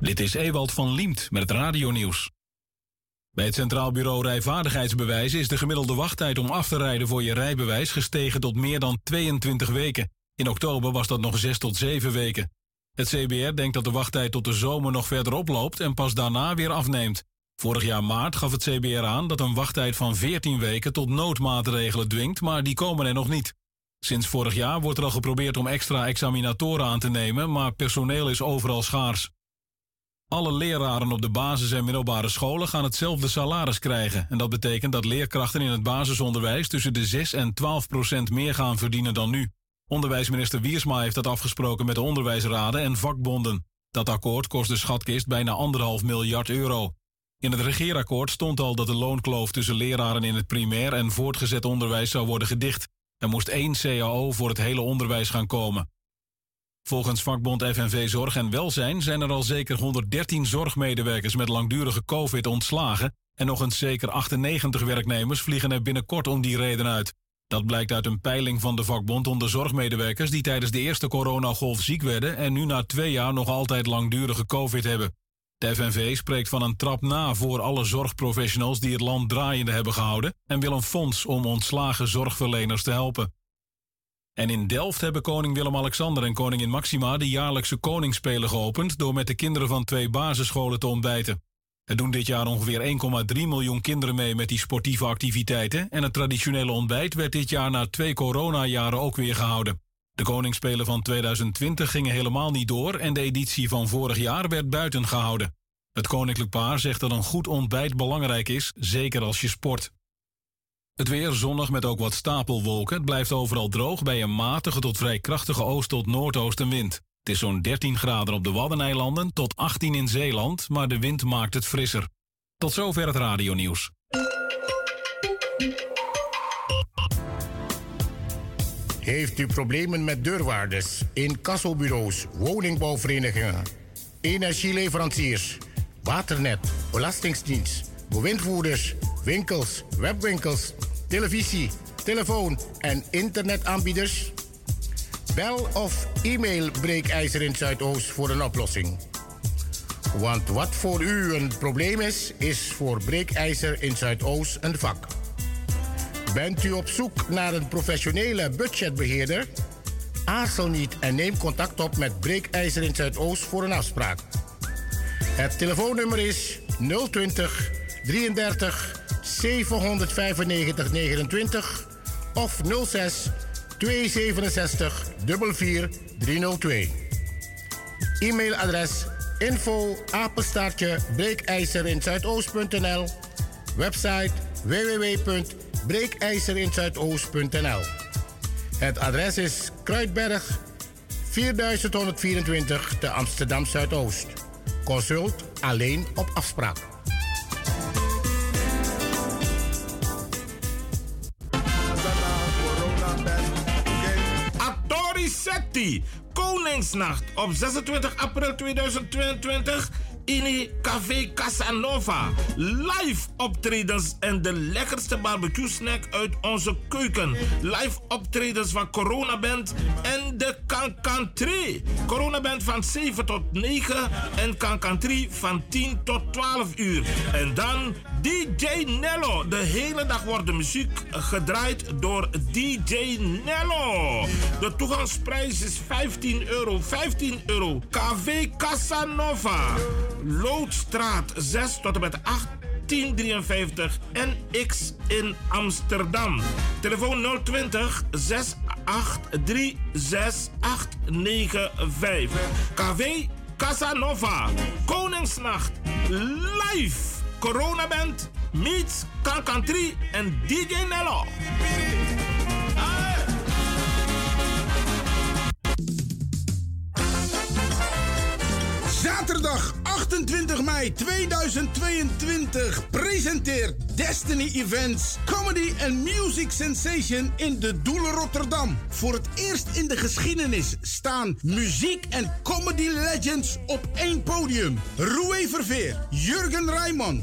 Dit is Ewald van Liemt met het radionieuws. Bij het Centraal Bureau Rijvaardigheidsbewijzen is de gemiddelde wachttijd om af te rijden voor je rijbewijs gestegen tot meer dan 22 weken. In oktober was dat nog 6 tot 7 weken. Het CBR denkt dat de wachttijd tot de zomer nog verder oploopt en pas daarna weer afneemt. Vorig jaar maart gaf het CBR aan dat een wachttijd van 14 weken tot noodmaatregelen dwingt, maar die komen er nog niet. Sinds vorig jaar wordt er al geprobeerd om extra examinatoren aan te nemen, maar personeel is overal schaars. Alle leraren op de basis- en middelbare scholen gaan hetzelfde salaris krijgen. En dat betekent dat leerkrachten in het basisonderwijs tussen de 6 en 12 procent meer gaan verdienen dan nu. Onderwijsminister Wiersma heeft dat afgesproken met de onderwijsraden en vakbonden. Dat akkoord kost de schatkist bijna anderhalf miljard euro. In het regeerakkoord stond al dat de loonkloof tussen leraren in het primair en voortgezet onderwijs zou worden gedicht. Er moest één CAO voor het hele onderwijs gaan komen. Volgens vakbond FNV Zorg en Welzijn zijn er al zeker 113 zorgmedewerkers met langdurige COVID ontslagen en nog eens zeker 98 werknemers vliegen er binnenkort om die reden uit. Dat blijkt uit een peiling van de vakbond onder zorgmedewerkers die tijdens de eerste coronagolf ziek werden en nu na twee jaar nog altijd langdurige COVID hebben. De FNV spreekt van een trap na voor alle zorgprofessionals die het land draaiende hebben gehouden en wil een fonds om ontslagen zorgverleners te helpen. En in Delft hebben koning Willem-Alexander en koningin Maxima de jaarlijkse koningsspelen geopend door met de kinderen van twee basisscholen te ontbijten. Er doen dit jaar ongeveer 1,3 miljoen kinderen mee met die sportieve activiteiten en het traditionele ontbijt werd dit jaar na twee coronajaren ook weer gehouden. De koningsspelen van 2020 gingen helemaal niet door en de editie van vorig jaar werd buiten gehouden. Het koninklijk paar zegt dat een goed ontbijt belangrijk is, zeker als je sport. Het weer zonnig met ook wat stapelwolken. Het blijft overal droog bij een matige tot vrij krachtige oost- tot noordoostenwind. Het is zo'n 13 graden op de Waddeneilanden tot 18 in Zeeland, maar de wind maakt het frisser. Tot zover het radionieuws. Heeft u problemen met deurwaarders, incassobureaus, woningbouwverenigingen, energieleveranciers, waternet, belastingsdienst, bewindvoerders, winkels, webwinkels, televisie, telefoon en internetaanbieders? Bel of e-mail Breekijzer in Zuidoost voor een oplossing. Want wat voor u een probleem is, is voor Breekijzer in Zuidoost een vak. Bent u op zoek naar een professionele budgetbeheerder? Aarzel niet en neem contact op met Breekijzer in Zuidoost voor een afspraak. Het telefoonnummer is 020 33 795 29 of 06 267 44 302. E-mailadres info apenstaartje breekijzer in Zuidoost.nl Website www.breekijzerinzuidoost.nl Het adres is Kruidberg 4124 te Amsterdam Zuidoost. Consult alleen op afspraak. Koningsnacht op 26 april 2022 in Café Casanova. Live optredens en de lekkerste barbecue snack uit onze keuken. Live optredens van Corona Band en de Cancan 3. Corona Band van 7 tot 9 en Cancan 3 van 10 tot 12 uur. En dan DJ Nello. De hele dag wordt de muziek gedraaid door DJ Nello. De toegangsprijs is 15 euro. 15 euro. KV Casanova. Loodstraat 6 tot en met 8 1053 NX in Amsterdam. Telefoon 020 683 6895. KV Casanova. Koningsnacht. Live. Corona Band. Meets Kankantri en DJ Nello. Zaterdag 28 mei 2022 presenteert Destiny Events Comedy and Music Sensation in de Doelen Rotterdam. Voor het eerst in de geschiedenis staan muziek en comedy legends op één podium. Roué Verveer, Jurgen Rijman,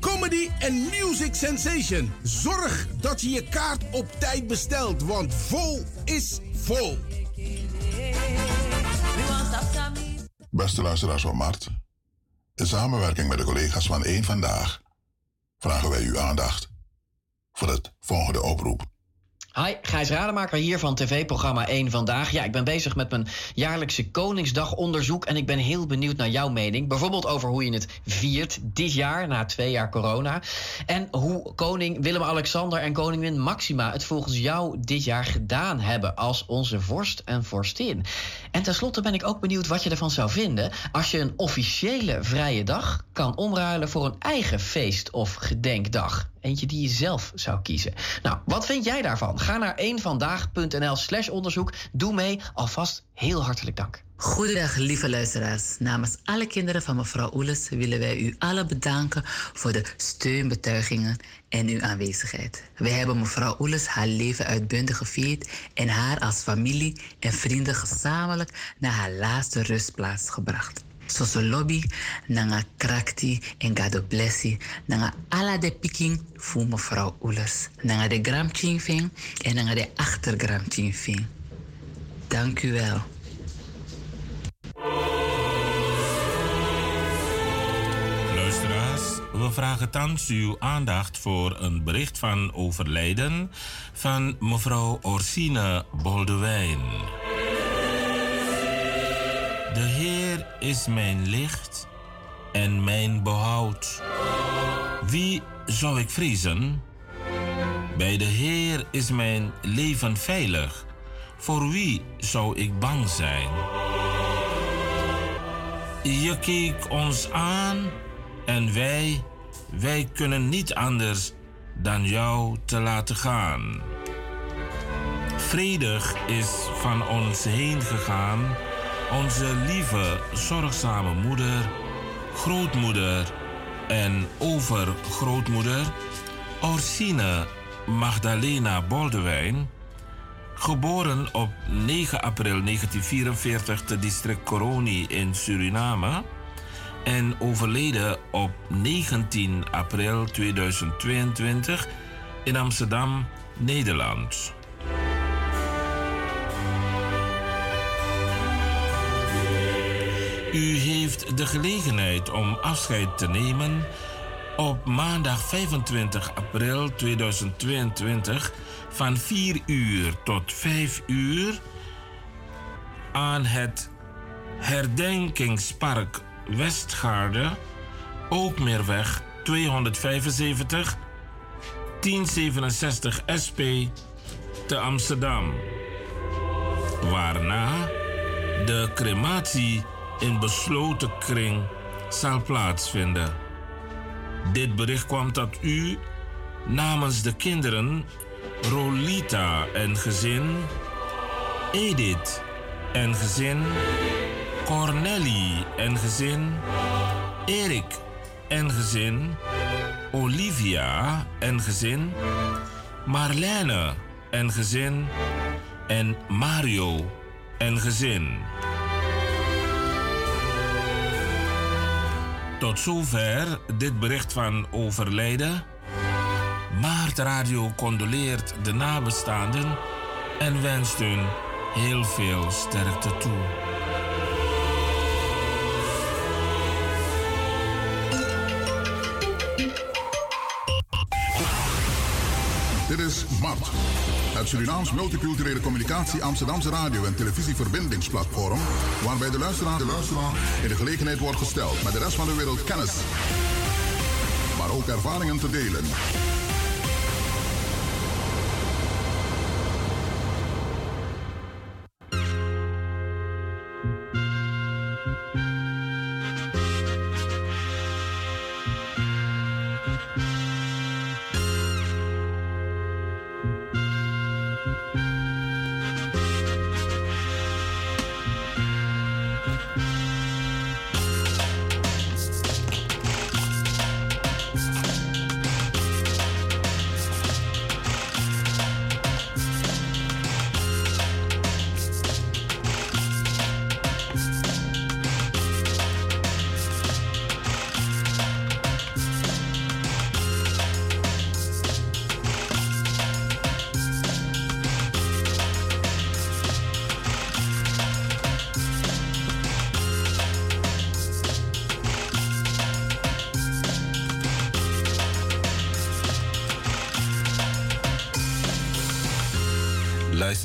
Comedy and Music Sensation. Zorg dat je je kaart op tijd bestelt, want vol is vol. Beste luisteraars van Mart, in samenwerking met de collega's van Eén Vandaag vragen wij uw aandacht voor het volgende oproep. Hi, Gijs Rademaker hier van tv-programma 1 Vandaag. Ja, ik ben bezig met mijn jaarlijkse Koningsdagonderzoek... en ik ben heel benieuwd naar jouw mening. Bijvoorbeeld over hoe je het viert dit jaar, na twee jaar corona. En hoe koning Willem-Alexander en koningin Maxima... het volgens jou dit jaar gedaan hebben als onze vorst en vorstin. En tenslotte ben ik ook benieuwd wat je ervan zou vinden... als je een officiële vrije dag kan omruilen voor een eigen feest of gedenkdag. Eentje die je zelf zou kiezen. Nou, wat vind jij daarvan? Ga naar eenvandaag.nl slash onderzoek. Doe mee. Alvast heel hartelijk dank. Goedendag, lieve luisteraars. Namens alle kinderen van mevrouw Oeles willen wij u allen bedanken voor de steunbetuigingen en uw aanwezigheid. Wij hebben mevrouw Oeles haar leven uitbundig gevierd en haar als familie en vrienden gezamenlijk naar haar laatste rustplaats gebracht. Soso lobby, nanga krakti en gado blessi, nanga ala de piking voor mevrouw Oelers. Nanga de gram en nanga de achtergram. Dank u wel. Luisteraars, we vragen thans uw aandacht voor een bericht van overlijden van mevrouw Orsine Boldewijn. De Heer is mijn licht en mijn behoud. Wie zou ik vrezen? Bij de Heer is mijn leven veilig. Voor wie zou ik bang zijn? Je keek ons aan en wij, wij kunnen niet anders dan jou te laten gaan. Vredig is van ons heen gegaan onze lieve, zorgzame moeder, grootmoeder en overgrootmoeder Orsine Magdalena Boldewijn, geboren op 9 april 1944 te district Coroni in Suriname en overleden op 19 april 2022 in Amsterdam, Nederland. U heeft de gelegenheid om afscheid te nemen op maandag 25 april 2022 van 4 uur tot 5 uur aan het Herdenkingspark Westgaarde, Ookmeerweg 275 1067 SP te Amsterdam. Waarna de crematie in besloten kring zal plaatsvinden. Dit bericht kwam tot u namens de kinderen Rolita en gezin, Edith en gezin, Corneli en gezin, Erik en gezin, Olivia en gezin, Marlene en gezin en Mario en gezin. Tot zover dit bericht van overlijden. Maart Radio condoleert de nabestaanden en wenst hun heel veel sterkte toe. Dit is Mart, het Surinaams Multiculturele Communicatie Amsterdamse radio- en televisieverbindingsplatform, waarbij de luisteraar, de luisteraar in de gelegenheid wordt gesteld met de rest van de wereld kennis, maar ook ervaringen te delen.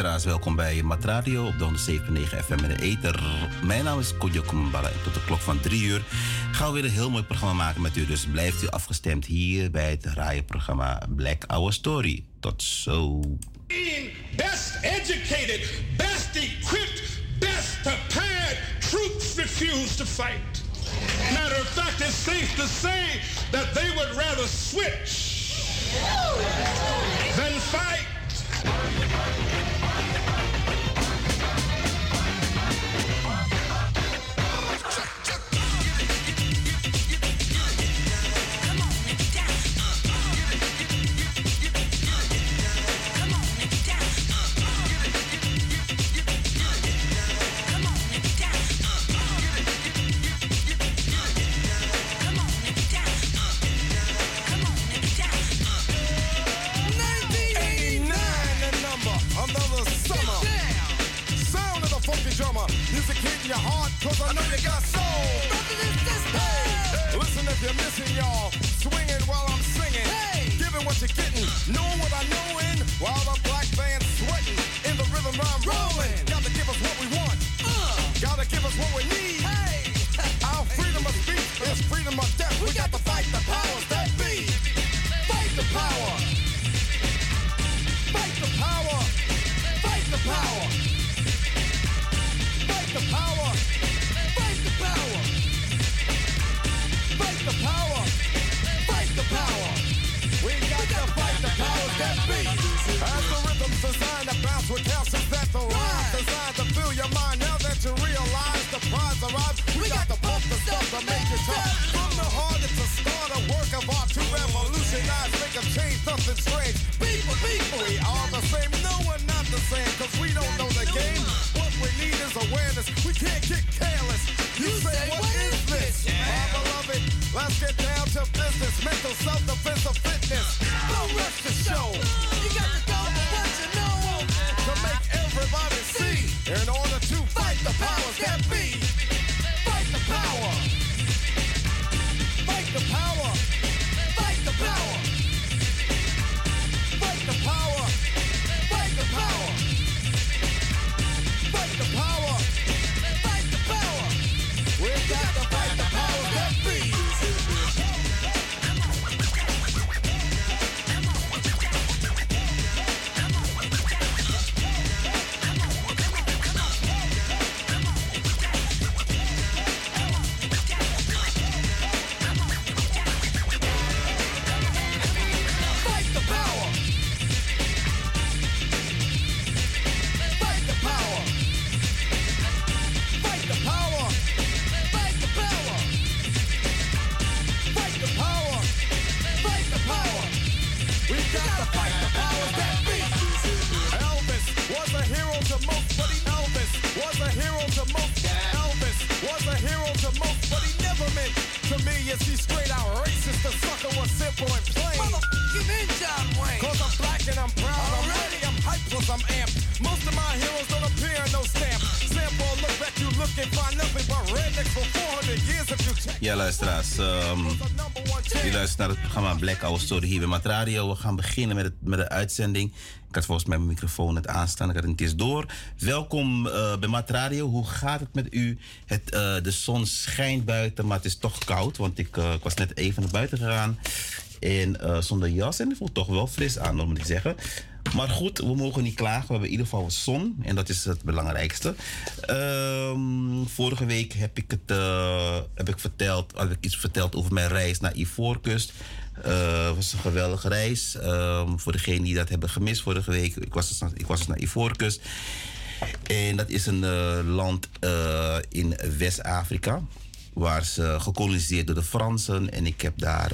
luisteraars, welkom bij Mat Radio op de 107.9 FM in de Eter. Mijn naam is Kodjo Kumbala en tot de klok van 3 uur gaan we weer een heel mooi programma maken met u. Dus blijft u afgestemd hier bij het radioprogramma Black Hour Story. Tot zo. Best educated, best equipped, best prepared troops refuse to fight. Matter of fact, it's safe to say that they would rather switch than fight. Black Hour Story hier bij Mat Radio. We gaan beginnen met, het, met de uitzending. Ik had volgens mij mijn microfoon net aanstaan. Ik had het eens door. Welkom uh, bij Mat Radio. Hoe gaat het met u? Het, uh, de zon schijnt buiten, maar het is toch koud. Want ik, uh, ik was net even naar buiten gegaan. En zonder jas. En het voelt toch wel fris aan, moet ik zeggen. Maar goed, we mogen niet klagen. We hebben in ieder geval zon. En dat is het belangrijkste. Um, vorige week heb ik, het, heb ik, verteld, had ik iets verteld over mijn reis naar Ivoorkust. Uh, het was een geweldige reis. Um, voor degenen die dat hebben gemist vorige week. Ik was, dus, ik was dus naar Ivoorkust. En dat is een uh, land in West-Afrika waar ze gekoloniseerd door de Fransen. En ik heb daar,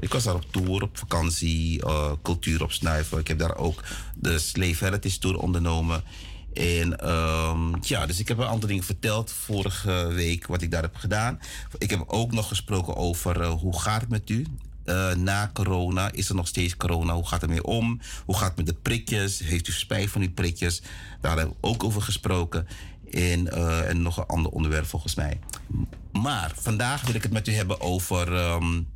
ik was daar op tour, op vakantie, cultuur opsnuiven. Ik heb daar ook de Slave Heritage Tour ondernomen. En um, ja, dus ik heb een aantal dingen verteld vorige week wat ik daar heb gedaan. Ik heb ook nog gesproken over hoe gaat het met u? Uh, na corona, is er nog steeds corona? Hoe gaat het mee om? Hoe gaat het met de prikjes? Heeft u spijt van uw prikjes? Daar hebben we ook over gesproken. En, uh, en nog een ander onderwerp volgens mij. Maar vandaag wil ik het met u hebben over. Um,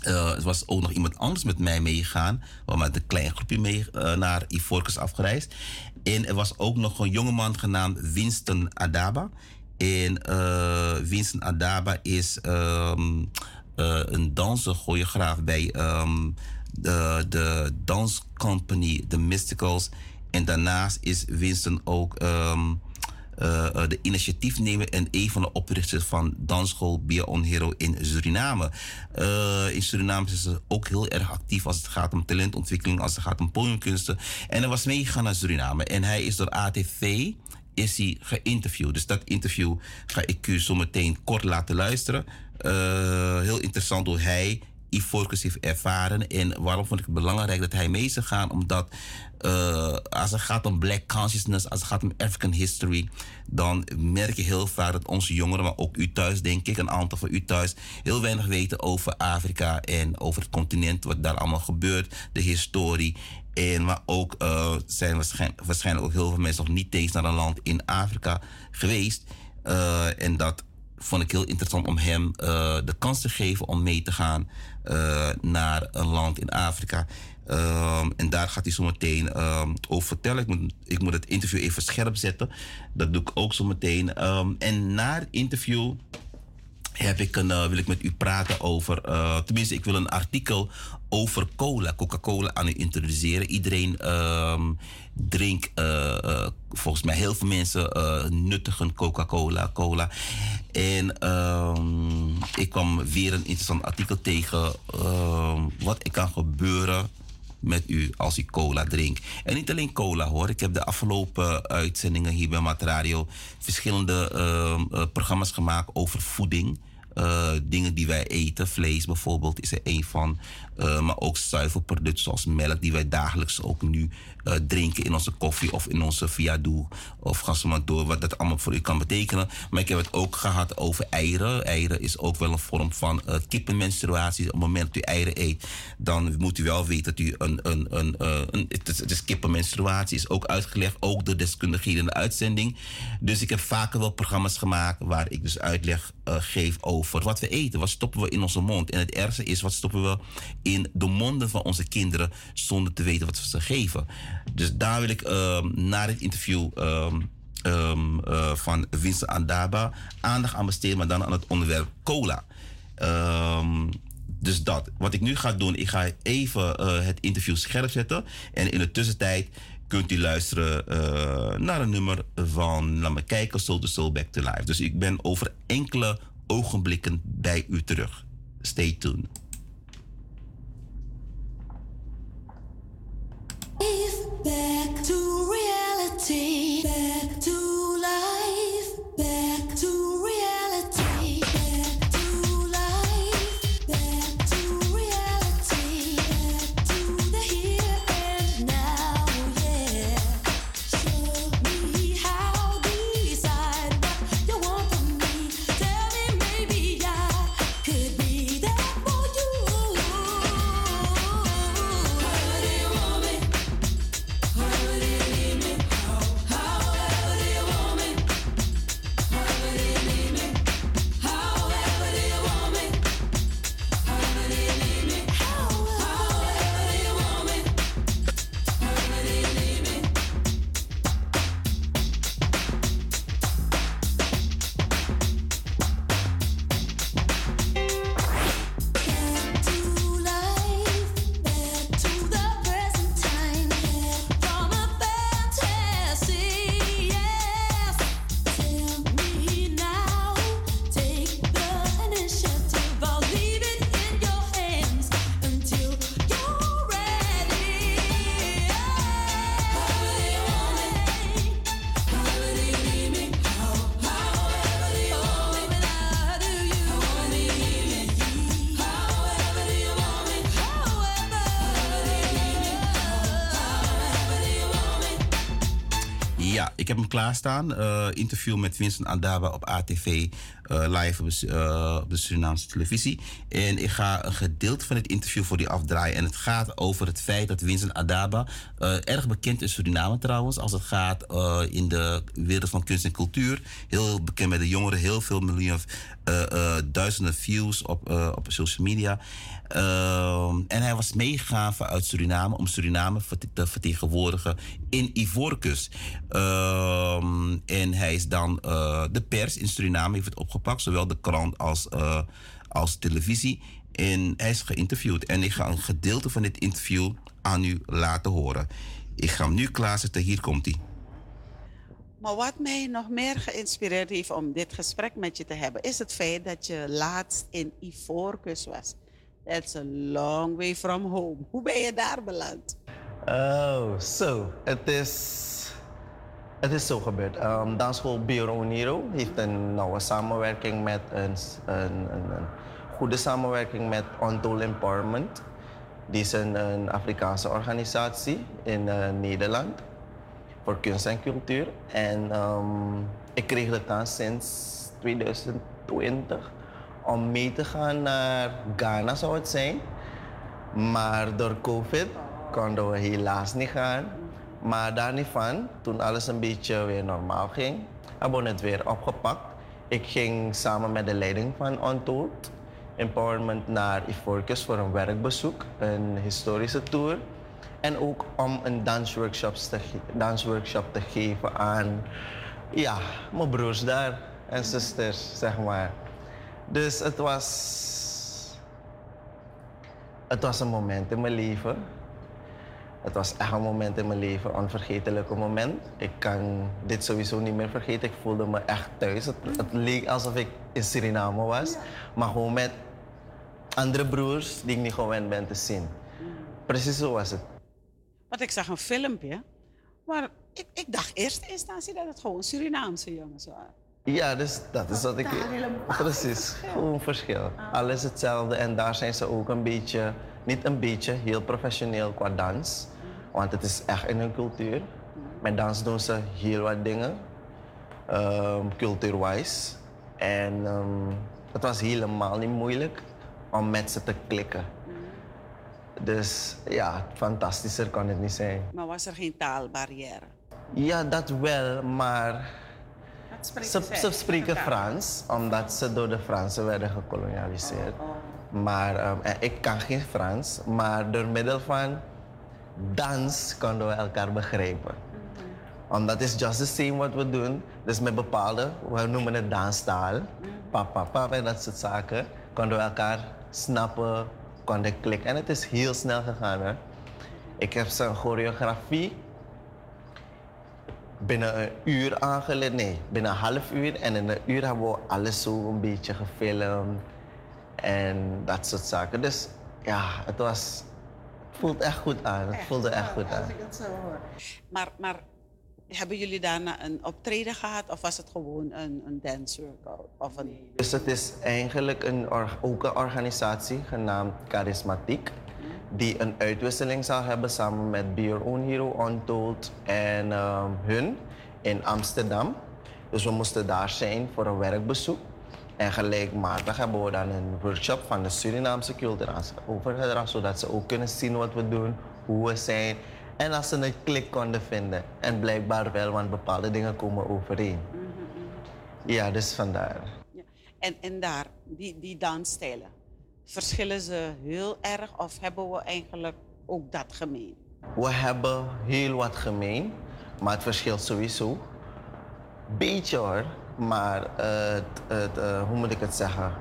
er was ook nog iemand anders met mij meegegaan. We met een klein groepje mee naar Ivorcus afgereisd. En er was ook nog een jongeman genaamd Winston Adaba. En uh, Winston Adaba is um, een danser, choreograaf bij um, de, de danscompany The Mysticals. En daarnaast is Winston ook. Um, uh, de initiatiefnemer en een van de oprichters van dansschool Beyond Hero in Suriname. Uh, in Suriname is ze ook heel erg actief als het gaat om talentontwikkeling, als het gaat om podiumkunsten. En hij was meegegaan naar Suriname en hij is door ATV is hij geïnterviewd. Dus dat interview ga ik u zo meteen kort laten luisteren. Heel interessant hoe hij Ivorcus heeft ervaren. En waarom vond ik het belangrijk dat hij mee zou gaan? Omdat uh, als het gaat om black consciousness, als het gaat om African history, dan merk je heel vaak dat onze jongeren, maar ook u thuis, denk ik, een aantal van u thuis, heel weinig weten over Afrika en over het continent, wat daar allemaal gebeurt, de historie. En maar ook uh, zijn waarschijnlijk, waarschijnlijk ook heel veel mensen nog niet eens naar een land in Afrika geweest. Uh, en dat vond ik heel interessant om hem uh, de kans te geven om mee te gaan uh, naar een land in Afrika. Um, en daar gaat hij zo meteen um, over vertellen. Ik moet, ik moet het interview even scherp zetten. Dat doe ik ook zo meteen. Um, en na het interview heb ik een, uh, wil ik met u praten over. Tenminste, ik wil een artikel over cola, Coca-Cola aan u introduceren. Iedereen um, drinkt, uh, volgens mij heel veel mensen nuttigen Coca-Cola, cola. En um, ik kwam weer een interessant artikel tegen. Um, wat er kan gebeuren met u als u cola drinkt. En niet alleen cola hoor. Ik heb de afgelopen uitzendingen hier bij Mat Radio verschillende programma's gemaakt over voeding. Dingen die wij eten, vlees bijvoorbeeld, is er een van. Uh, maar ook zuivelproducten zoals melk, die wij dagelijks ook nu uh, drinken in onze koffie of in onze viadoe. Of ga door, wat dat allemaal voor u kan betekenen. Maar ik heb het ook gehad over eieren. Eieren is ook wel een vorm van uh, kippenmenstruatie. Op het moment dat u eieren eet, dan moet u wel weten dat u een. een, een, een het, is, is kippenmenstruatie, is ook uitgelegd, ook door deskundigen in de uitzending. Dus ik heb vaker wel programma's gemaakt waar ik dus uitleg geef over wat we eten. Wat stoppen we in onze mond? En het ergste is, wat stoppen we in de monden van onze kinderen zonder te weten wat we ze geven. Dus daar wil ik um, na dit interview um, um, uh, van Vincent Andaba aandacht aan besteden, maar dan aan het onderwerp cola. dus dat. Wat ik nu ga doen, ik ga even uh, het interview scherp zetten. En in de tussentijd kunt u luisteren uh, naar een nummer van, laat me kijken, Soul to Soul Back to Life. Dus ik ben over enkele ogenblikken bij u terug. Stay tuned. Back to reality. Back klaarstaan. Eh interview met Vincent Andaba op ATV. eh, live op de, eh, de Surinaamse televisie. En ik ga een gedeelte van het interview voor die afdraaien. En het gaat over het feit dat Vincent Adaba, erg bekend in Suriname trouwens, als het gaat in de wereld van kunst en cultuur. Heel bekend bij de jongeren, heel veel miljoen, duizenden views op, op social media. Ehm, en hij was meegegaan vanuit Suriname om Suriname te vertegenwoordigen in Ivoorkust. Ehm, en hij is dan eh, de pers in Suriname heeft het opgepakt, zowel de krant als, eh, als televisie. En hij is geïnterviewd. En ik ga een gedeelte van dit interview aan u laten horen. Ik ga hem nu klaarzetten. Hier komt hij. Maar wat mij nog meer geïnspireerd heeft om dit gesprek met je te hebben, is het feit dat je laatst in Ivoorkust was. That's a long way from home. Hoe ben je daar beland? Oh, zo. Het is, het is zo gebeurd. Um, Dansschool Bureau Nero heeft een nauwe samenwerking met een, een, een, goede samenwerking met Untold Empowerment. Die is een, Afrikaanse organisatie in eh, Nederland voor kunst en cultuur. En um, ik kreeg de kans sinds 2020 om mee te gaan naar Ghana zou het zijn. Maar door COVID konden we helaas niet gaan. Maar daar niet van, toen alles een beetje weer normaal ging, hebben we het weer opgepakt. Ik ging samen met de leiding van Untold Empowerment naar Ivoorkust voor een werkbezoek, een historische tour. En ook om een dansworkshop te, dansworkshop te geven aan ja, mijn broers daar en zusters, zeg maar. Dus het was het was een moment in mijn leven. Het was echt een moment in mijn leven, een onvergetelijke moment. Ik kan dit sowieso niet meer vergeten. Ik voelde me echt thuis. Het, het leek alsof ik in Suriname was, maar gewoon met andere broers die ik niet gewend ben te zien. Precies zo was het. Want ik zag een filmpje, maar ik, ik dacht in eerste instantie dat het gewoon Surinaamse jongens waren. Ja, dus dat is wat ik. Precies, gewoon verschil. Alles hetzelfde en daar zijn ze ook een beetje, niet een beetje, heel professioneel qua dans. Want het is echt in hun cultuur. Met dans doen ze heel wat dingen, um, cultuurwijs. En ehm, het was helemaal niet moeilijk om met ze te klikken. Dus ja, fantastischer kan het niet zijn. Maar was er geen taalbarrière? Ja, dat wel, maar spreken ze, spreken. Frans, omdat ze door de Fransen werden gekolonialiseerd. Maar ehm, en ik kan geen Frans, maar door middel van dans konden we elkaar begrijpen. Omdat het is just the same wat we doen. Dus met bepaalde, we noemen het danstaal, pap, pap, pap en dat soort zaken, konden we elkaar snappen, konden klikken. En het is heel snel gegaan. Hè? Ik heb zijn choreografie binnen een uur aangeleerd. Nee, binnen een half uur. En in een uur hebben we alles zo een beetje gefilmd. En dat soort zaken. Dus ja, het was... Het voelt echt goed aan. Het voelde echt goed aan. het zo hoor. Maar, maar hebben jullie daarna een optreden gehad of was het gewoon een, een dance workout? Of een... Dus het is eigenlijk een, ook een organisatie genaamd Charismatiek. Die een uitwisseling zal hebben samen met Be Your Own Hero Untold en ehm, hun in Amsterdam. Dus we moesten daar zijn voor een werkbezoek. En gelijkmatig hebben we dan een workshop van de Surinaamse cultuur overgedragen, zodat ze ook kunnen zien wat we doen, hoe we zijn. En als ze een klik konden vinden. En blijkbaar wel, want bepaalde dingen komen overeen. Ja, dus vandaar. En, en daar, die, die dansstijlen, verschillen ze heel erg of hebben we eigenlijk ook dat gemeen? We hebben heel wat gemeen, maar het verschilt sowieso. Beetje hoor, maar eh, hoe moet ik het zeggen?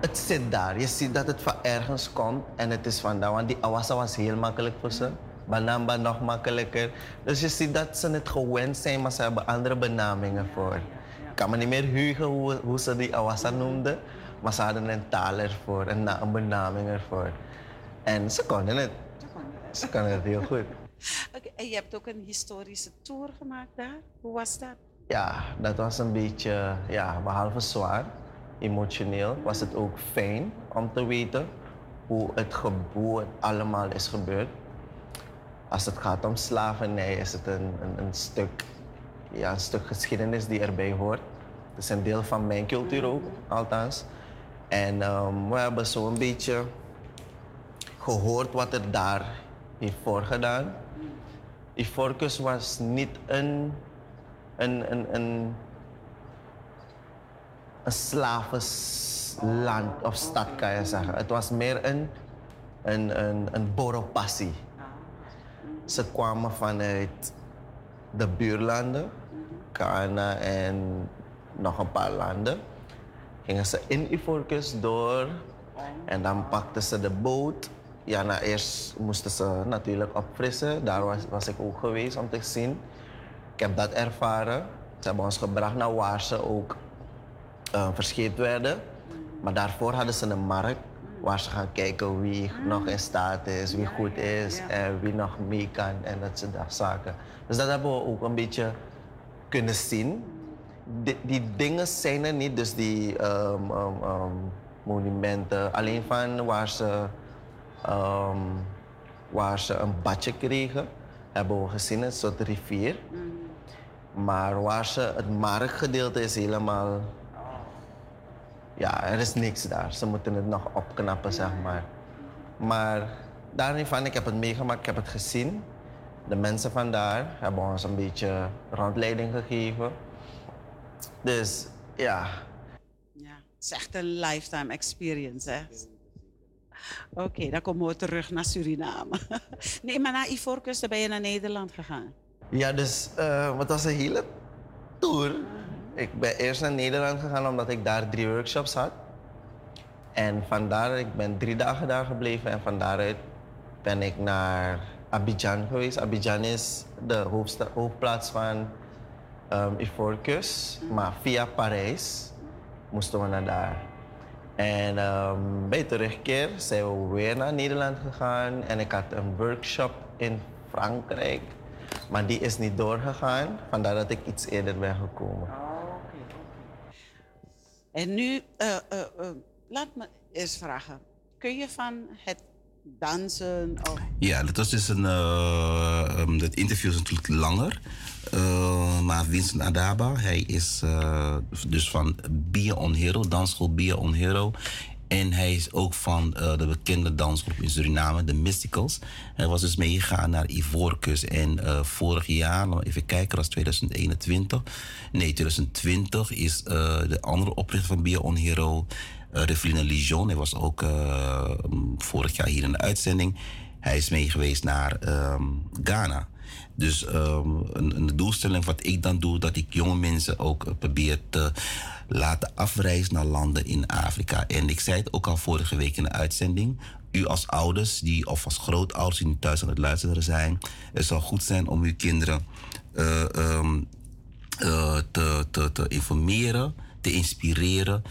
Het zit daar. Je ziet dat het van ergens komt en het is vandaan. Want die awasa was heel makkelijk voor ze. Banamba nog makkelijker. Dus je ziet dat ze het gewend zijn, maar ze hebben andere benamingen voor. Ik kan me niet meer heugen hoe, hoe ze die awasa noemden. Maar ze hadden een taal ervoor, een, na- een benaming ervoor. En ze konden het. Ze konden het heel goed. En je hebt ook een historische tour gemaakt daar. Hoe was dat? Ja, dat was een beetje, ja, behalve zwaar, emotioneel, was het ook fijn om te weten hoe het, ge- hoe het allemaal is gebeurd. als het gaat om slavernij, is het een, een, een, stuk, ja, een stuk geschiedenis die erbij hoort. Het is een deel van mijn cultuur ook, althans. En ehm, we hebben zo een beetje gehoord wat er daar heeft voorgedaan. Ivoorkust was niet een, een, een, een, een slavensland of stad, kan je zeggen. Het was meer een, een, een, een borrelpassie. Ze kwamen vanuit de buurlanden, Ghana en nog een paar landen. Gingen ze in Ivoorkust door en dan pakten ze de boot. Ja, nou, eerst moesten ze natuurlijk opfrissen. Daar was, was ik ook geweest om te zien. Ik heb dat ervaren. Ze hebben ons gebracht naar waar ze ook uh, verscheept werden. Maar daarvoor hadden ze een markt waar ze gaan kijken wie nog in staat is, wie goed is en wie nog mee kan en dat soort zaken. Dus dat hebben we ook een beetje kunnen zien. Die, die dingen zijn er niet, dus die um, um, um, monumenten, alleen van waar ze, waar ze een badje kregen, hebben we gezien, een soort rivier. Maar waar ze het marktgedeelte is helemaal ja, er is niks daar. Ze moeten het nog opknappen, zeg maar. Maar daarin van, ik heb het meegemaakt, ik heb het gezien. De mensen van daar hebben ons een beetje rondleiding gegeven. Dus ja. Ja, het is echt een lifetime experience, hè? Oké, dan komen we terug naar Suriname. nee, maar na Ivoorkust ben je naar Nederland gegaan. Ja, dus uh, het was een hele tour. Ik ben eerst naar Nederland gegaan omdat ik daar drie workshops had. En vandaar, ik ben drie dagen daar gebleven en van daaruit ben ik naar Abidjan geweest. Abidjan is de hoofdplaats van um, Ivoorkust, maar via Parijs moesten we naar daar. En um, bij terugkeer zijn we weer naar Nederland gegaan en ik had een workshop in Frankrijk, maar die is niet doorgegaan, vandaar dat ik iets eerder ben gekomen. En nu, uh, uh, uh, laat me eens vragen. Kun je van het dansen of... Ja, dat was dus een... Um, het interview is natuurlijk langer. maar Vincent Adaba, hij is dus van Beer on Hero, dansschool Beer on Hero. En hij is ook van uh, de bekende dansgroep in Suriname, de Mysticals. Hij was dus meegegaan naar Ivoorkust. En uh, vorig jaar, even kijken, was 2021. Nee, 2020 is uh, de andere oprichter van Bio On Hero, Reveline Lijon. Hij was ook vorig jaar hier in de uitzending. Hij is mee geweest naar um, Ghana. Dus um, een, een, doelstelling wat ik dan doe, dat ik jonge mensen ook probeer te laten afreizen naar landen in Afrika. En ik zei het ook al vorige week in de uitzending. U als ouders die, of als grootouders die nu thuis aan het luisteren zijn, het zou goed zijn om uw kinderen uh, te, te, te informeren, te inspireren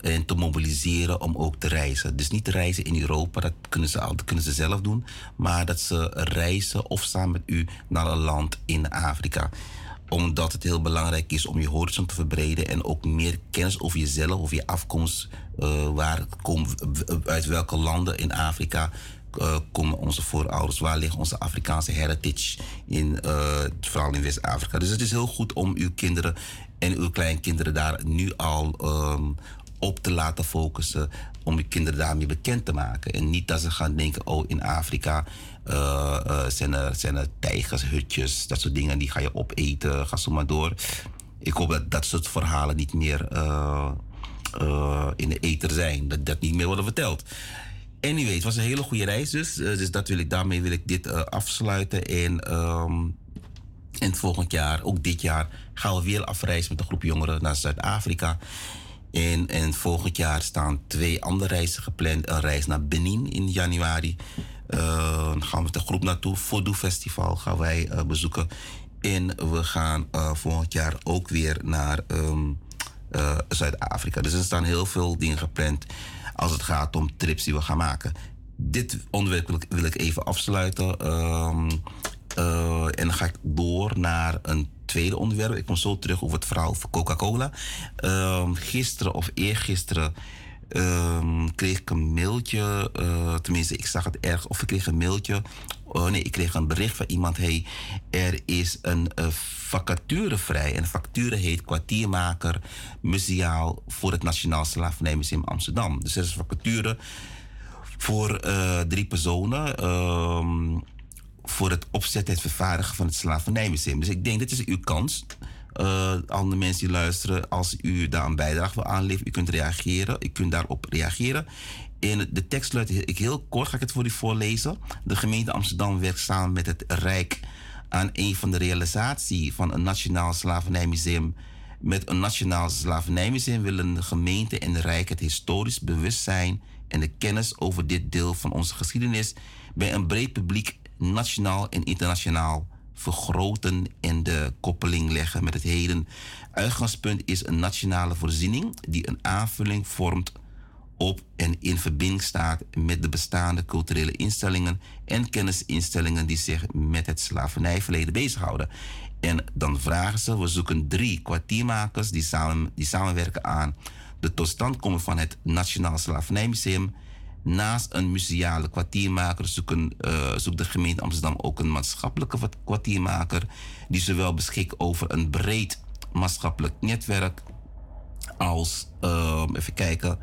en te mobiliseren om ook te reizen. Dus niet te reizen in Europa, dat kunnen ze, dat kunnen ze zelf doen, maar dat ze reizen of samen met u naar een land in Afrika omdat het heel belangrijk is om je horizon te verbreden en ook meer kennis over jezelf, over je afkomst, uh, waar uit welke landen in Afrika uh, komen onze voorouders, waar ligt onze Afrikaanse heritage, in, uh, vooral in West-Afrika. Dus het is heel goed om uw kinderen en uw kleinkinderen daar nu al um, op te laten focussen, om uw kinderen daarmee bekend te maken. En niet dat ze gaan denken, oh in Afrika uh, uh, zijn, er, zijn er tijgers, hutjes, dat soort dingen. Die ga je opeten, ga zo maar door. Ik hoop dat dat soort verhalen niet meer uh, in de ether zijn. Dat dat niet meer worden verteld. Anyway, het was een hele goede reis dus. dus dat wil ik, daarmee wil ik dit afsluiten. En, um, en volgend jaar, ook dit jaar, gaan we weer afreizen met een groep jongeren naar Zuid-Afrika. En, en volgend jaar staan twee andere reizen gepland. Een reis naar Benin in januari. Uh, dan gaan we de groep naartoe. Voodoo Festival gaan wij uh, bezoeken. En we gaan uh, volgend jaar ook weer naar um, Zuid-Afrika. Dus er staan heel veel dingen gepland als het gaat om trips die we gaan maken. Dit onderwerp wil ik, wil ik even afsluiten. Um, en dan ga ik door naar een tweede onderwerp. Ik kom zo terug over het verhaal van Coca-Cola. Um, gisteren of eergisteren um, kreeg ik een mailtje. Uh, tenminste, ik zag het erg. Of ik kreeg een mailtje oh nee, ik kreeg een bericht van iemand. Hey, er is een eh, vacature vrij. En de vacature heet kwartiermaker museaal voor het Nationaal Slavernijmuseum Amsterdam. Dus er is een vacature voor eh, drie personen. ehm, voor het opzetten en vervaardigen van het Slavernijmuseum. Dus ik denk, dit is uw kans. Eh andere mensen die luisteren, als u daar een bijdrage wil aanleveren, u kunt reageren. U kunt daarop reageren. In de tekst luidt ik heel kort, ga ik het voor u voorlezen. De gemeente Amsterdam werkt samen met het Rijk aan een van de realisatie van een nationaal slavernijmuseum. Met een nationaal slavernijmuseum willen de gemeente en de Rijk het historisch bewustzijn en de kennis over dit deel van onze geschiedenis bij een breed publiek, nationaal en internationaal, vergroten en de koppeling leggen met het heden. Uitgangspunt is een nationale voorziening die een aanvulling vormt op en in verbinding staat met de bestaande culturele instellingen en kennisinstellingen die zich met het slavernijverleden bezighouden. En dan vragen ze, we zoeken drie kwartiermakers die, samen, die samenwerken aan de totstandkoming van het Nationaal Slavernijmuseum. Naast een museale kwartiermaker zoeken, eh, zoekt de gemeente Amsterdam ook een maatschappelijke kwartiermaker die zowel beschikt over een breed maatschappelijk netwerk als, ehm, even kijken,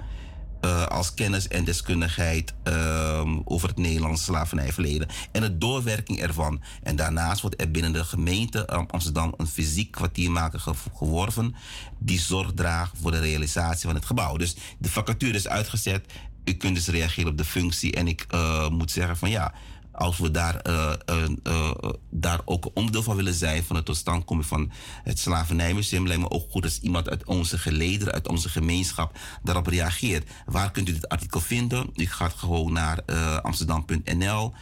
eh, als kennis en deskundigheid ehm, over het Nederlandse slavernijverleden en de doorwerking ervan. En daarnaast wordt er binnen de gemeente Am- Amsterdam een fysiek kwartiermaker ge- geworven die zorg draagt voor de realisatie van het gebouw. Dus de vacature is uitgezet. U kunt dus reageren op de functie. En ik eh, moet zeggen van ja, als we daar, eh, eh, daar ook een onderdeel van willen zijn van de totstandkoming van het Slavernijmuseum, lijkt me ook goed als iemand uit onze gelederen, uit onze gemeenschap, daarop reageert. Waar kunt u dit artikel vinden? U gaat gewoon naar amsterdam.nl.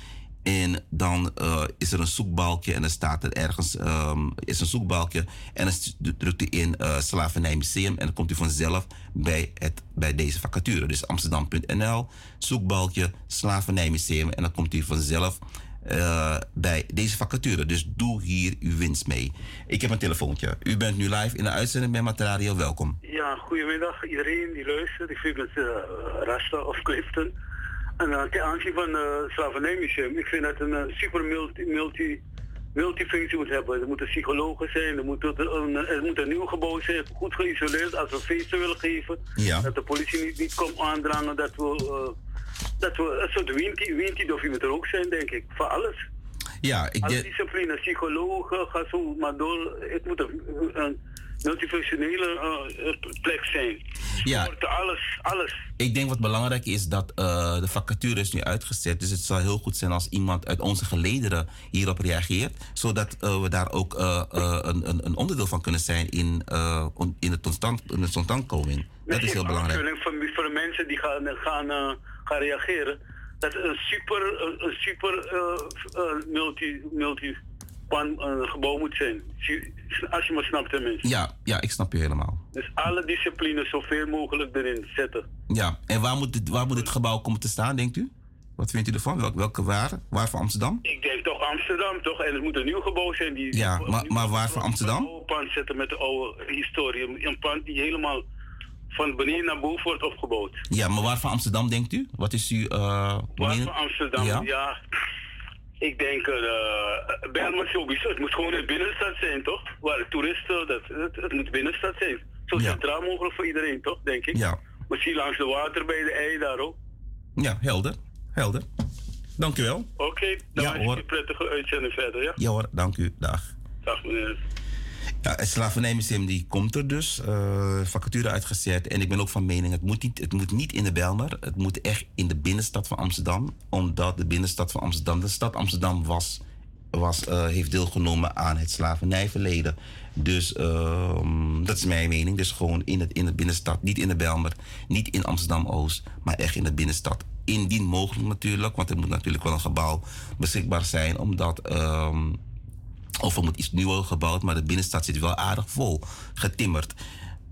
En dan eh, is er een zoekbalkje en dan staat er ergens ehm, is een zoekbalkje en dan drukt u in eh Slavernijmuseum en dan komt u vanzelf bij, het, bij deze vacature. Dus amsterdam.nl, zoekbalkje Slavernijmuseum en dan komt u vanzelf eh, bij deze vacature. Dus doe hier uw winst mee. Ik heb een telefoontje. U bent nu live in de uitzending bij Materadio. Welkom. Ja, goedemiddag iedereen die luistert. Ik vind het uh, Rasta of Clifton. En uh, ten aanzien van het Slavernijmuseum, ik vind dat een eh, super multi, multi, multifunctie moet hebben. Er moeten psychologen zijn, er moet, een, er moet een nieuw gebouw zijn, goed geïsoleerd als we feesten willen geven. Ja. Dat de politie niet, niet komt aandrangen, dat we, eh, dat we een soort winti moet er ook zijn, denk ik, voor alles. Ja, ik Alle disciplines, psychologen, ga zo maar door. Het moet een, een multifunctionele eh, plek zijn. Ja. Alles, alles. Ik denk wat belangrijk is dat eh, de vacature is nu uitgezet. Dus het zou heel goed zijn als iemand uit onze gelederen hierop reageert. Zodat we daar ook een, een, een onderdeel van kunnen zijn in, on- in, de totstand, in de totstandkoming. Dat is heel belangrijk. Voor, voor de mensen die gaan, gaan, gaan reageren. Dat een super, een, super multi, multi pan, eh, gebouw moet zijn. Als je me snapt tenminste. Ja, ja, ik snap u helemaal. Dus alle disciplines zoveel mogelijk erin zetten. Ja, en waar moet, dit, waar moet dit gebouw komen te staan, denkt u? Wat vindt u ervan? Welke, welke waar? Waar voor Amsterdam? Ik denk toch Amsterdam, toch? En het moet een nieuw gebouw zijn. Die, Ja, maar, maar waar voor Amsterdam? Een oude pand zetten met de oude historie. Een pand die helemaal van beneden naar boven wordt opgebouwd. Ja, maar waar voor Amsterdam denkt u? Wat is uw... eh Waar van Amsterdam, Ja. ja. Ik denk, uh, Belmer sowieso. Het moet gewoon in de binnenstad zijn, toch? Waar de toeristen, dat, het, het moet binnenstad zijn. Zo Ja. centraal mogelijk voor iedereen, toch? Denk ik. Ja. Misschien langs de water bij de ei daar ook. Ja, helder. Helder. Dank u wel. Oké, dan Ja, hoor. een prettige uitzending verder, ja? Ja hoor, dank u. Dag. Dag meneer. Ja, het slavernijmuseum die komt er dus. eh, vacature uitgezet. En ik ben ook van mening, het moet, niet, het moet niet in de Belmer. Het moet echt in de binnenstad van Amsterdam. Omdat de binnenstad van Amsterdam, de stad Amsterdam was, was, eh, heeft deelgenomen aan het slavernijverleden. Dus ehm, dat is mijn mening. Dus gewoon in, het, in de binnenstad. Niet in de Belmer, niet in Amsterdam-Oost, maar echt in de binnenstad. Indien mogelijk natuurlijk, want er moet natuurlijk wel een gebouw beschikbaar zijn. Omdat... ehm, of er moet iets nieuwer gebouwd, maar de binnenstad zit wel aardig vol, getimmerd.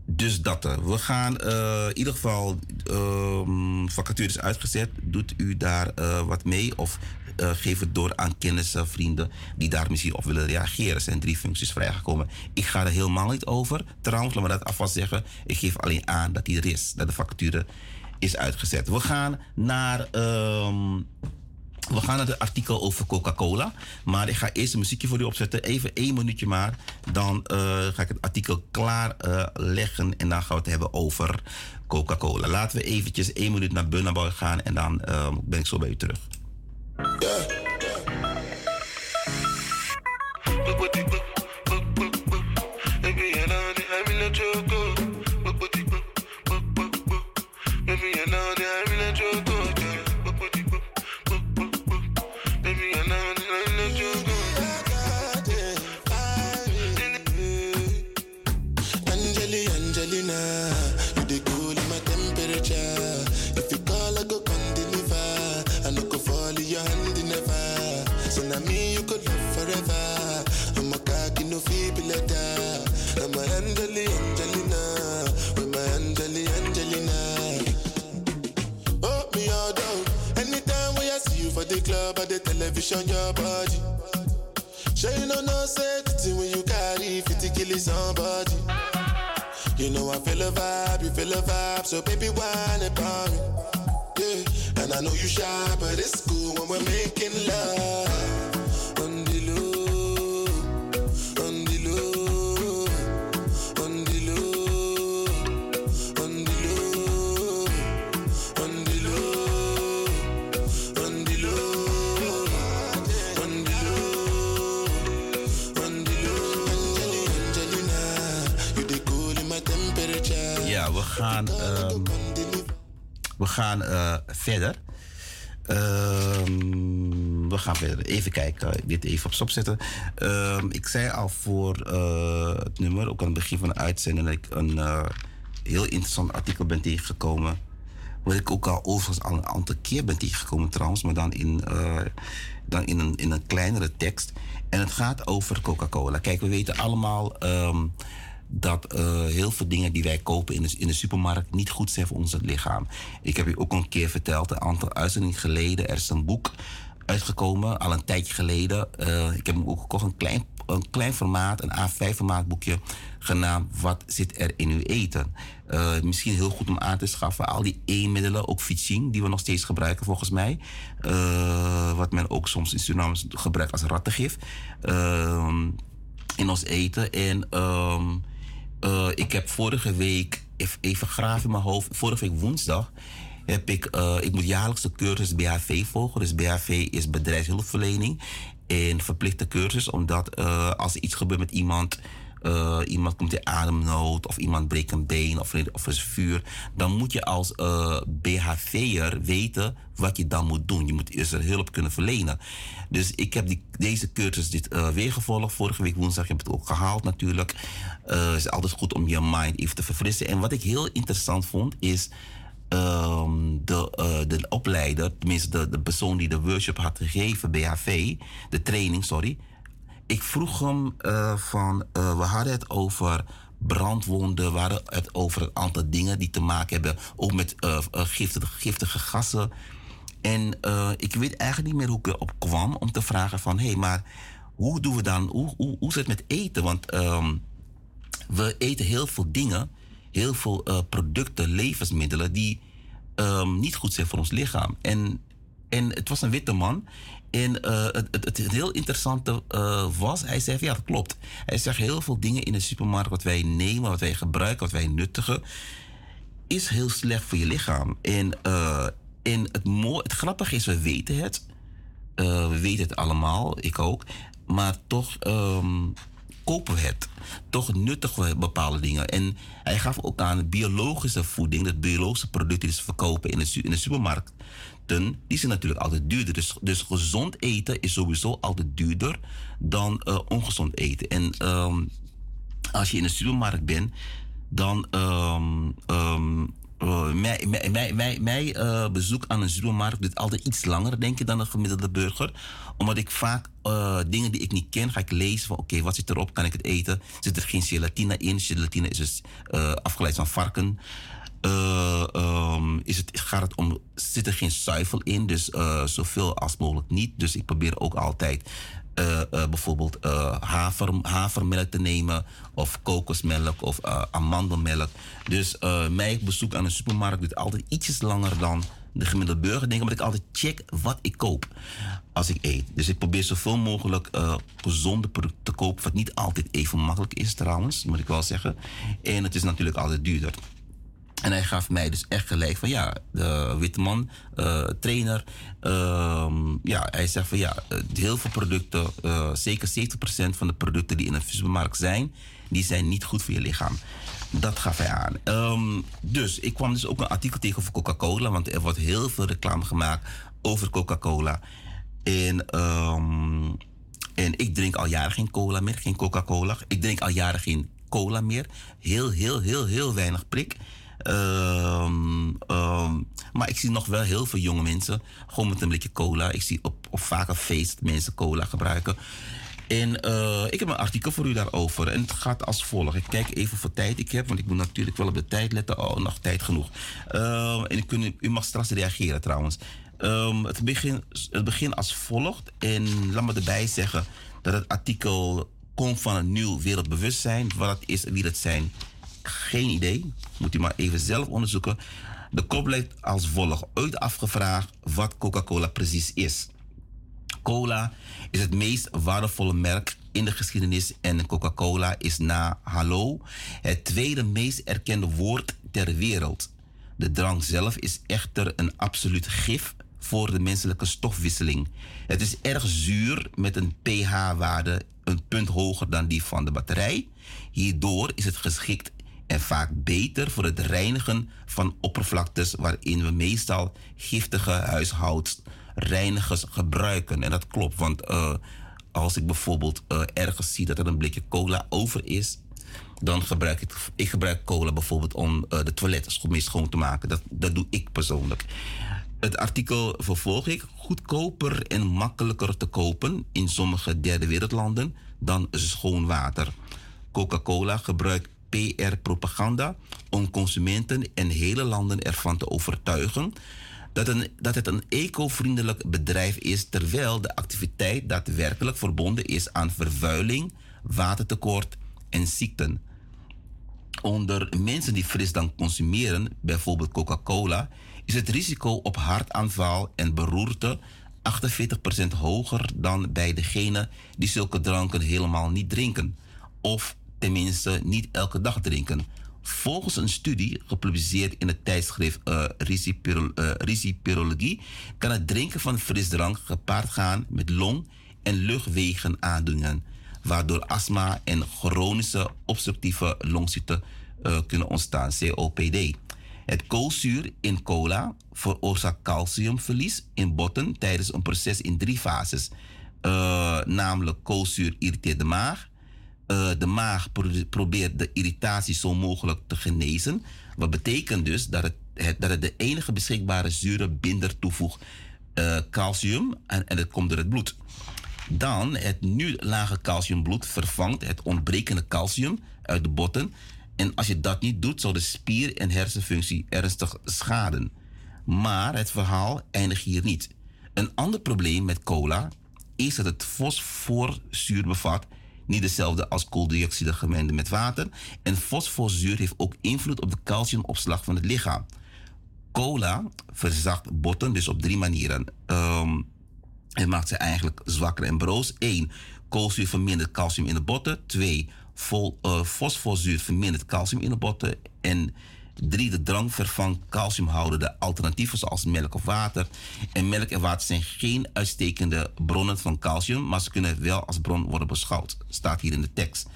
Dus dat er. We gaan eh, in ieder geval ehm vacatures uitgezet. Doet u daar eh, wat mee of eh, geef het door aan kennissen, vrienden die daar misschien op willen reageren. Er zijn drie functies vrijgekomen. Ik ga er helemaal niet over. Trouwens, laat me dat alvast zeggen. Ik geef alleen aan dat die er is, dat de vacature is uitgezet. We gaan naar ehm, We gaan naar het artikel over Coca-Cola. Maar ik ga eerst een muziekje voor u opzetten. Even één minuutje maar. Dan eh, ga ik het artikel klaar eh, leggen. En dan gaan we het hebben over Coca-Cola. Laten we eventjes één minuut naar Bunnaboy gaan. En dan eh, ben ik zo bij u terug. The television, your body. Sure you know no safety when you carry 50 kill somebody. You know I feel a vibe, you feel a vibe, so baby whine about me. Yeah, and I know you shy, but it's cool when we're making love. Ehm, we gaan eh, verder. Ehm, we gaan verder. Even kijken. Dit even op stop zetten. Ehm, ik zei al voor eh, het nummer, ook aan het begin van de uitzending, dat ik een eh, heel interessant artikel ben tegengekomen. Wat ik ook al overigens al een aantal keer ben tegengekomen trouwens, maar dan in, dan in, een, in een kleinere tekst. En het gaat over Coca-Cola. Kijk, we weten allemaal dat eh, heel veel dingen die wij kopen in de, in de supermarkt niet goed zijn voor ons lichaam. Ik heb u ook een keer verteld, een aantal uitzendingen geleden, er is een boek uitgekomen, al een tijdje geleden. Eh, ik heb hem ook gekocht, een klein, een klein formaat, een A5 formaat boekje, genaamd Wat zit er in uw eten? Eh, misschien heel goed om aan te schaffen. Al die E-middelen, ook fietsing, die we nog steeds gebruiken volgens mij. Wat men ook soms in Suriname gebruikt als rattengif. Ehm, in ons eten. En ehm, eh, ik heb vorige week, even, graaf in mijn hoofd, vorige week woensdag heb ik, eh, ik moet jaarlijks de cursus BHV volgen. Dus BHV is bedrijfshulpverlening. En verplichte cursus, omdat eh, als er iets gebeurt met iemand, eh, iemand komt in ademnood of iemand breekt een been of, of er is vuur, dan moet je als eh BHV'er weten wat je dan moet doen. Je moet eerst er hulp kunnen verlenen. Dus ik heb die, deze cursus dit eh, weer gevolgd. Vorige week woensdag heb ik het ook gehaald natuurlijk. Het is altijd goed om je mind even te verfrissen. En wat ik heel interessant vond is ehm, de, de opleider, tenminste de, de persoon die de workshop had gegeven, BHV, de training, sorry. Ik vroeg hem eh, van, eh, we hadden het over brandwonden, we hadden het over een aantal dingen die te maken hebben, ook met eh, giftige, giftige gassen. En ik weet eigenlijk niet meer hoe ik erop kwam om te vragen van, hé, hey, maar hoe doen we dan, hoe, hoe, hoe zit het met eten? Want ehm, we eten heel veel dingen, heel veel producten, levensmiddelen die ehm, niet goed zijn voor ons lichaam. En, en het was een witte man. En eh, het, het, het heel interessante eh, was, hij zei ja, dat klopt. Hij zegt heel veel dingen in de supermarkt wat wij nemen, wat wij gebruiken, wat wij nuttigen, is heel slecht voor je lichaam. En, eh, het, het grappige is, we weten het. We weten het allemaal, ik ook. Maar toch ehm, kopen we het. Toch nuttigen we bepaalde dingen. En hij gaf ook aan biologische voeding, dat biologische producten die ze verkopen in in de die zijn natuurlijk altijd duurder. Dus, dus gezond eten is sowieso altijd duurder dan eh, ongezond eten. En ehm, als je in de supermarkt bent, dan ehm, ehm, eh, mijn, mijn, mijn, mijn, mijn, eh, bezoek aan een supermarkt duurt altijd iets langer, denk ik, dan een gemiddelde burger. Omdat ik vaak dingen die ik niet ken, ga ik lezen van oké, wat zit erop? Kan ik het eten? Zit er geen gelatina in? Gelatina is dus afgeleid van varken. Ehm, is het, gaat het om, zit er geen zuivel in? Dus eh, zoveel als mogelijk niet. Dus ik probeer ook altijd eh, bijvoorbeeld haver, havermelk te nemen of kokosmelk of amandelmelk. Dus mijn bezoek aan een supermarkt duurt altijd ietsjes langer dan de gemiddelde burger denken, maar ik altijd check wat ik koop als ik eet. Dus ik probeer zoveel mogelijk gezonde producten te kopen, wat niet altijd even makkelijk is trouwens, moet ik wel zeggen. En het is natuurlijk altijd duurder. En hij gaf mij dus echt gelijk van ja, de Witteman, eh, trainer. ehm, ja, hij zegt van ja, eh, heel veel producten, eh, zeker 70% van de producten die in de supermarkt zijn, die zijn niet goed voor je lichaam. Dat gaf hij aan. Ehm, dus ik kwam dus ook een artikel tegen over Coca-Cola, want er wordt heel veel reclame gemaakt over Coca-Cola. En, ehm, en ik drink al jaren geen cola meer, geen Coca-Cola. Ik drink al jaren geen cola meer. Heel, heel, heel, heel weinig prik. Ehm, ehm, maar ik zie nog wel heel veel jonge mensen gewoon met een blikje cola. Ik zie op, op vaker feest mensen cola gebruiken. En eh, ik heb een artikel voor u daarover. En het gaat als volgt. Ik kijk even voor tijd ik heb, want ik moet natuurlijk wel op de tijd letten. Oh, nog tijd genoeg. Ehm, en u, u mag straks reageren trouwens. Het, begin, het begin als volgt. En laat me erbij zeggen dat het artikel komt van een nieuw wereldbewustzijn. Wat is en wie het zijn, geen idee. Moet u maar even zelf onderzoeken. De kop lijkt als volgt. Ooit afgevraagd wat Coca-Cola precies is. Cola is het meest waardevolle merk in de geschiedenis en Coca-Cola is na Hallo het tweede meest erkende woord ter wereld. De drank zelf is echter een absoluut gif voor de menselijke stofwisseling. Het is erg zuur met een pH-waarde een punt hoger dan die van de batterij. Hierdoor is het geschikt en vaak beter voor het reinigen van oppervlaktes waarin we meestal giftige huishoudreinigers gebruiken. En dat klopt, want eh, als ik bijvoorbeeld eh, ergens zie dat er een blikje cola over is, dan gebruik ik, ik gebruik cola bijvoorbeeld om eh, de toiletten mee schoon te maken. Dat, dat doe ik persoonlijk. Het artikel vervolg ik. Goedkoper en makkelijker te kopen in sommige derde wereldlanden dan schoon water. Coca-Cola gebruikt PR-propaganda om consumenten en hele landen ervan te overtuigen dat, een, dat het een eco-vriendelijk bedrijf is, terwijl de activiteit daadwerkelijk verbonden is aan vervuiling, watertekort en ziekten. Onder mensen die frisdrank consumeren, bijvoorbeeld Coca-Cola, is het risico op hartaanval en beroerte 48% hoger dan bij degenen die zulke dranken helemaal niet drinken. Of tenminste niet elke dag drinken. Volgens een studie gepubliceerd in het tijdschrift eh, Risipirologie kan het drinken van frisdrank gepaard gaan met long- en luchtwegen aandoeningen, waardoor astma en chronische obstructieve longziekten eh, kunnen ontstaan, COPD. Het koolzuur in cola veroorzaakt calciumverlies in botten tijdens een proces in drie fases. Namelijk koolzuur irriteert de maag. Eh, de maag pro- probeert de irritatie zo mogelijk te genezen. Wat betekent dus dat het, dat het de enige beschikbare zure binder toevoegt eh, calcium en, en het komt door het bloed. Dan het nu lage calciumbloed vervangt het ontbrekende calcium uit de botten. En als je dat niet doet, zal de spier- en hersenfunctie ernstig schaden. Maar het verhaal eindigt hier niet. Een ander probleem met cola is dat het fosforzuur bevat, niet dezelfde als kooldioxide gemengd met water. En fosforzuur heeft ook invloed op de calciumopslag van het lichaam. Cola verzacht botten dus op drie manieren. Ehm, het maakt ze eigenlijk zwakker en broos. 1. Koolzuur vermindert calcium in de botten. 2. Vol, eh, fosforzuur vermindert calcium in de botten. En 3. De drank vervangt calciumhoudende alternatieven zoals melk of water. En melk en water zijn geen uitstekende bronnen van calcium, maar ze kunnen wel als bron worden beschouwd. Staat hier in de tekst.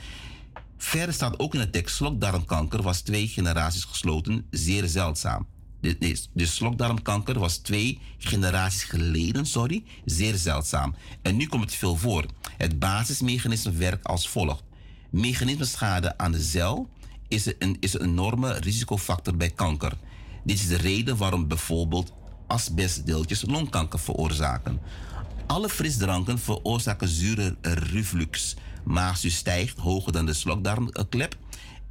Verder staat ook in de tekst: slokdarmkanker was twee generaties gesloten, zeer zeldzaam. De, de slokdarmkanker was twee generaties geleden, sorry, zeer zeldzaam. En nu komt het veel voor. Het basismechanisme werkt als volgt. Mechanismeschade aan de cel is een, is een enorme risicofactor bij kanker. Dit is de reden waarom bijvoorbeeld asbestdeeltjes longkanker veroorzaken. Alle frisdranken veroorzaken zure reflux. Maagzuur stijgt hoger dan de slokdarmklep.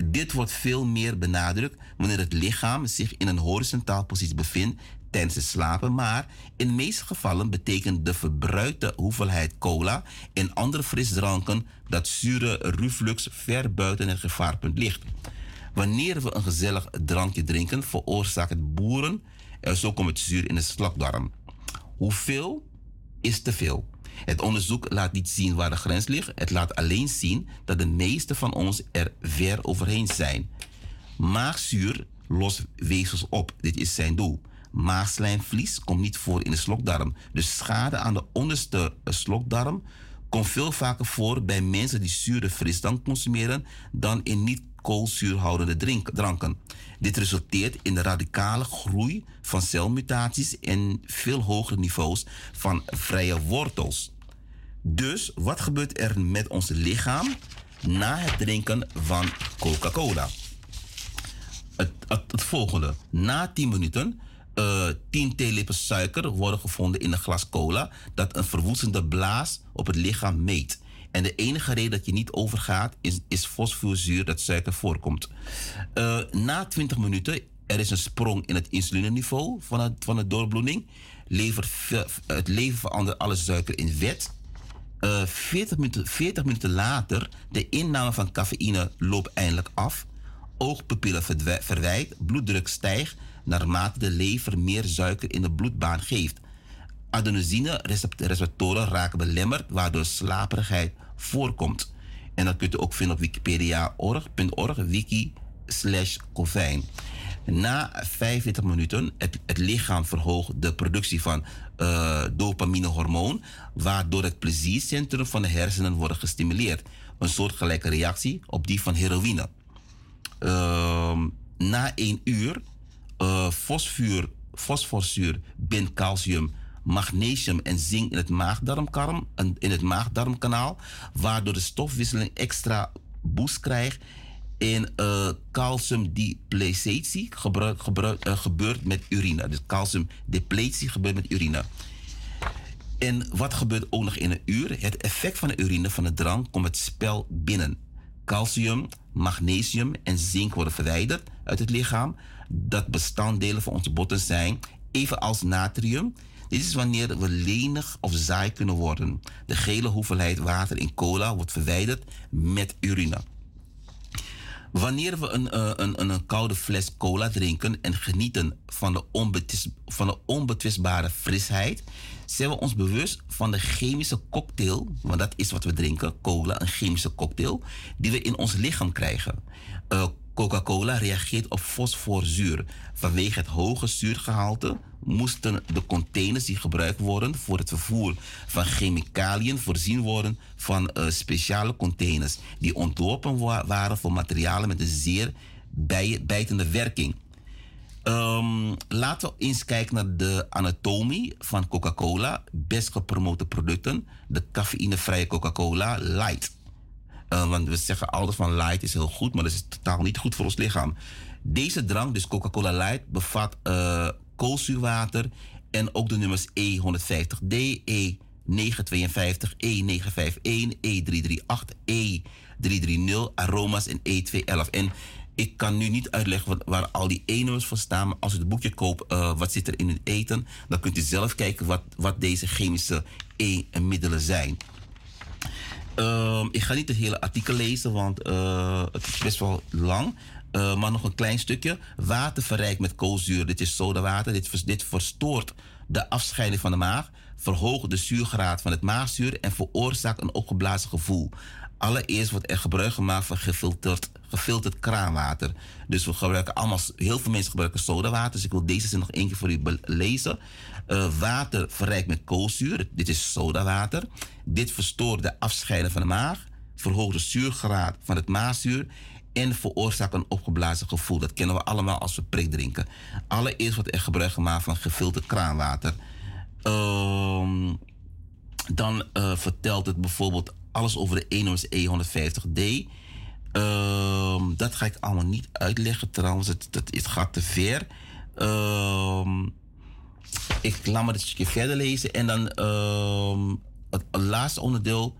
Dit wordt veel meer benadrukt wanneer het lichaam zich in een horizontaal positie bevindt tijdens het slapen, maar in de meeste gevallen betekent de verbruikte hoeveelheid cola en andere frisdranken dat zure reflux ver buiten het gevaarpunt ligt. Wanneer we een gezellig drankje drinken, veroorzaakt het boeren en zo komt het zuur in de slokdarm. Hoeveel is te veel? Het onderzoek laat niet zien waar de grens ligt. Het laat alleen zien dat de meeste van ons er ver overheen zijn. Maagzuur lost weefsels op. Dit is zijn doel. Maagslijmvlies komt niet voor in de slokdarm. Dus schade aan de onderste eh, slokdarm komt veel vaker voor bij mensen die zure frisdrank consumeren dan in niet koolzuurhoudende drink- dranken. Dit resulteert in de radicale groei van celmutaties en veel hogere niveaus van vrije wortels. Dus wat gebeurt er met ons lichaam na het drinken van Coca-Cola? Het, het, volgende. Na 10 minuten, eh 10 theelepels suiker worden gevonden in een glas cola dat een verwoestende blaas op het lichaam meet. En de enige reden dat je niet overgaat is, is fosforzuur dat suiker voorkomt. Eh, na 20 minuten, er is een sprong in het insulineniveau van, het, van de doorbloeding. Levert, ve- het leven verandert alle suiker in vet. Eh, 40, minuten, 40 minuten later, de inname van cafeïne loopt eindelijk af. Oogpupillen verwijt, bloeddruk stijgt naarmate de lever meer suiker in de bloedbaan geeft. Adenosine-receptoren raken belemmerd, waardoor slaperigheid voorkomt. En dat kunt u ook vinden op wikipedia.org, wiki slash. Na 45 minuten, het, lichaam verhoogt de productie van eh dopaminehormoon, waardoor het pleziercentrum van de hersenen wordt gestimuleerd. Een soortgelijke reactie op die van heroïne. Ehm, na één uur eh fosfuur, fosforzuur bindt calcium, magnesium en zink in het, maagdarmkarm, in het maagdarmkanaal, waardoor de stofwisseling extra boost krijgt. En eh calciumdepletie eh, gebeurt met urine. Dus calciumdepletie gebeurt met urine. En wat gebeurt ook nog in een uur? Het effect van de urine van de drank komt het spel binnen. Calcium, magnesium en zink worden verwijderd uit het lichaam. Dat bestanddelen van onze botten zijn, evenals natrium. Dit is wanneer we lenig of zaai kunnen worden. De gele hoeveelheid water in cola wordt verwijderd met urine. Wanneer we een, eh, een, een, koude fles cola drinken en genieten van de, onbetwist, van de onbetwistbare frisheid, zijn we ons bewust van de chemische cocktail, want dat is wat we drinken, cola, een chemische cocktail, die we in ons lichaam krijgen. Eh, Coca-Cola reageert op fosforzuur. Vanwege het hoge zuurgehalte moesten de containers die gebruikt worden voor het vervoer van chemicaliën voorzien worden van eh, speciale containers die ontworpen wa- waren voor materialen met een zeer bij- bijtende werking. Ehm, laten we eens kijken naar de anatomie van Coca-Cola. Best gepromote producten. De cafeïnevrije Coca-Cola Light. Eh, want we zeggen altijd van light is heel goed, maar dat is totaal niet goed voor ons lichaam. Deze drank, dus Coca-Cola Light, bevat eh koolzuurwater en ook de nummers E150D, E952, E951, E338, E330, aroma's en E211. En ik kan nu niet uitleggen wat, waar al die E-nummers voor staan, maar als u het boekje koopt, eh, wat zit er in het eten, dan kunt u zelf kijken wat, wat deze chemische E-middelen zijn. Ehm, ik ga niet het hele artikel lezen, want eh, het is best wel lang. Eh, maar nog een klein stukje. Water verrijkt met koolzuur. Dit is sodawater. Dit, dit verstoort de afscheiding van de maag. Verhoogt de zuurgraad van het maagzuur. En veroorzaakt een opgeblazen gevoel. Allereerst wordt er gebruik gemaakt van gefilterd, gefilterd kraanwater. Dus we gebruiken allemaal, heel veel mensen gebruiken sodawater. Dus ik wil deze zin nog één keer voor u lezen. Eh, water verrijkt met koolzuur. Dit is sodawater. Dit verstoort de afscheiding van de maag. Verhoogt de zuurgraad van het maagzuur. En veroorzaakt een opgeblazen gevoel. Dat kennen we allemaal als we prik drinken. Allereerst wordt er gebruik gemaakt van gefilterd kraanwater. Ehm, dan eh, vertelt het bijvoorbeeld alles over de Enos E150D. Ehm, dat ga ik allemaal niet uitleggen trouwens. Het, het, gaat te ver. Ehm, ik laat me dit stukje verder lezen. En dan ehm, het, het laatste onderdeel.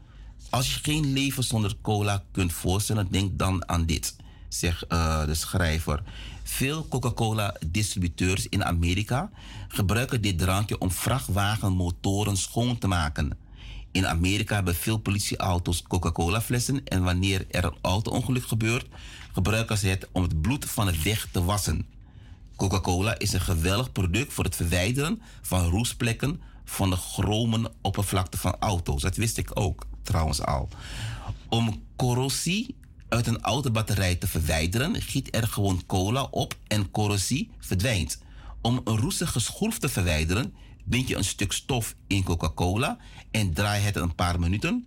Als je geen leven zonder cola kunt voorstellen, denk dan aan dit, zegt eh, de schrijver. Veel Coca-Cola-distributeurs in Amerika gebruiken dit drankje om vrachtwagenmotoren schoon te maken. In Amerika hebben veel politieauto's Coca-Cola-flessen en wanneer er een auto-ongeluk gebeurt, gebruiken ze het om het bloed van de weg te wassen. Coca-Cola is een geweldig product voor het verwijderen van roestplekken van de chromen oppervlakte van auto's. Dat wist ik ook trouwens al. Om corrosie uit een oude batterij te verwijderen, giet er gewoon cola op en corrosie verdwijnt. Om een roestige schroef te verwijderen, bind je een stuk stof in Coca-Cola en draai het een paar minuten.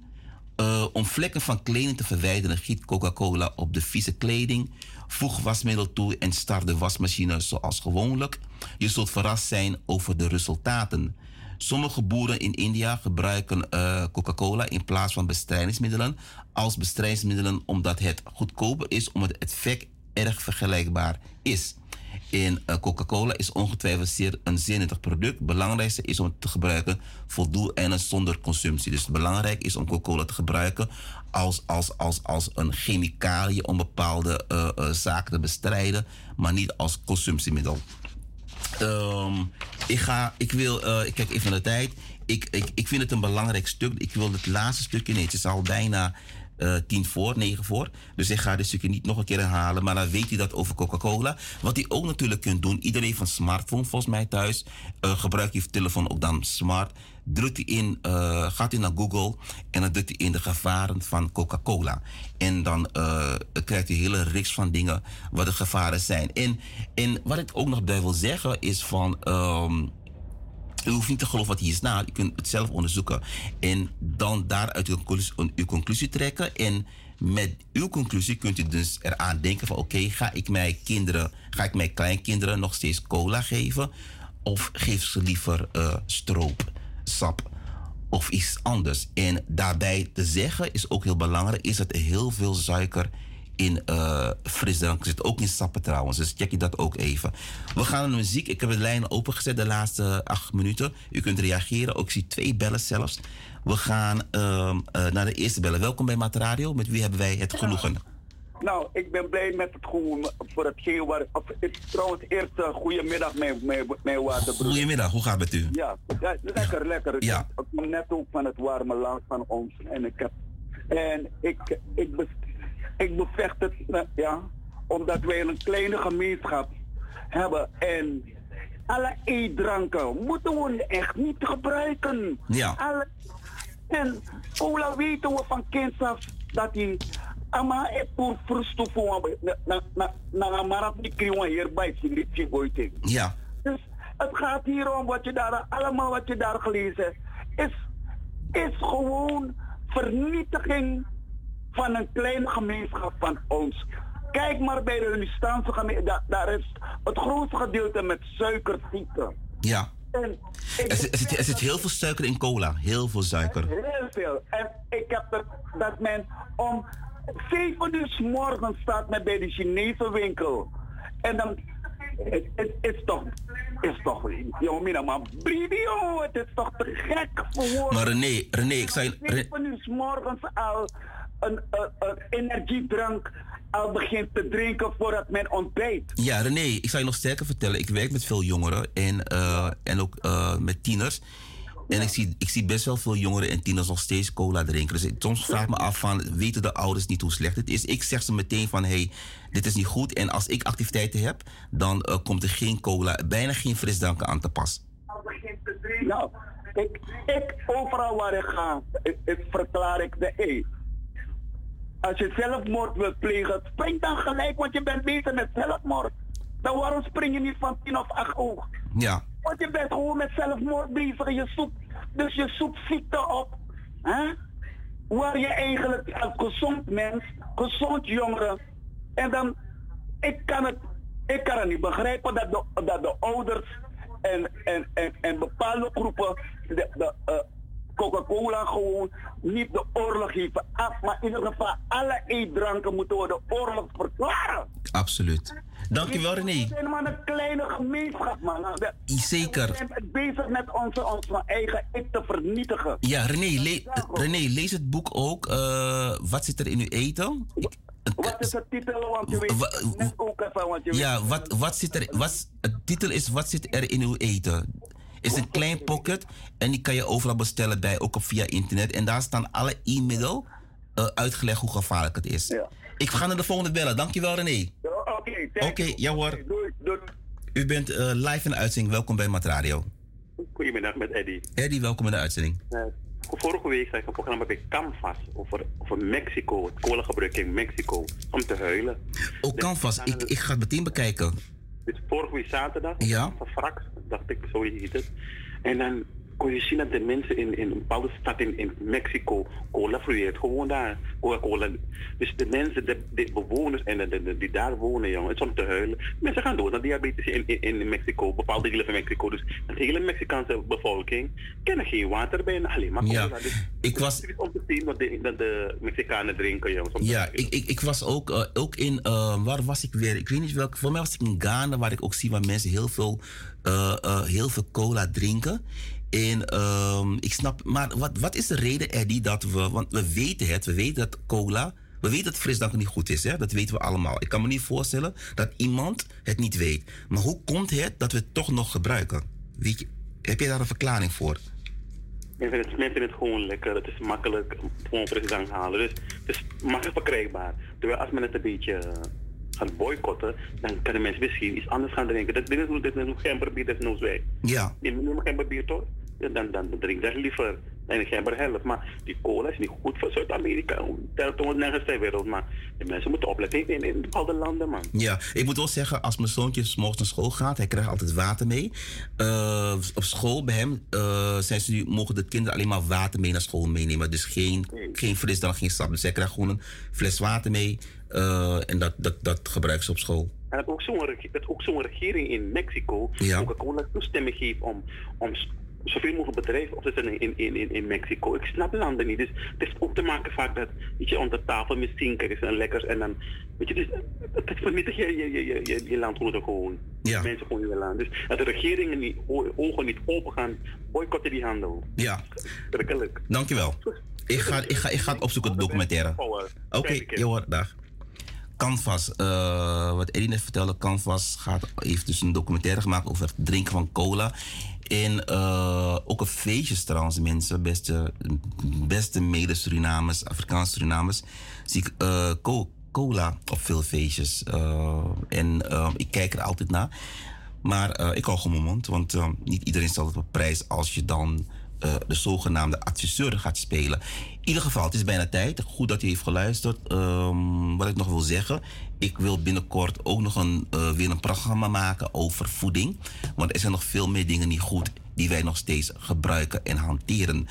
Uh, om vlekken van kleding te verwijderen, giet Coca-Cola op de vieze kleding. Voeg wasmiddel toe en start de wasmachine zoals gewoonlijk. Je zult verrast zijn over de resultaten. Sommige boeren in India gebruiken uh, Coca-Cola in plaats van bestrijdingsmiddelen als bestrijdingsmiddelen omdat het goedkoper is omdat het effect erg vergelijkbaar is. En uh, Coca-Cola is ongetwijfeld zeer, een zeer nuttig product. Het belangrijkste is om het te gebruiken voor doeleinden zonder consumptie. Dus belangrijk is om Coca-Cola te gebruiken als, als, als, als een chemicaliën om bepaalde uh, uh, zaken te bestrijden, maar niet als consumptiemiddel. Um, ik, ga, ik wil, ik kijk even naar de tijd. Ik, ik, ik vind het een belangrijk stuk. Ik wil het laatste stukje, nee, het is al bijna uh, tien voor, negen voor. Dus ik ga dit stukje niet nog een keer herhalen. Maar dan weet hij dat over Coca-Cola. Wat hij ook natuurlijk kunt doen. Iedereen een smartphone volgens mij thuis. Uh, gebruikt je telefoon ook dan smart. Drukt hij in, uh, gaat hij naar Google. En dan drukt hij in de gevaren van Coca-Cola. En dan krijgt hij een hele reeks van dingen wat de gevaren zijn. En, en wat ik ook nog bij wil zeggen is van... Um, u hoeft niet te geloven wat hier staat. U kunt het zelf onderzoeken. En dan daaruit uw conclusie, uw conclusie trekken. En met uw conclusie kunt u dus eraan denken van... oké, ga ik mijn kinderen, ga ik mijn kleinkinderen nog steeds cola geven? Of geef ze liever uh, stroop, sap of iets anders? En daarbij te zeggen is ook heel belangrijk... is dat er heel veel suiker in uh, frisdrank zit. Ook in sappen trouwens. Dus check je dat ook even. We gaan naar de muziek. Ik heb de lijnen opengezet de laatste acht minuten. U kunt reageren. Ook ik zie twee bellen zelfs. We gaan uh, uh, naar de eerste bellen. Welkom bij Mat Radio. Met wie hebben wij het genoegen? Nou, ik ben blij met het gewoon voor hetgeen waar. Of, ik, trouwens, eerst uh, goedemiddag, mijn, mijn, mijn waterbroer. Goedemiddag, hoe gaat het met u? Ja, ja lekker, lekker. Ja. Ik kom net ook van het warme land van ons. En ik heb. En ik, ik, ik bevecht het, ja, omdat wij een kleine gemeenschap hebben en alle eetdranken moeten we echt niet gebruiken. Ja. Alle, en cola weten we van kind af dat hij ama e pour frusto voor na na na marat niet hierbij dit Ja. Dus het gaat hier om wat je daar allemaal wat je daar gelezen is is gewoon vernietiging van een kleine gemeenschap van ons. Kijk maar bij de Unistaanse gemeenschap, daar is het grootste gedeelte met suikerziekte. Ja. En er, zit, er zit heel veel suiker in cola, heel veel suiker. Heel veel. En ik heb het, dat men om 7 uur s morgens staat men bij de Chinese winkel. En dan het, het is toch, is toch, jongen, maar Bridio, het is toch te gek voor woorden. Maar René, René, ik zei... 7 uur s morgens al een, een, een energiedrank al begint te drinken voordat men ontbijt. Ja, René, ik zal je nog sterker vertellen. Ik werk met veel jongeren en, uh, en ook uh, met tieners. En ik, zie, ik zie best wel veel jongeren en tieners nog steeds cola drinken. Dus soms vraag ik me af van, weten de ouders niet hoe slecht het is? Ik zeg ze meteen van, hey, dit is niet goed. En als ik activiteiten heb, dan uh, komt er geen cola, bijna geen frisdranken aan te pas. Nou, ik, ik overal waar ik ga, ik, ik verklaar ik de E. Als je zelfmoord wilt plegen, spring dan gelijk, want je bent bezig met zelfmoord. Dan waarom spring je niet van 10 of 8 oog? Ja. Want je bent gewoon met zelfmoord bezig. Je zoekt, dus je zoekt ziekte op. Hè? Waar je eigenlijk als gezond mens, gezond jongere. En dan, ik kan het, ik kan het niet begrijpen dat de, dat de ouders en, en, en, en bepaalde groepen de, de, uh, Coca-Cola gewoon niet de oorlog geven af. Maar in ieder geval, alle eetdranken moeten worden oorlog verklaren. Absoluut. Dankjewel René. We zijn maar een kleine gemeenschap man. De, Zeker. We zijn bezig met onze, onze eigen ik te vernietigen. Ja René, le René lees het boek ook. Uh, wat zit er in uw eten? Ik, wat is de titel? Want je weet net ook even. Want je ja, weet, wat, wat zit er? Wat, de titel is Wat zit er in uw eten? Is een klein pocket en die kan je overal bestellen bij, ook op via internet. En daar staan alle e-middel uh, uitgelegd hoe gevaarlijk het is. Ja. Ik ga naar de volgende bellen. Dankjewel René. Oké, okay, ja hoor. Doei, doei. U bent eh, live in de uitzending. Welkom bij Matradio. Goedemiddag met Eddy. Eddy, welkom in de uitzending. Eh, vorige week zag ik een programma bij Canvas over, over Mexico, het kolengebruik in Mexico, om te huilen. Oh, Canvas, ik, ik ga het meteen bekijken. Dus vorige week zaterdag, Ja. Frax, dacht ik, zo heet het. En dan kon je zien dat de mensen in, in een bepaalde stad in, in Mexico cola vloeien. Gewoon daar, Coca-Cola. Dus de mensen, de, de bewoners en de, die daar wonen, jongen, het is om te huilen. Mensen gaan door naar diabetes in, in, in Mexico, bepaalde delen van Mexico. Dus de hele Mexicaanse bevolking kennen geen water bijna, alleen maar cola. Ja, Dus ik was... het is om te zien wat de, dat de Mexicanen drinken, jongens. Ja, ik, ik, ik was ook, eh, ook in, eh, waar was ik weer? Ik weet niet welke, voor mij was ik in Ghana, waar ik ook zie waar mensen heel veel, eh, heel veel cola drinken. En ehm, ik snap, maar wat, wat is de reden, Eddie, dat we, want we weten het, we weten dat cola, we weten dat frisdrank niet goed is, hè? dat weten we allemaal. Ik kan me niet voorstellen dat iemand het niet weet. Maar hoe komt het dat we het toch nog gebruiken? Heb je daar een verklaring voor? Men vindt, het, het gewoon lekker. Het is makkelijk gewoon frisdrank halen. Dus het is makkelijk verkrijgbaar. Terwijl als men het een beetje gaat boycotten, dan kunnen mensen misschien iets anders gaan drinken. Dit, dit is, dit is nog geen bier, is nog wij. Ja. Je geen bier toch? Ja, dan, dan drink dat liever. En ik heb er helft. Maar die cola is niet goed voor Zuid-Amerika. Ter toon nergens ter wereld. Maar de mensen moeten opletten in, in bepaalde landen, man. Ja, ik moet wel zeggen, als mijn zoontje 's morgens naar school gaat, hij krijgt altijd water mee. Eh, op school bij hem eh, zijn ze nu, mogen de kinderen alleen maar water mee naar school meenemen. Dus geen, geen frisdrank, geen sap. Dus zij krijgt gewoon een fles water mee eh, en dat, dat, dat gebruiken ze op school. En dat ook zo'n reg- dat ook zo'n regering in Mexico Ja. Coca-Cola toestemming geeft om, om zoveel mogelijk bedrijven op te zetten in, in, in, in Mexico. Ik snap landen niet. Dus het is ook te maken vaak dat weet je, onder tafel met zinkers en lekkers en dan, weet je, dus het vernietigt je, je, je, je, je, je landgenoten gewoon. Ja. Mensen gewoon je land. Dus dat de regeringen niet, o- ogen niet open gaan, boycotten die handel. Ja, Werkelijk. dankjewel. Ik ga, ik ga, ik ga het opzoeken, de documentaire. Oké, joh, dag. Canvas, eh, wat Eddie net vertelde, Canvas gaat, heeft dus een documentaire gemaakt over het drinken van cola. En eh, ook een feestjes trouwens, mensen, beste, beste mede-Surinamers, Afrikaanse Surinamers, zie ik co- cola op veel feestjes. En ik kijk er altijd naar. Maar ik hou gewoon mijn mond, want niet iedereen stelt het op prijs als je dan eh, de zogenaamde adviseur gaat spelen. In ieder geval, het is bijna tijd. Goed dat u heeft geluisterd. Ehm, wat ik nog wil zeggen, ik wil binnenkort ook nog een, eh, weer een programma maken over voeding. Want er zijn nog veel meer dingen niet goed die wij nog steeds gebruiken en hanteren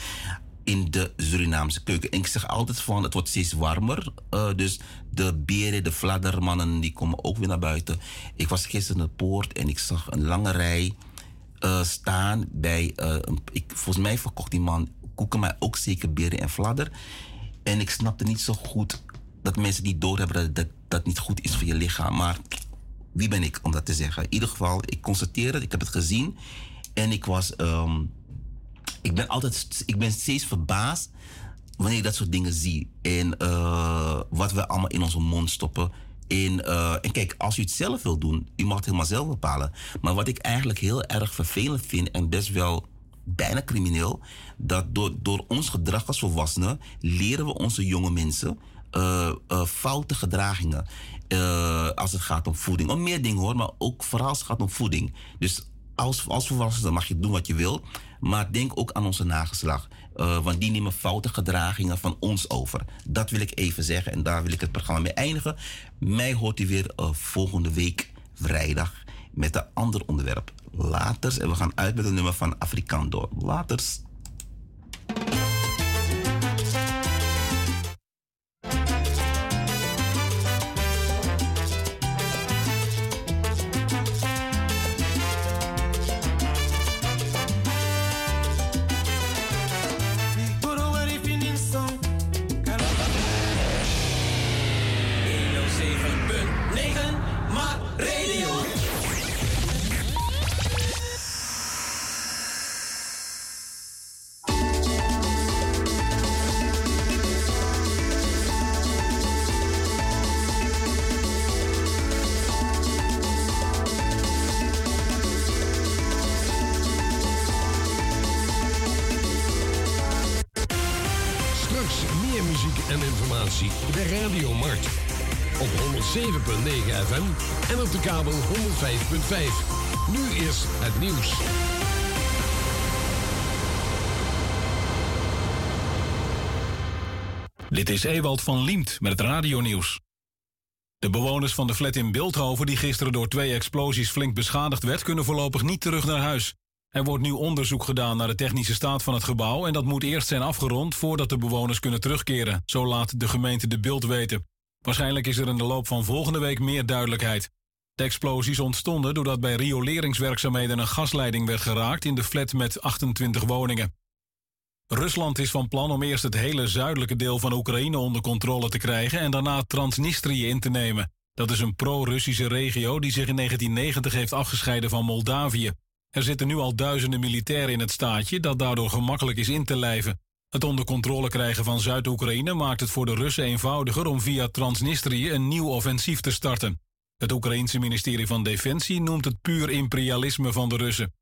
in de Surinaamse keuken. En ik zeg altijd van, het wordt steeds warmer. Eh, dus de beren, de fladdermannen, die komen ook weer naar buiten. Ik was gisteren in de poort en ik zag een lange rij eh, staan bij... eh, ik, volgens mij verkocht die man koeken, maar ook zeker beren en fladder. En ik snapte niet zo goed dat mensen niet doorhebben dat dat, dat niet goed is voor je lichaam. Maar wie ben ik om dat te zeggen? In ieder geval, ik constateer het, ik heb het gezien. En ik was... ehm, ik ben altijd ik ben steeds verbaasd wanneer ik dat soort dingen zie. En eh, wat we allemaal in onze mond stoppen. En, eh, en kijk, als u het zelf wil doen, u mag het helemaal zelf bepalen. Maar wat ik eigenlijk heel erg vervelend vind en best wel bijna crimineel, dat door, door ons gedrag als volwassenen leren we onze jonge mensen eh, eh, foute gedragingen. Als het gaat om voeding. Om meer dingen hoor, maar ook vooral als het gaat om voeding. Dus als, als volwassene mag je doen wat je wil. Maar denk ook aan onze nageslag. Eh, want die nemen foute gedragingen van ons over. Dat wil ik even zeggen. En daar wil ik het programma mee eindigen. Mij hoort u weer eh, volgende week vrijdag. Met een ander onderwerp. Laters. En we gaan uit met een nummer van Afrikando. Laters. Kabel 105.5. Nu is het nieuws. Dit is Ewald van Liemt met het radionieuws. De bewoners van de flat in Beeldhoven, die gisteren door twee explosies flink beschadigd werd, kunnen voorlopig niet terug naar huis. Er wordt nu onderzoek gedaan naar de technische staat van het gebouw en dat moet eerst zijn afgerond voordat de bewoners kunnen terugkeren. Zo laat de gemeente de beeld weten. Waarschijnlijk is er in de loop van volgende week meer duidelijkheid. De explosies ontstonden doordat bij rioleringswerkzaamheden een gasleiding werd geraakt in de flat met 28 woningen. Rusland is van plan om eerst het hele zuidelijke deel van Oekraïne onder controle te krijgen en daarna Transnistrië in te nemen. Dat is een pro-Russische regio die zich in 1990 heeft afgescheiden van Moldavië. Er zitten nu al duizenden militairen in het staatje dat daardoor gemakkelijk is in te lijven. Het onder controle krijgen van Zuid-Oekraïne maakt het voor de Russen eenvoudiger om via Transnistrië een nieuw offensief te starten. Het Oekraïense ministerie van Defensie noemt het puur imperialisme van de Russen.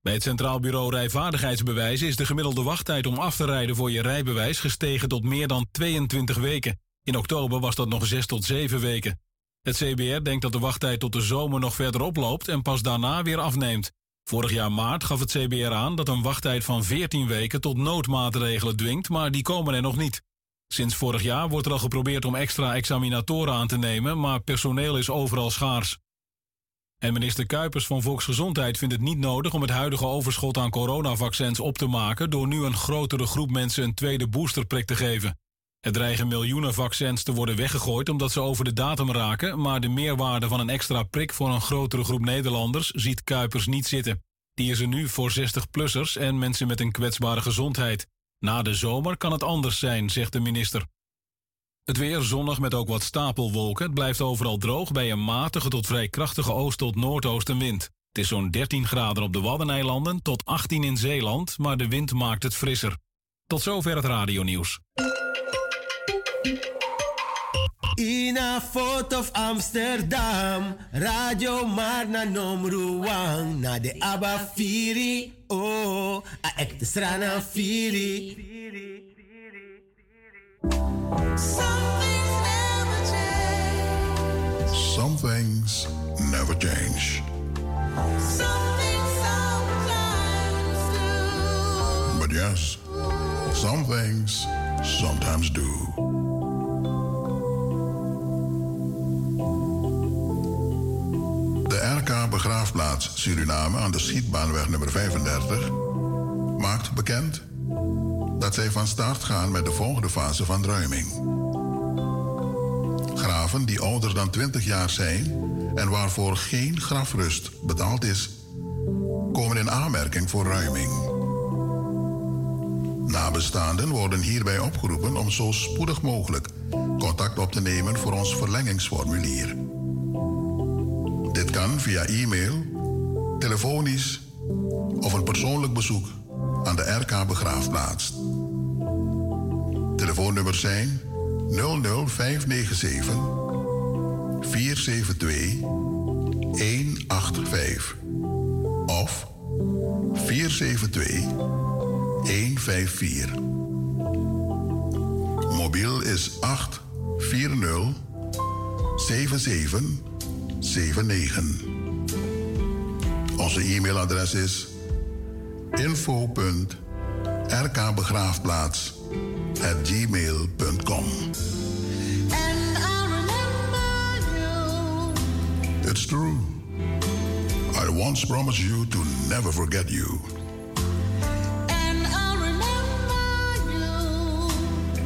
Bij het Centraal Bureau Rijvaardigheidsbewijzen is de gemiddelde wachttijd om af te rijden voor je rijbewijs gestegen tot meer dan 22 weken. In oktober was dat nog 6 tot 7 weken. Het CBR denkt dat de wachttijd tot de zomer nog verder oploopt en pas daarna weer afneemt. Vorig jaar maart gaf het CBR aan dat een wachttijd van 14 weken tot noodmaatregelen dwingt, maar die komen er nog niet. Sinds vorig jaar wordt er al geprobeerd om extra examinatoren aan te nemen, maar personeel is overal schaars. En minister Kuipers van Volksgezondheid vindt het niet nodig om het huidige overschot aan coronavaccins op te maken door nu een grotere groep mensen een tweede boosterprik te geven. Er dreigen miljoenen vaccins te worden weggegooid omdat ze over de datum raken, maar de meerwaarde van een extra prik voor een grotere groep Nederlanders ziet Kuipers niet zitten. Die is er nu voor 60-plussers en mensen met een kwetsbare gezondheid. Na de zomer kan het anders zijn, zegt de minister. Het weer zonnig met ook wat stapelwolken. Het blijft overal droog bij een matige tot vrij krachtige oost- tot noordoostenwind. Het is zo'n 13 graden op de Waddeneilanden tot 18 in Zeeland, maar de wind maakt het frisser. Tot zover het radionieuws. Ina foto of Amsterdam, radio maar na nomruang, na de Abba Firi, oh, a ekte strana Firi. Some things never change. But yes, some things sometimes do. De RK Begraafplaats Suriname aan de Schietbaanweg nummer 35 maakt bekend dat zij van start gaan met de volgende fase van ruiming. Graven die ouder dan 20 jaar zijn en waarvoor geen grafrust betaald is, komen in aanmerking voor ruiming. Nabestaanden worden hierbij opgeroepen om zo spoedig mogelijk contact op te nemen voor ons verlengingsformulier. Dit kan via e-mail, telefonisch of een persoonlijk bezoek aan de RK Begraafplaats. Telefoonnummers zijn 00597 472 185 of 472 154. Mobiel is 840 7779. Onze e-mailadres is info.rkbegraafplaats at gmail.com. It's true. I once promised you to never forget you.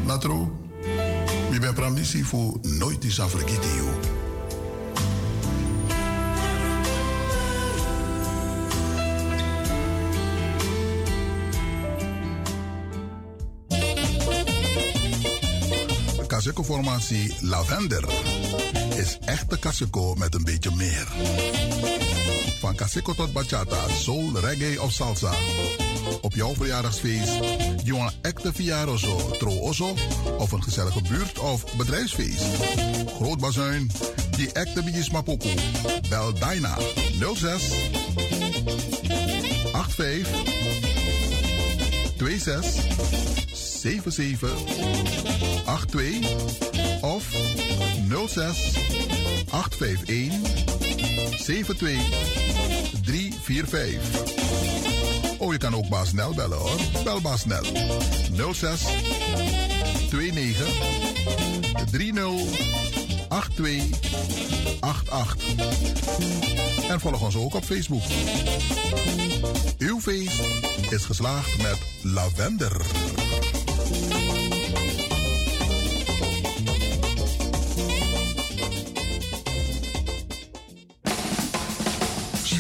Natro, mi ben pramisi fu nooit is afrekiti you. Kaseko-formatie Lavender is echte Kaseko met een beetje meer. Van Kaseko tot bachata, soul, reggae of salsa. Op jouw verjaardagsfeest, een echte verjaardagszo, trooso of een gezellige buurt- of bedrijfsfeest. Groot bazuin, die echte bietjes mapoko. Bel Dyna 06 85 26 77 82 of 06 851 72 345. Oh, je kan ook Baas Nel bellen hoor. Bel Baas Nel. 06 29 30 82 88. En volg ons ook op Facebook. Uw feest is geslaagd met lavender.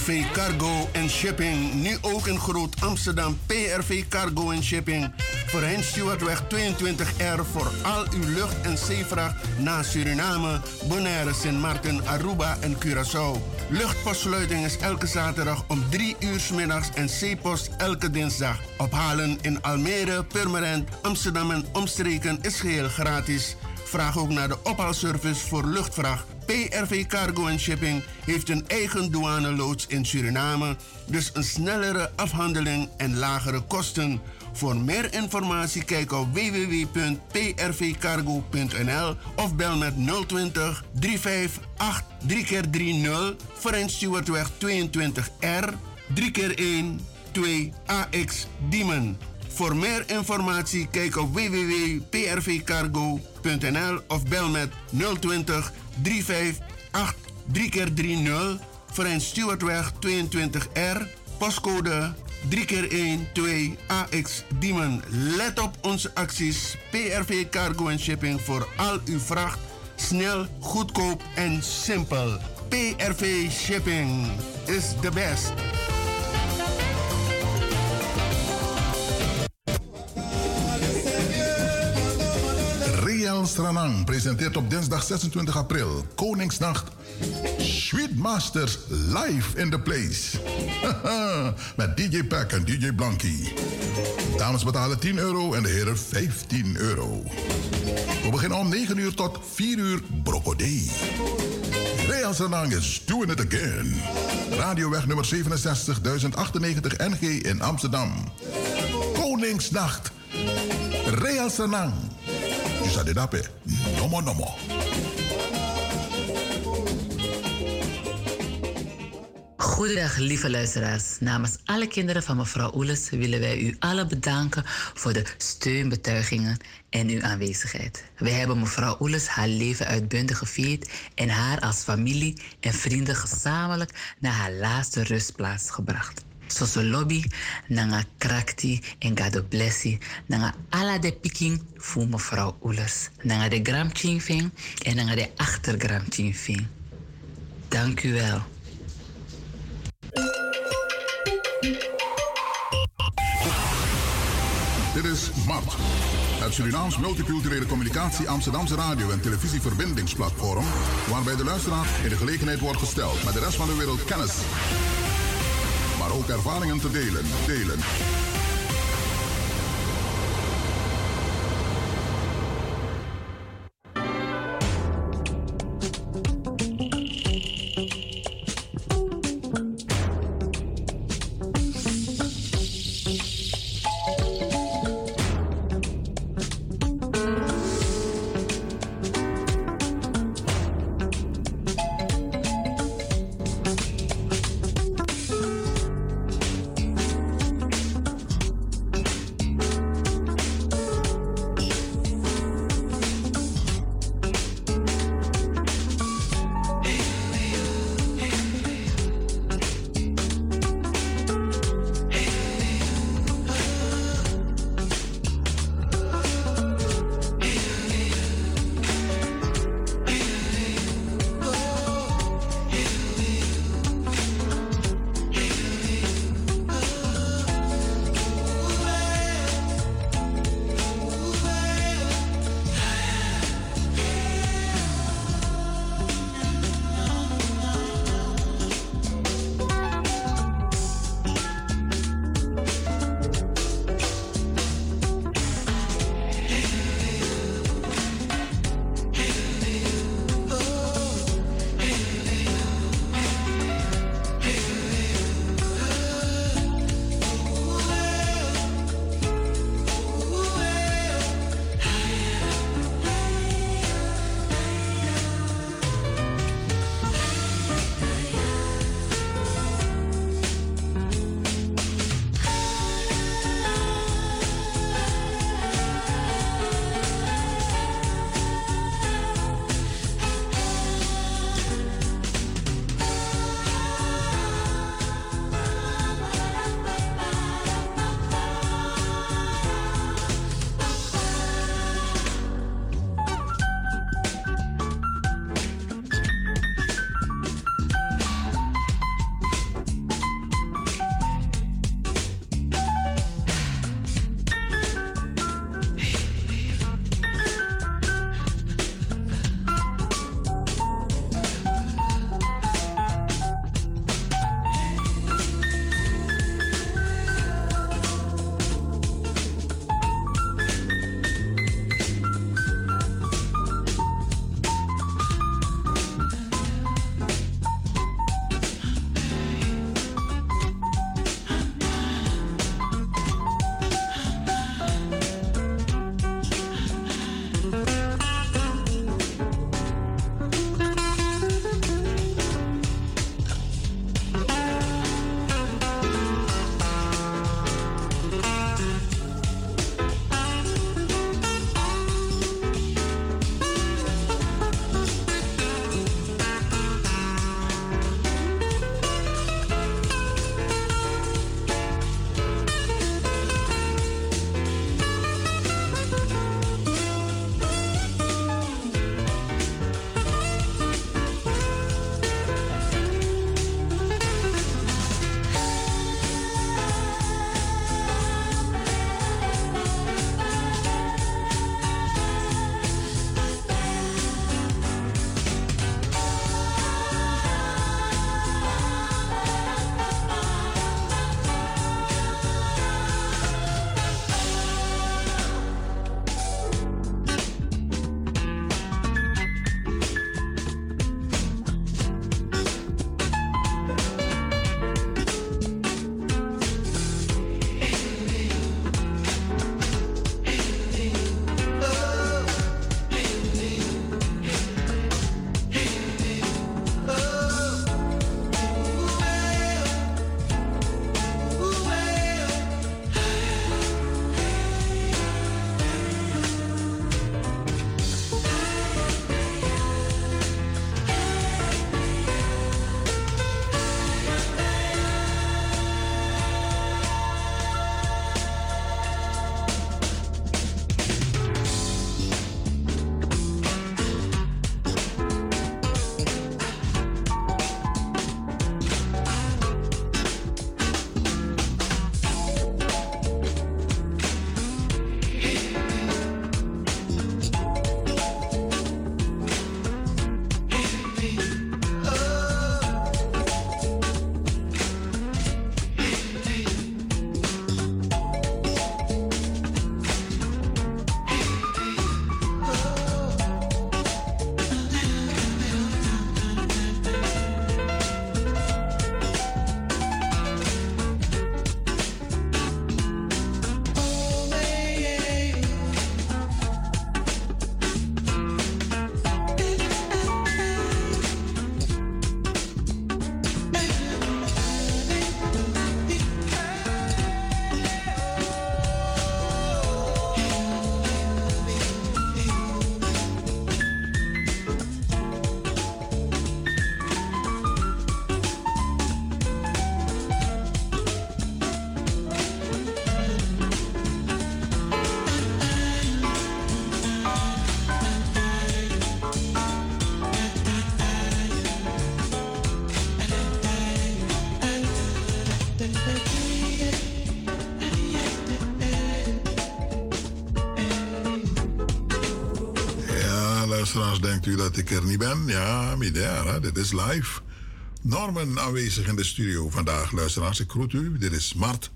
PRV Cargo en Shipping. Nu ook in Groot Amsterdam. PRV Cargo en Shipping. Voorheen Stewardweg 22R voor al uw lucht- en zeevracht naar Suriname, Bonaire, Sint Maarten, Aruba en Curaçao. Luchtpostsluiting is elke zaterdag om 3 uur 's middags en zeepost elke dinsdag. Ophalen in Almere, Purmerend, Amsterdam en omstreken is geheel gratis. Vraag ook naar de ophaalservice voor luchtvracht. PRV Cargo and Shipping heeft een eigen douaneloods in Suriname, dus een snellere afhandeling en lagere kosten. Voor meer informatie kijk op www.prvcargo.nl of bel met 020 358 3x30 Frans Stewartweg 22R 3x1 2AX Diemen. Voor meer informatie kijk op www.prvcargo.nl of bel met 020 358 3x30 Frans Stewartweg 22R, postcode 3x1 2AX Diemen. Let op onze acties PRV Cargo en Shipping voor al uw vracht. Snel, goedkoop en simpel. PRV Shipping is the best. Stranang presenteert op dinsdag 26 april Koningsnacht Sweet Masters live in the place. Met DJ Pack en DJ Blankie. Dames betalen 10 euro en de heren 15 euro. We beginnen om 9 uur tot 4 uur Brocodee. Real Stranang is doing it again. Radioweg nummer 67 1098 NG in Amsterdam. Koningsnacht. Real Sanang. Dit dappen. Nomo nomo. Goedendag, lieve luisteraars. Namens alle kinderen van mevrouw Oeles willen wij u allen bedanken voor de steunbetuigingen en uw aanwezigheid. Wij hebben mevrouw Oeles haar leven uitbundig gevierd en haar als familie en vrienden gezamenlijk naar haar laatste rustplaats gebracht. Soso lobby, nanga krakti en gado blessi, nanga ala de piking voor mevrouw Oeles. Nanga de gram chinfing en nanga de achtergram chinfing. Dank u wel. Dit is MAT, het Surinaams Multiculturele Communicatie Amsterdamse Radio- en Televisieverbindingsplatform, waarbij de luisteraar in de gelegenheid wordt gesteld met de rest van de wereld kennis, ook ervaringen te delen. delen. Denkt u dat ik er niet ben? Ja, midden, dit is live. Norman aanwezig in de studio vandaag, luisteraars. Ik groet u, dit is Mart.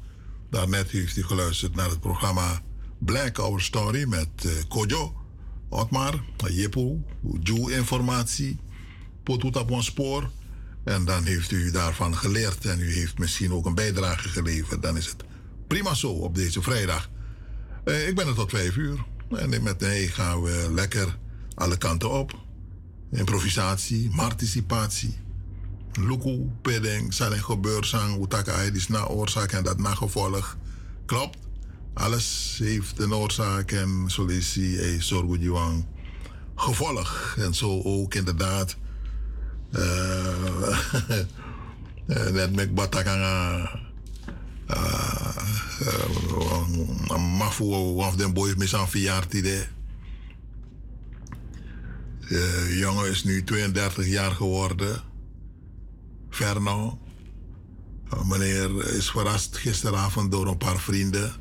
Daarnet heeft u geluisterd naar het programma Black Our Story met uh, Kojo, Otmar, Jeppo, Joe-informatie, Potut op ons spoor. En dan heeft u daarvan geleerd en u heeft misschien ook een bijdrage geleverd. Dan is het prima zo op deze vrijdag. Uh, ik ben er tot vijf uur. En met mij gaan we lekker alle kanten op. Improvisatie, participatie. Luku, pedding, zijn gebeursang, utaka is na oorzaak en dat na gevolg. Klopt. Alles heeft een oorzaak en solutie, eh, zorgujewang. Gevolg. En zo ook inderdaad. Uh, net met batakanga. Uh, mafu of den boys mis aan verjaardag. De jongen is nu 32 jaar geworden. Verno. Meneer is verrast gisteravond door een paar vrienden.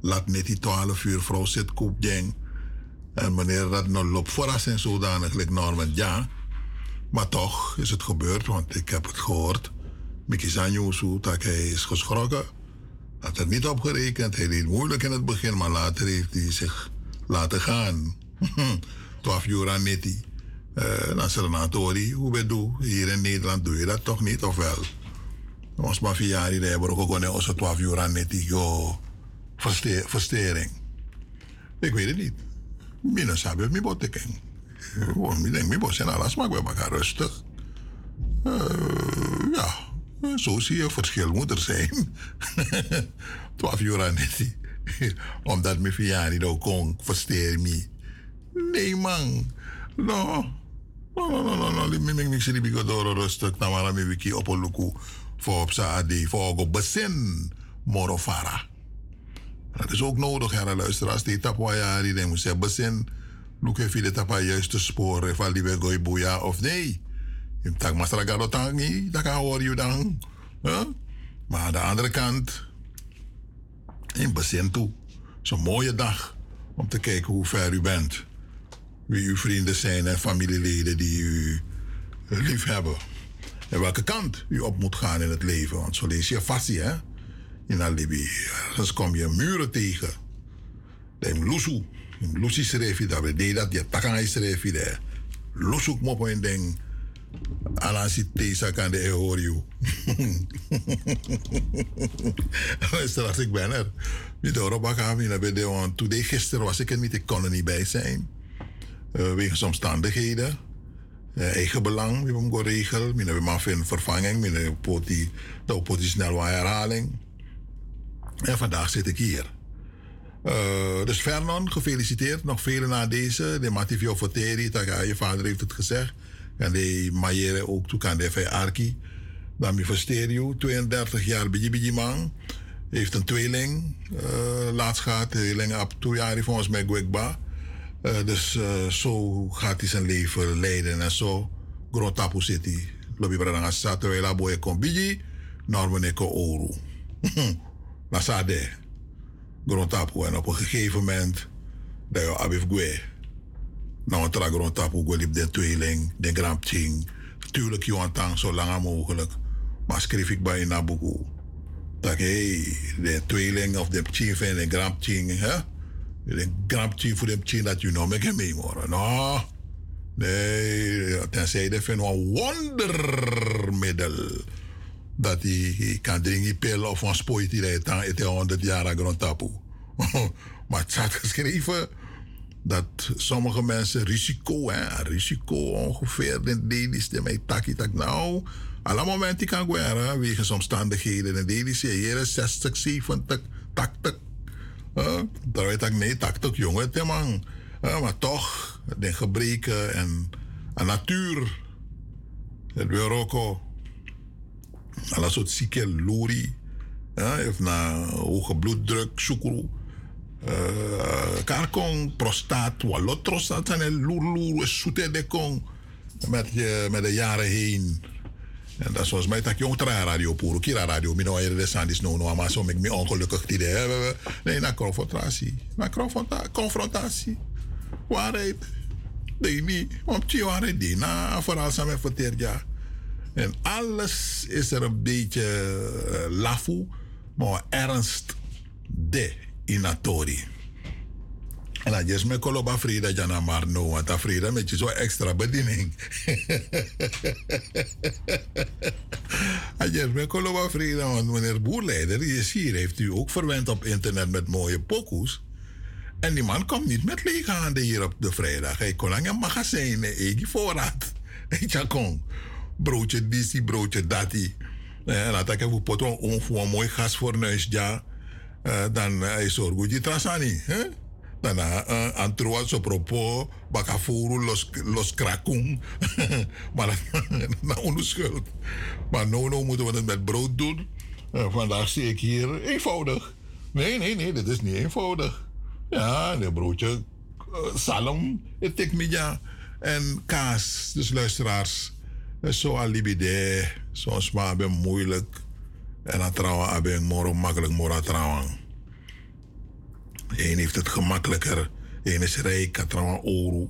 Laat net die 12 uur vrouw zit koop jeng. En meneer nog loopt verrast en zodanig, Norman, ja. Maar toch is het gebeurd, want ik heb het gehoord. Mickey Zanjosu, dat hij is geschrokken. Had er niet op gerekend. Hij deed moeilijk in het begin, maar later heeft hij zich laten gaan. 12 uur aan Nettie. Uh, naar Serenatori, hoe bedoel Hier in Nederland doe je dat toch niet, of wel? Ons mafiari, daar hebben we ook gewoon onze 12 uur aan Nettie. Yo, verstering. Ik weet het niet. Mina sabi, mi botekeng. Gewoon, ik denk, mi bot zijn alles, maar we elkaar rustig. Uh, ja, zo zie je, verschil moet er zijn. 12 uur aan Nettie. Omdat mijn verjaardag ook kon versteren me. Nee, man. No. No, no, no, no, no. Mi mi mi sili bigo doro rustig na mara mi wiki opo luku op sa adi voor go besin morofara. Dat is ook nodig, herre luisteraars. Die tapwa ja, die moet zeggen besin. If je de tapwa juiste sporen, van die gooi boeia of nee. Je tak masra gado tangi, kan hoor je dan. Maar aan de andere kant, in besin toe. Zo'n mooie dag om te kijken hoe ver u bent wie uw vrienden zijn en familieleden die u lief hebben. En welke kant u op moet gaan in het leven. Want zo lees je vast, hè? In Alibi. Ergens kom je muren tegen. De lusu. Lusi schreef je dat we deden dat. Je takan schreef je de. Lusu mopo in ding. Alansi tesa kan de je. Straks, ik ben er. Niet door op gaan we de today gisteren was ik er niet. Ik kon er niet bij zijn uh, wegens omstandigheden. Uh, eigen belang, we hebben geregeld. We hebben een vervanging, we hebben de oppositie snel herhaling. En vandaag zit ik hier. Uh, dus Vernon, gefeliciteerd. Nog vele na deze. De Mativio Foteri, je vader heeft het gezegd. En de Mayere ook toe kan de Arki. Dan mi versterio, 32 jaar bij man. Heeft een tweeling. Uh, laatst gaat, tweeling op twee jaar volgens mij Gwekba. Uh, dus uh, zo gaat hij zijn leven leiden en zo. Groot tapu city. Lobi brada sa terwijl la boy kon biji. Normen ko oru. La sa de. Groot tapu. En op een gegeven moment. Dat je abif gwe. Nou een tra groot tapu. Gwe liep de tweeling. De grand ching. Tuurlijk je aan zo lang mogelijk. Maar schreef ik bij Nabuku. Dat hey, de tweeling of de chief en de grand ching. Hè? De grapje voor dem chin dat je nou met mee horen. No. Nee, tenzij de vindt een wondermiddel. Dat hij kan drinken pil of een spoit die aan het 100 jaar grond tapu. maar het staat geschreven dat sommige mensen risico, hè, risico ongeveer, de dedies, de mij taki tak nou. Alle momenten kan gweren, wegens omstandigheden. En dedies, hier 60, 70, 80 Daar weet ik nee, dat toch jongen, te man. Uh, maar toch, de gebreken en de natuur. Het Weroko. Alle soort zieke luri. Uh, heeft na hoge bloeddruk, sukru. Uh, karkong, prostaat, walotros, dat zijn loer, loer, zoete de kong. Met, met de jaren heen. En dat volgens mij dat ook radio puro, kira radio, mino er de sandis no no, maar zo ik me ongelukkig die Nee, naar confrontatie. Naar confrontatie. Waarheid. Nee, niet. Want Chiware Dina, vooral samen verteerd ja. En alles is er een beetje uh, lafu, maar ernst de inatori. En is me koloba Frida jana maar no, want dat Frida met je zo extra bediening. En je me koloba Frida, want meneer Boerleider, die is hier, heeft u ook verwend op internet met mooie pokoes. En die man komt niet met lege handen hier op de vrijdag. Hij kon lang een magazijn, hij die voorraad. Ik kon broodje disi, broodje dati. En dat ik even pot een voor een mooi gas voor neus ja. Uh, dan is er goed die trasani. Hè? Dan uh, antro so propos bakafuru los los krakung. maar na onschuld. Maar no no moeten we het met brood doen. Uh, vandaag zie ik hier eenvoudig. Nee, nee, nee, dit is niet eenvoudig. Ja, een broodje uh, tik ja. En kaas. Dus luisteraars, zo alibide, soms maar ben moeilijk. En dan trouwen ben moro makkelijk moro trouwen. Eén heeft het gemakkelijker. Eén is rijk, kan trouwen oru.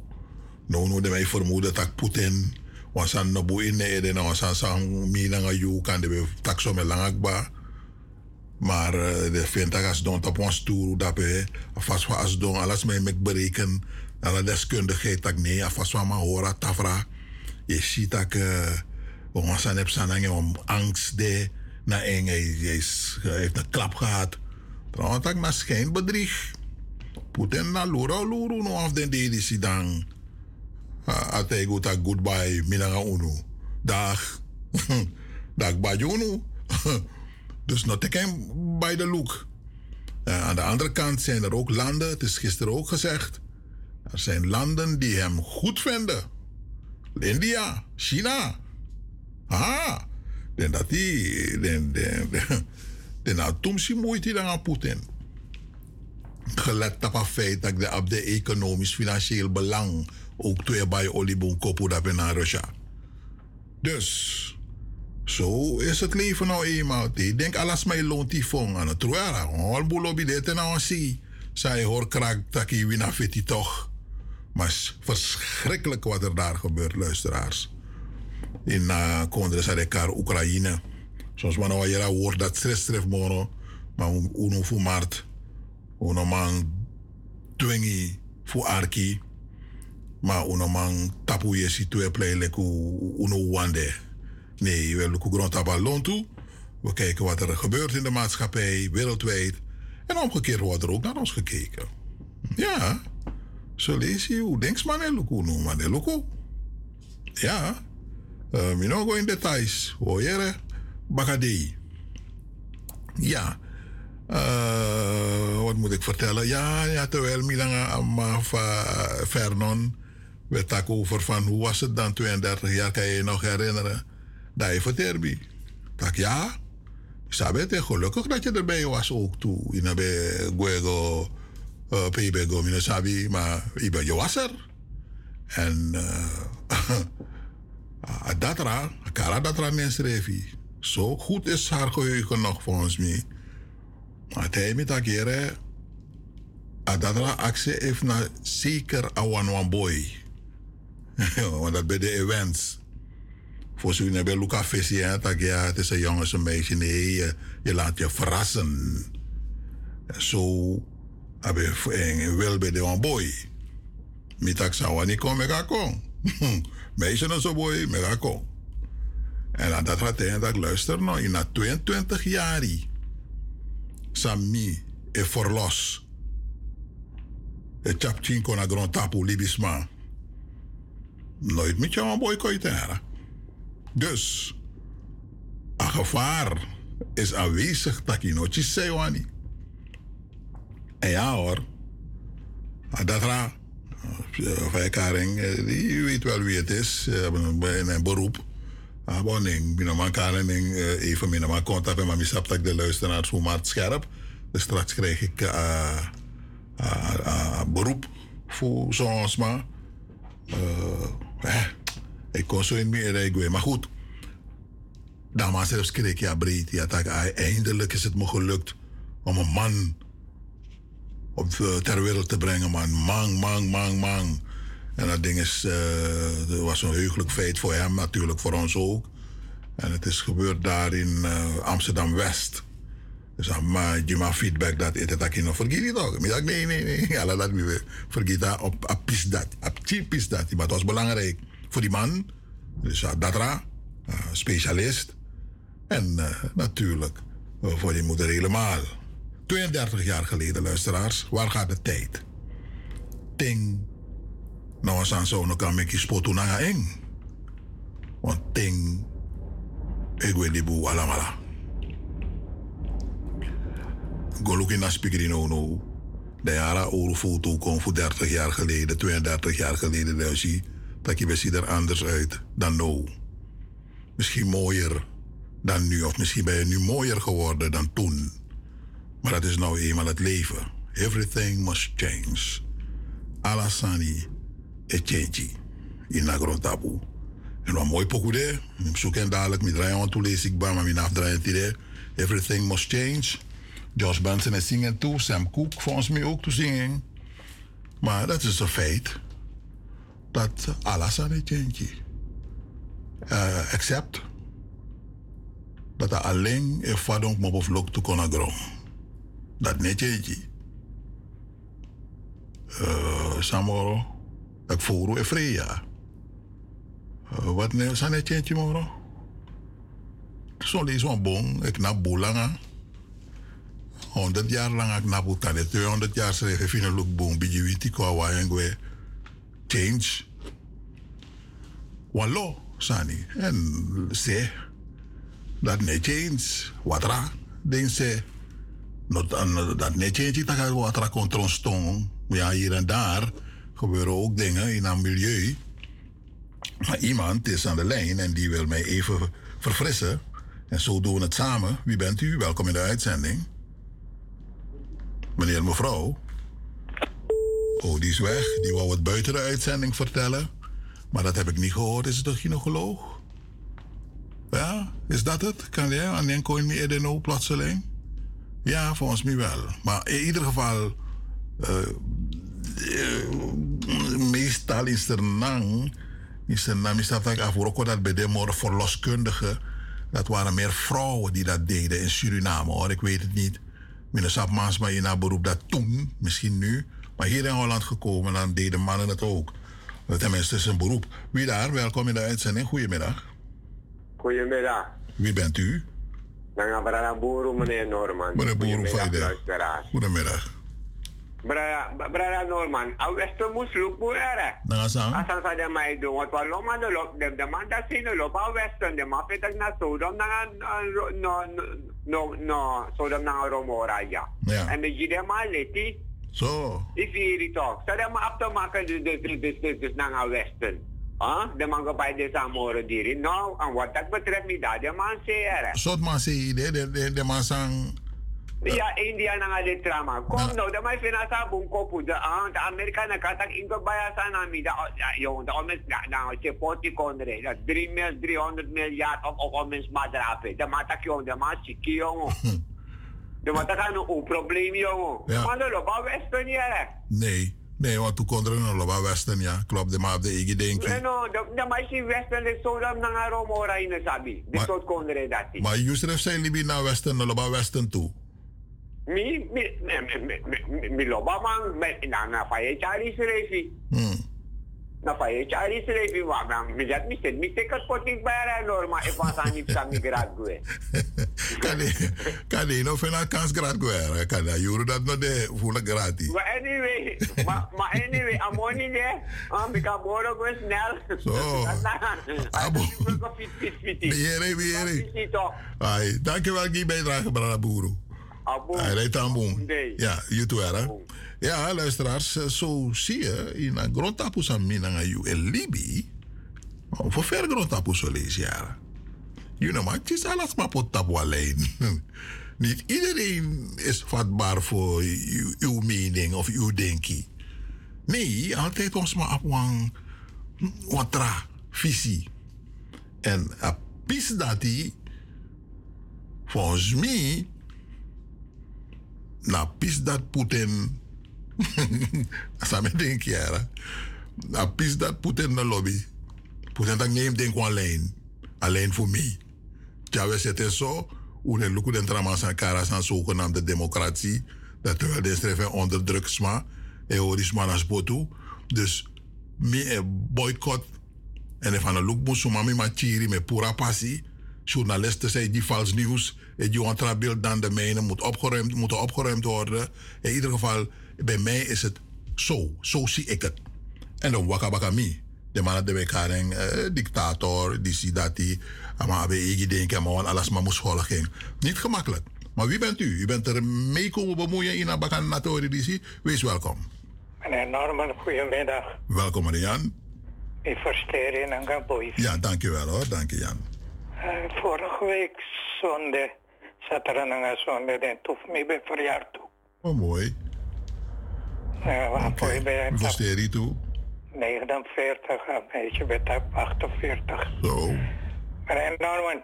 Nou, nou, mij vermoeden dat Poetin was aan de boe in de eden, was aan zijn minanga yu kan de tak zo met langakba. Maar uh, de vindt dat als don op ons toer dat we vast van als don alles mee met bereken alle deskundigheid dat nee vast van maar horen tafra je ziet dat uh, ons aan heb staan angst de na eng hij heeft een klap gehad dat na schijnbedrieg Putin na lura luru no af den de die dan at hij goed goodbye minanga unu. Dag. Dag bajunu dus not again bij de look. Aan de andere kant zijn er ook landen, het is gisteren ook gezegd, er zijn landen die hem goed vinden. India, China. Ah, dan dat die, dan, dan, dan nou tumsi moeite aan Poetin. Gelet op het feit dat de, op de economisch-financieel belang ook twee bij oliebon kopu dat naar Russia. Dus, zo is het leven nou eenmaal. Ik denk alles mij loont die fong aan het truara. Al boelo bi dit nou zie. Zij hoor krak taki wina fiti toch. Maar verschrikkelijk wat er daar gebeurt, luisteraars. In uh, Kondres Oekraïne. Soms maar nou je woord dat stress treft mono. Maar uno fu mart. Uno man twingi fu arki. Maar uno man tapu je si twee play leku uno wande. Nee, we lopen grond op ballon toe. We kijken wat er gebeurt in de maatschappij, wereldwijd. En omgekeerd wordt er ook naar ons gekeken. Ja, zo lees je hoe denkt man en luku nu, man en. Ja, uh, we go in details. Hoor je, Bakadei. Ja, uh, wat moet ik vertellen? Ja, ja terwijl Milanga Amaf Vernon werd over van hoe was het dan 32 jaar, kan je je nog herinneren? dat je verterbi. Tak ja, sabete gelukkig dat je erbij was ook toe. In de Guego, uh, Pebego, Mino Sabi, maar je was er. En uh, datra, kara datra menserevi. Zo goed is haar geheugen nog volgens mij. Maar hij met dat keer, datra actie heeft na zeker een one boy. Want dat bij de events voor zo'n hebben Luca Vissi, dat ja, het is een jongens, een meisje. Nee, je, je laat je verrassen. Zo heb je wel bij de one boy. Mitak zou niet komen, ik kom. Meisje is zo boy, ik ga kom. En dat hij dat luister nou, in 22 jaar. Sami e verlos. E chapchin kon a grond tapu libisma. Nooit met jou koiteren. Dus, een gevaar is aanwezig dat je nooit zei En ja hoor, dat ra, van Karing, die weet wel wie het is, in een beroep. Aboning, binnen mijn Karing, even minder mijn contact met mijn dat de luisteraars hoe maar scherp. Dus straks krijg ik uh, uh, uh, beroep voor zoals maar. Uh, ik kon zo in meer. Maar goed, dan maar zelfs kreeg ja breed. Ja, dat, eindelijk is het me gelukt om een man op, ter wereld te brengen, man. Man, man, man, man. En dat ding is, eh, dat was een heugelijk feit voor hem natuurlijk, voor ons ook. En het is gebeurd daar in eh, Amsterdam-West. Dus dan maar je maar feedback dat het dat ik nog vergeet toch? Nee, nee, nee. Ja, dat. Vergeet dat op op dat. Op cheap dat. Maar het was belangrijk voor die man. Dus uh, Datra, uh, specialist. En natuurlijk voor die moeder helemaal. 32 jaar geleden, luisteraars. Waar gaat de tijd? Ting. Nou, als aan zo kan ik je spotu naar eng. Want ting. Ik weet niet hoe allemaal. Goluk in speaker in ono. De jaren oude foto komt voor 30 jaar geleden, 32 jaar geleden. Dan zie dat je ziet er anders uit dan nu. Misschien mooier dan nu, of misschien ben je nu mooier geworden dan toen. Maar dat is nou eenmaal het leven. Everything must change. Alasani e. In Nagron Tabu. En wat mooi pokoe de. Zoek en dadelijk, mi draaien toen lees ik bij, maar mi afdraaien tide. Everything must change. Josh Benson is zingen toe. Sam Cooke volgens mij ook te zingen. Maar dat is een feit. Dat alles aan het change. Uh, except dat er alleen een vadong mop of lok te kunnen grond. Dat niet change. Uh, Samoro, voel een vrija. Uh, wat nee, zijn het change moro? Zo lees een bon, ik na boelanga. 100 jaar lang ik napu kan het 200 jaar vind ik ook boom bij witi kwa waangwe change wallo sani en se dat ne change watra se not dat ne change dat gaat watra contra stong ja hier en daar gebeuren ook dingen in een milieu maar iemand is aan de lijn en die wil mij even verfrissen en zo doen we het samen wie bent u welkom in de uitzending meneer, mevrouw. Oh, die is weg. Die wou het buiten de uitzending vertellen. Maar dat heb ik niet gehoord. Is het een gynaecoloog? Ja, is dat het? Kan jij aan den koin me edeno plotseling? Ja, volgens mij wel. Maar in ieder geval... Uh, uh, meestal is er nang... Is er nang, is dat ik af dat bij de morgen verloskundigen... Dat waren meer vrouwen die dat deden in Suriname, hoor. Ik weet het niet. Meneer Sapmaas, maar in beroep dat toen, misschien nu. Maar hier in Holland gekomen, dan deden mannen het ook. Tenminste, is een beroep. Wie daar? Welkom in de uitzending. Goedemiddag. Goedemiddag. Wie bent u? Nanga Brada Boeru, meneer Norman. Meneer Boeru, Goedemiddag. Brada, brada Norman, a westen moest loop boeren. Nanga sang? Asan sa de mai do, wat wa loma de lop, de de man dat zien loop a westen, de ma petak na so dom nanga no no no so dom nanga romora ja. Ja. En de jide ma leti. Zo. If hier toch, sa de ma op te maken dus dus dus dus dus nanga westen. Ah, de man go bij de samore diri. Nou, en wat dat betreft niet dat de man zeer. Soort man zei de de de de man sang Ja, India na de trama. Kom no, da may finasa bung ko po da ang da Amerika na katak ingo baya sa nami da yung da omes da na che poti konre da 3 mil 300 miljard of of omes madrape. Da matak yung da mas chiki yung. Da matak ano o problem yung. Ja. Mano lo ba westen yere. Nee. Nee, want toen kon er een Loba Westen, ja. Klopt, maar op de eigen denk ik. No, may si westen de so dam na nga romora ina sabi. De so konre dati. Maar Yusref zei libi naar Westen, naar Loba Westen toe. Mi mi mi mi mi mi loba man me na na faye chari srefi. Hmm. Na faye chari srefi wa na mi jat mi sen mi tekat potik bayara norma e pasani sa mi grad gue. Kan je nog veel kans gratis gweren? Kan je jure dat nog de volle gratis? Maar anyway, maar ma anyway, amoni ne, am bika boro gue snel. Zo. Abo. Biere, biere. Ai, dankjewel Guy bijdrage Brada Boero. Hij rijdt aan boom. Ja, hè. Ja, luisteraars, zo zie je in een grondtapus aan mina you in Libi. Voor ver grondtapus zo lees jaren. You know, maar het is alles maar pot tapu alleen. Niet iedereen is vatbaar voor uw, mening of uw denkie. Nee, altijd ons maar op een watra visie. En a pis dat die, volgens mij, na pis dat Putin, me denk jaren. Na pis dat put in de lobby. Put in dat neem denk alleen. Alleen voor mij. Ja, we zetten zo. Hoe de lukken den trama zijn karas aan zogenaamde democratie. Dat terwijl de schrijven onder druk sma. En hoor is man als botu. Dus me een boycott. En van de look moest mami ma chiri met pura passie. Journalisten zei die vals nieuws. Het Johan beeld dan de mijne moet opgeruimd, moeten opgeruimd worden. In ieder geval, bij mij is het zo. Zo zie ik het. En dan waka waka mi. De man de een eh, dictator, die ziet dat die. Maar we ik denken, maar alles maar moest volgen. Niet gemakkelijk. Maar wie bent u? U bent er mee komen bemoeien in Abakan Natori DC. Wees welkom. Meneer Norman, goedemiddag. Welkom, meneer Jan. Ik versteer in Angaboy. Ja, dankjewel hoor. Dank je, Jan. Uh, vorige week zonde zat er een zonde en toef me bij verjaard toe. Oh, mooi. Uh, waarvoor je bij Hoe versteer je toe? 49, een beetje bij 48. Zo. Meneer Norman.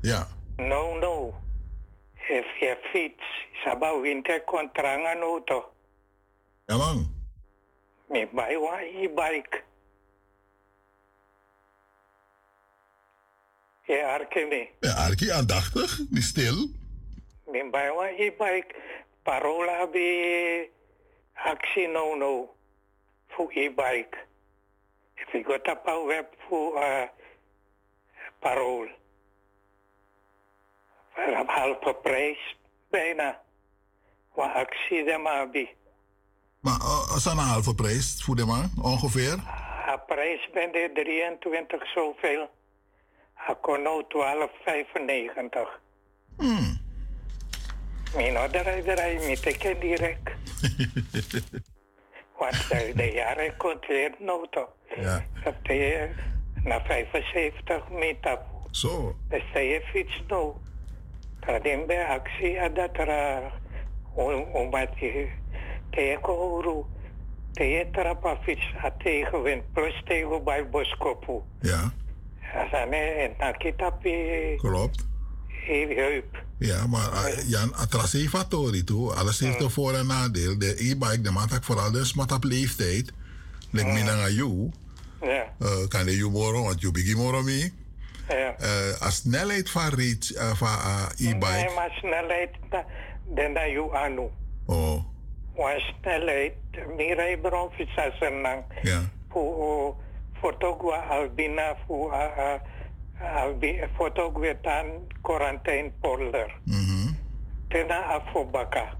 Ja. No, no. If je fiets, sabau winter contrangan auto. Ja, man. Me buy one e-bike. Ja, Arke me. Ja, Arki, aandachtig. Niet stil. Buy one e-bike. Parola be actie no no. Voor e-bike. If you got a web voor uh, parool. Voor een halve prijs bijna. Wat actie de maar bij. Maar uh, is dat een halve prijs voor de man, ongeveer? De prijs ben de 23 zoveel. Nou 12,95. Hmm. Mijn draai met ik ken direct. Want de, de jaren komt weer toch. Ja. Dat je na 75 meter. Zo. Dus je fiets nou. Dat in bij actie dat er omdat je tegen horen. Tegen trappa fiets tegenwind plus tegen bij boskopu. Ja. Asane en nakitapi. Klopt. Heup. Ja, maar uh, Jan, atrasevatory toe. Alles heeft een voor- en nadeel. De e-bike, de maakt vooral de smat op leeftijd. Lek me naar jou. Ja. Uh, kan de jou moro, want je begint moro mee. Ja. Uh, a snelheid van uh, uh, e-bike. Nee, maar snelheid, dan dat je anu. Oh. Maar snelheid, meer bronfiets als een lang. Ja. Voor fotogwa albina albi fotogwa dan quarantaine polder. Mhm. Tena afobaka.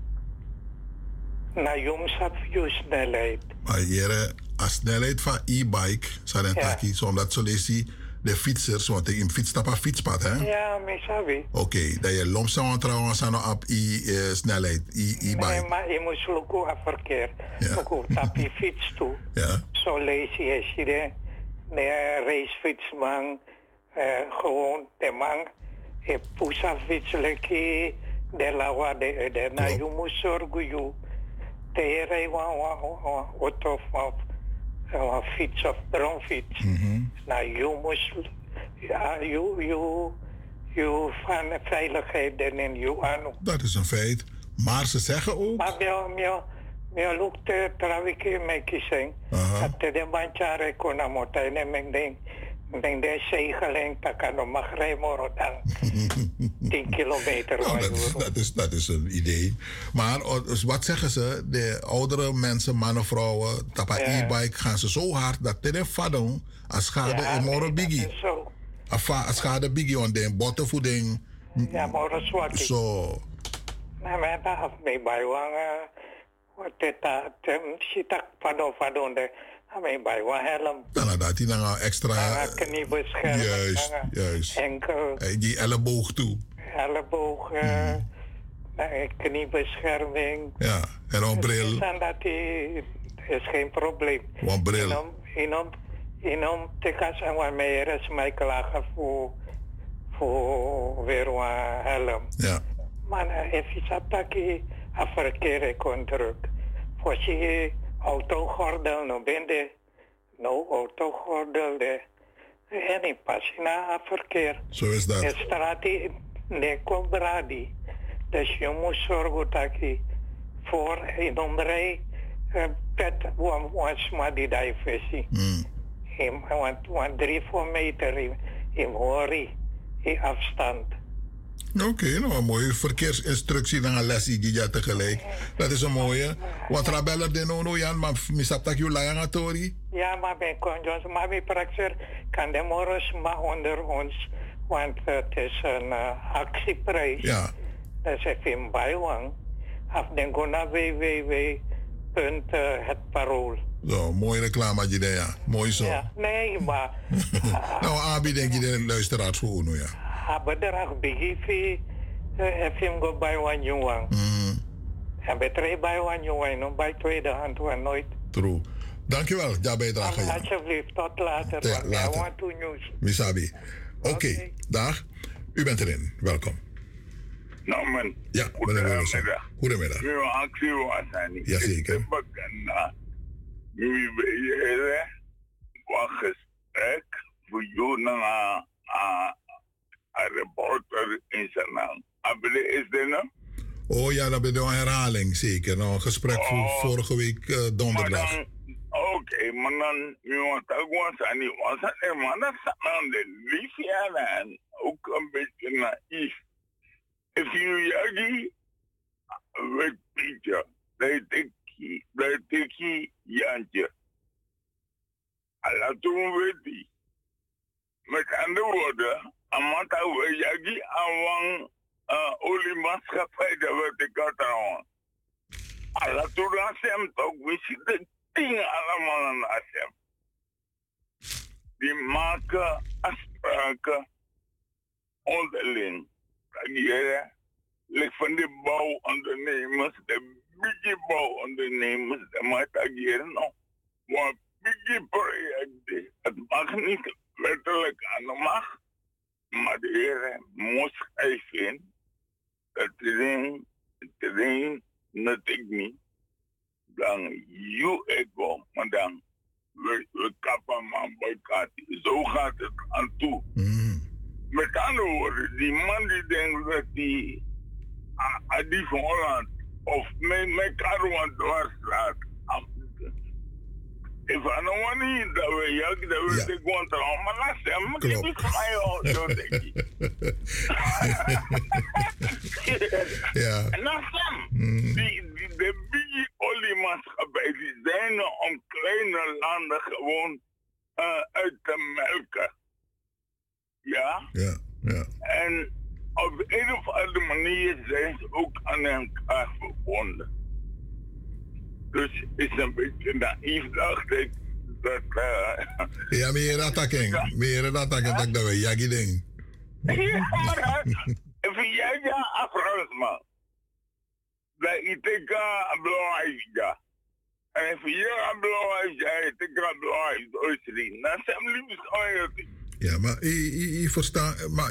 Na jums af je snelheid. Maar hier, a snelheid van e-bike, zijn Ja. taki, zodat zo lees je de fietsers, want ik fiets op een fietspad, hè? Ja, me sabi. Oké, dat je lomstaan trouwens aan op e-snelheid, e-bike. Nee, maar je moet lukken aan verkeer. Ja. Lukken op je fiets toe. Ja. Zo lees je je de, de racefietsman, eh, gewoon de man, je pusa fiets lekker, de lawa de, de, na je moet zorgen je, de rij wa wa auto of wa fiets of bronfiets. Nou, je moet, ja, je, je, je van veiligheid en in je aan. Dat is een feit. Maar ze zeggen ook. Maar mio mio lukte traviki me kiseng. Dat de manchare kona mota ene meng ding meng de zegeling takano magremoro dan 10 kilometer. Nou, dat, is, dat, is, dat is een idee. Maar oh, dus wat zeggen ze? De oudere mensen, mannen, vrouwen, tapa e-bike, gaan ze zo hard dat de vadong als schade Ja, en moro biggie. als schade biggie on den bottenvoeding. Ja, moro swaki. Zo. Na me da af me baiwang wat teta sitak pado helm. Dan dan een extra. Kniebescherming. Juist, juist. Enkel. Eh, Die elleboog toe. elleboog, eh, eh, kniebescherming. Ja, en een bril. Dus dat is geen probleem. Een bril. Inom, inom, inom tekas en wat meer is mij klagen voor, voor weer een helm. Ja. Maar uh, even sataki a verkeer kon druk. Voor je autogordel no bende, no autogordel de. En in pasina a verkeer. Zo is dat. En straat ne bradi. Dus je moet zorgen dat je voor in omrij eh, pet wan wan smadi dai fesi. Mm. Hem want drie voor meter hem hem hori in afstand. Oké, nou een mooie verkeersinstructie dan die je tegelijk. Dat is een mooie. Want rabeller de no no Jan, maar misap tak you layang atori. Ja, maar bij conjons, maar bij praxer kan de morgens maar onder ons, want het is een uh, actieprijs. Ja. Dat is even bijwang. Af den go naar www. Punt, uh, het parool. Zo, mooie reclame je daar, ja. Mooi zo. Ja, nee, maar nou, Abi denk je de luisteraars voor Uno, ja. Er ook begifi FM go bij one jongen. Mm, En bij twee bij one jongen, nog bij tweede hand wel nooit. true. Dankjewel, ja bijdrage. Ja. Alsjeblieft, tot later. Ja, I later. want to news. Misabi. Oké, dag. U bent erin. Welkom. Nou man, Ja, meneer Wilson. Goedemiddag. nu actie was hij niet. Jazeker. Ik heb bekend, nu ben je wat gesprek voor jou naar een reporter in zijn naam. Abele is dit nou? Oh ja, dat ben je een herhaling, zeker. Nou, een gesprek voor Oh. vorige week eh, donderdag. Maar oké, maar dan, nu want ik was aan die was aan die man, dat aan de liefje en ook een beetje naïef. If you yagi, picture, they take they take jantje. Alla toen weet die. Met andere woorden, amata we yagi awang uh, oliemaatschappij, dat werd ik had aan. Alla toen asem toch, we zitten dingen allemaal aan asem. Die maken afspraken onderling. Reageren. Lik van de bouwondernemers, de biggie bouwondernemers, de moet ageren nou. Want biggie projecten, het mag niet wettelijk aan de macht. Maar de heren moest even dat het ding, net ik niet. Dan you ego, maar dan we, we kappen man boycott. Zo gaat het aan toe. Met andere woorden, die man die denkt dat die a- a die van Holland of mijn mijn Karuan dwarsstraat. If I don't want to dat we jak, dat we de gewoon te maar laat hem, die is mij al zo denk ik. Ja. En dan die, de biggie oliemaatschappij, die zijn er om kleine landen gewoon uh, uit te melken. Ja? Ja, ja. En op een of andere manier zijn ze ook aan elkaar verbonden. Dus is een beetje naïef, dacht ik. Dat, uh, Ja, meer dat taking. Meer dat taking, dat dat we jagi ding. ja, maar even jij ja afrust man. Dat ik denk aan belangrijk ja. En even jij aan ja, ik denk aan belangrijk Duitsland. Dan zijn liefst gewoon Ja, maar ik versta, maar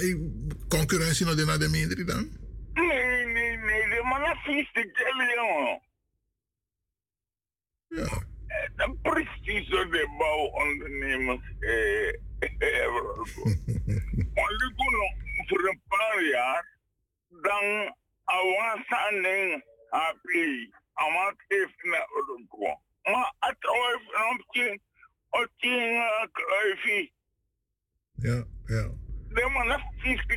concurrentie naar de minder dan? Nee, nee, nee, de man is kellen, jongen. Ja. En precies zo de bouwondernemers eh, hebben. Maar die kunnen voor een paar jaar dan awansen happy. Amat even naar Uruguay. Maar het was een een beetje kluifie. Ja, ja. De man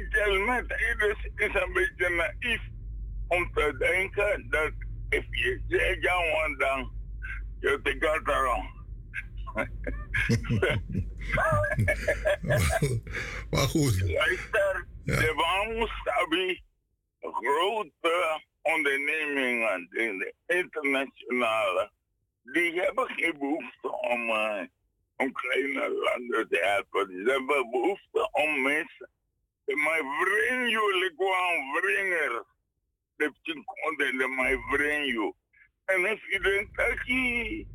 kellen met dus is een beetje naïef om te denken dat if je zegt ja, want dan je te gaat erom. maar goed. Luister, de Wamstabi, grote ondernemingen, de internationale, die hebben geen behoefte om, uh, om kleine landen te helpen. Ze hebben behoefte om mensen. Maar bring jullie gewoon vringer. De cinquante de mij bring you. En als je denkt dat je,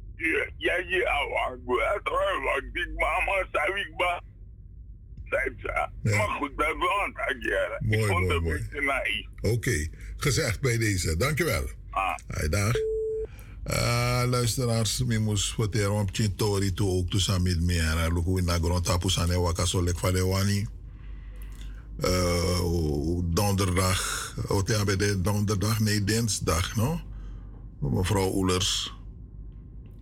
ja, je awak, wat ik mama, zei ik ba. Zei ze. Maar goed, dat wil ik ageren. Ik Mooi, vond mooi, het een mooi. beetje naïef. Oké, gezegd bij deze. Dankjewel. Ah. Hai, dag. Uh, luisteraars, mi mus verteren op Chintori toe ook to samit mi en luku in na grond tapu sane waka so lek fade wani. Uh, donderdag, de donderdag? Nee, dinsdag, no? Mevrouw Oelers.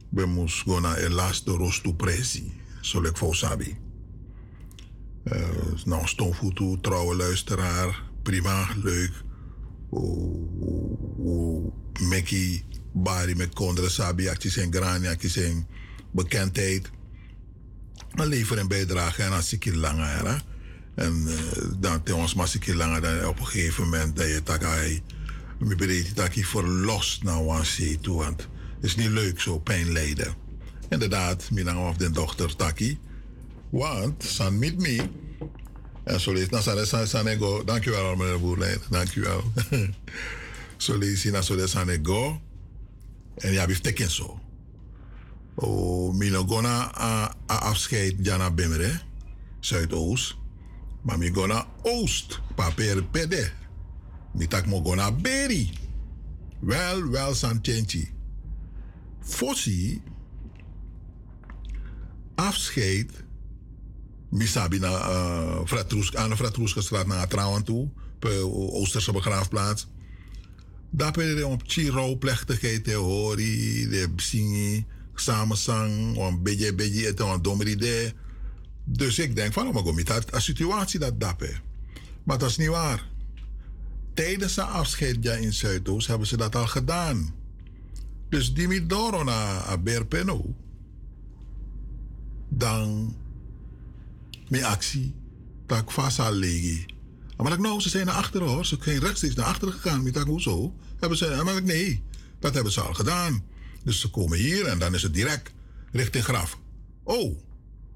we moest go naar Elas de Rostu Presi. Zo leuk voor Sabi. Uh, nou, Stonvoetu, trouwe luisteraar. Prima, leuk. Mekki, Bari met Kondre Sabi, actie zijn grani, actie zijn bekendheid. Maar lever een bijdrage en als ik langer. En uh, dan tegen maar ik langer dan op een gegeven moment dat je takai. Me bereid dat ik verlost naar een toe. Want het is niet leuk zo pijn lijden. Inderdaad, mijn of de dochter Taki. Want, san met me. En zo lees, nou, san, san, ego. Dankjewel, meneer Boerlijn. Dankjewel. zo lees je, nou, zo san ego. En ja, we teken zo. Oh, mino gona afscheid jana bemere. Zuidoost. Maar mi gona oost. Paper pede. Mi tak mo gona beri. Wel, wel chenchi. Fossi. Afscheid. Mi sabi na uh, aan de Fratroeske straat naar Trouwen toe. Pe Oosterse begraafplaats. Daar ben je op Chiro-plechtigheid, hori, de singi, samenzang, een beetje, beetje, een domme idee. Dus ik denk van, oh, maar een situatie dat dappen. Maar dat is niet waar. Tijdens de afscheid ja, in Zuidoost hebben ze dat al gedaan. Dus die met door naar Berpeno. Dan mijn actie, dat ik legi. Maar ik nou, ze zijn naar achteren hoor. Ze zijn rechtstreeks naar achteren gegaan. Met dat hoezo? Hebben ze, maar ik, nee, dat hebben ze al gedaan. Dus ze komen hier en dan is het direct richting graf. Oh,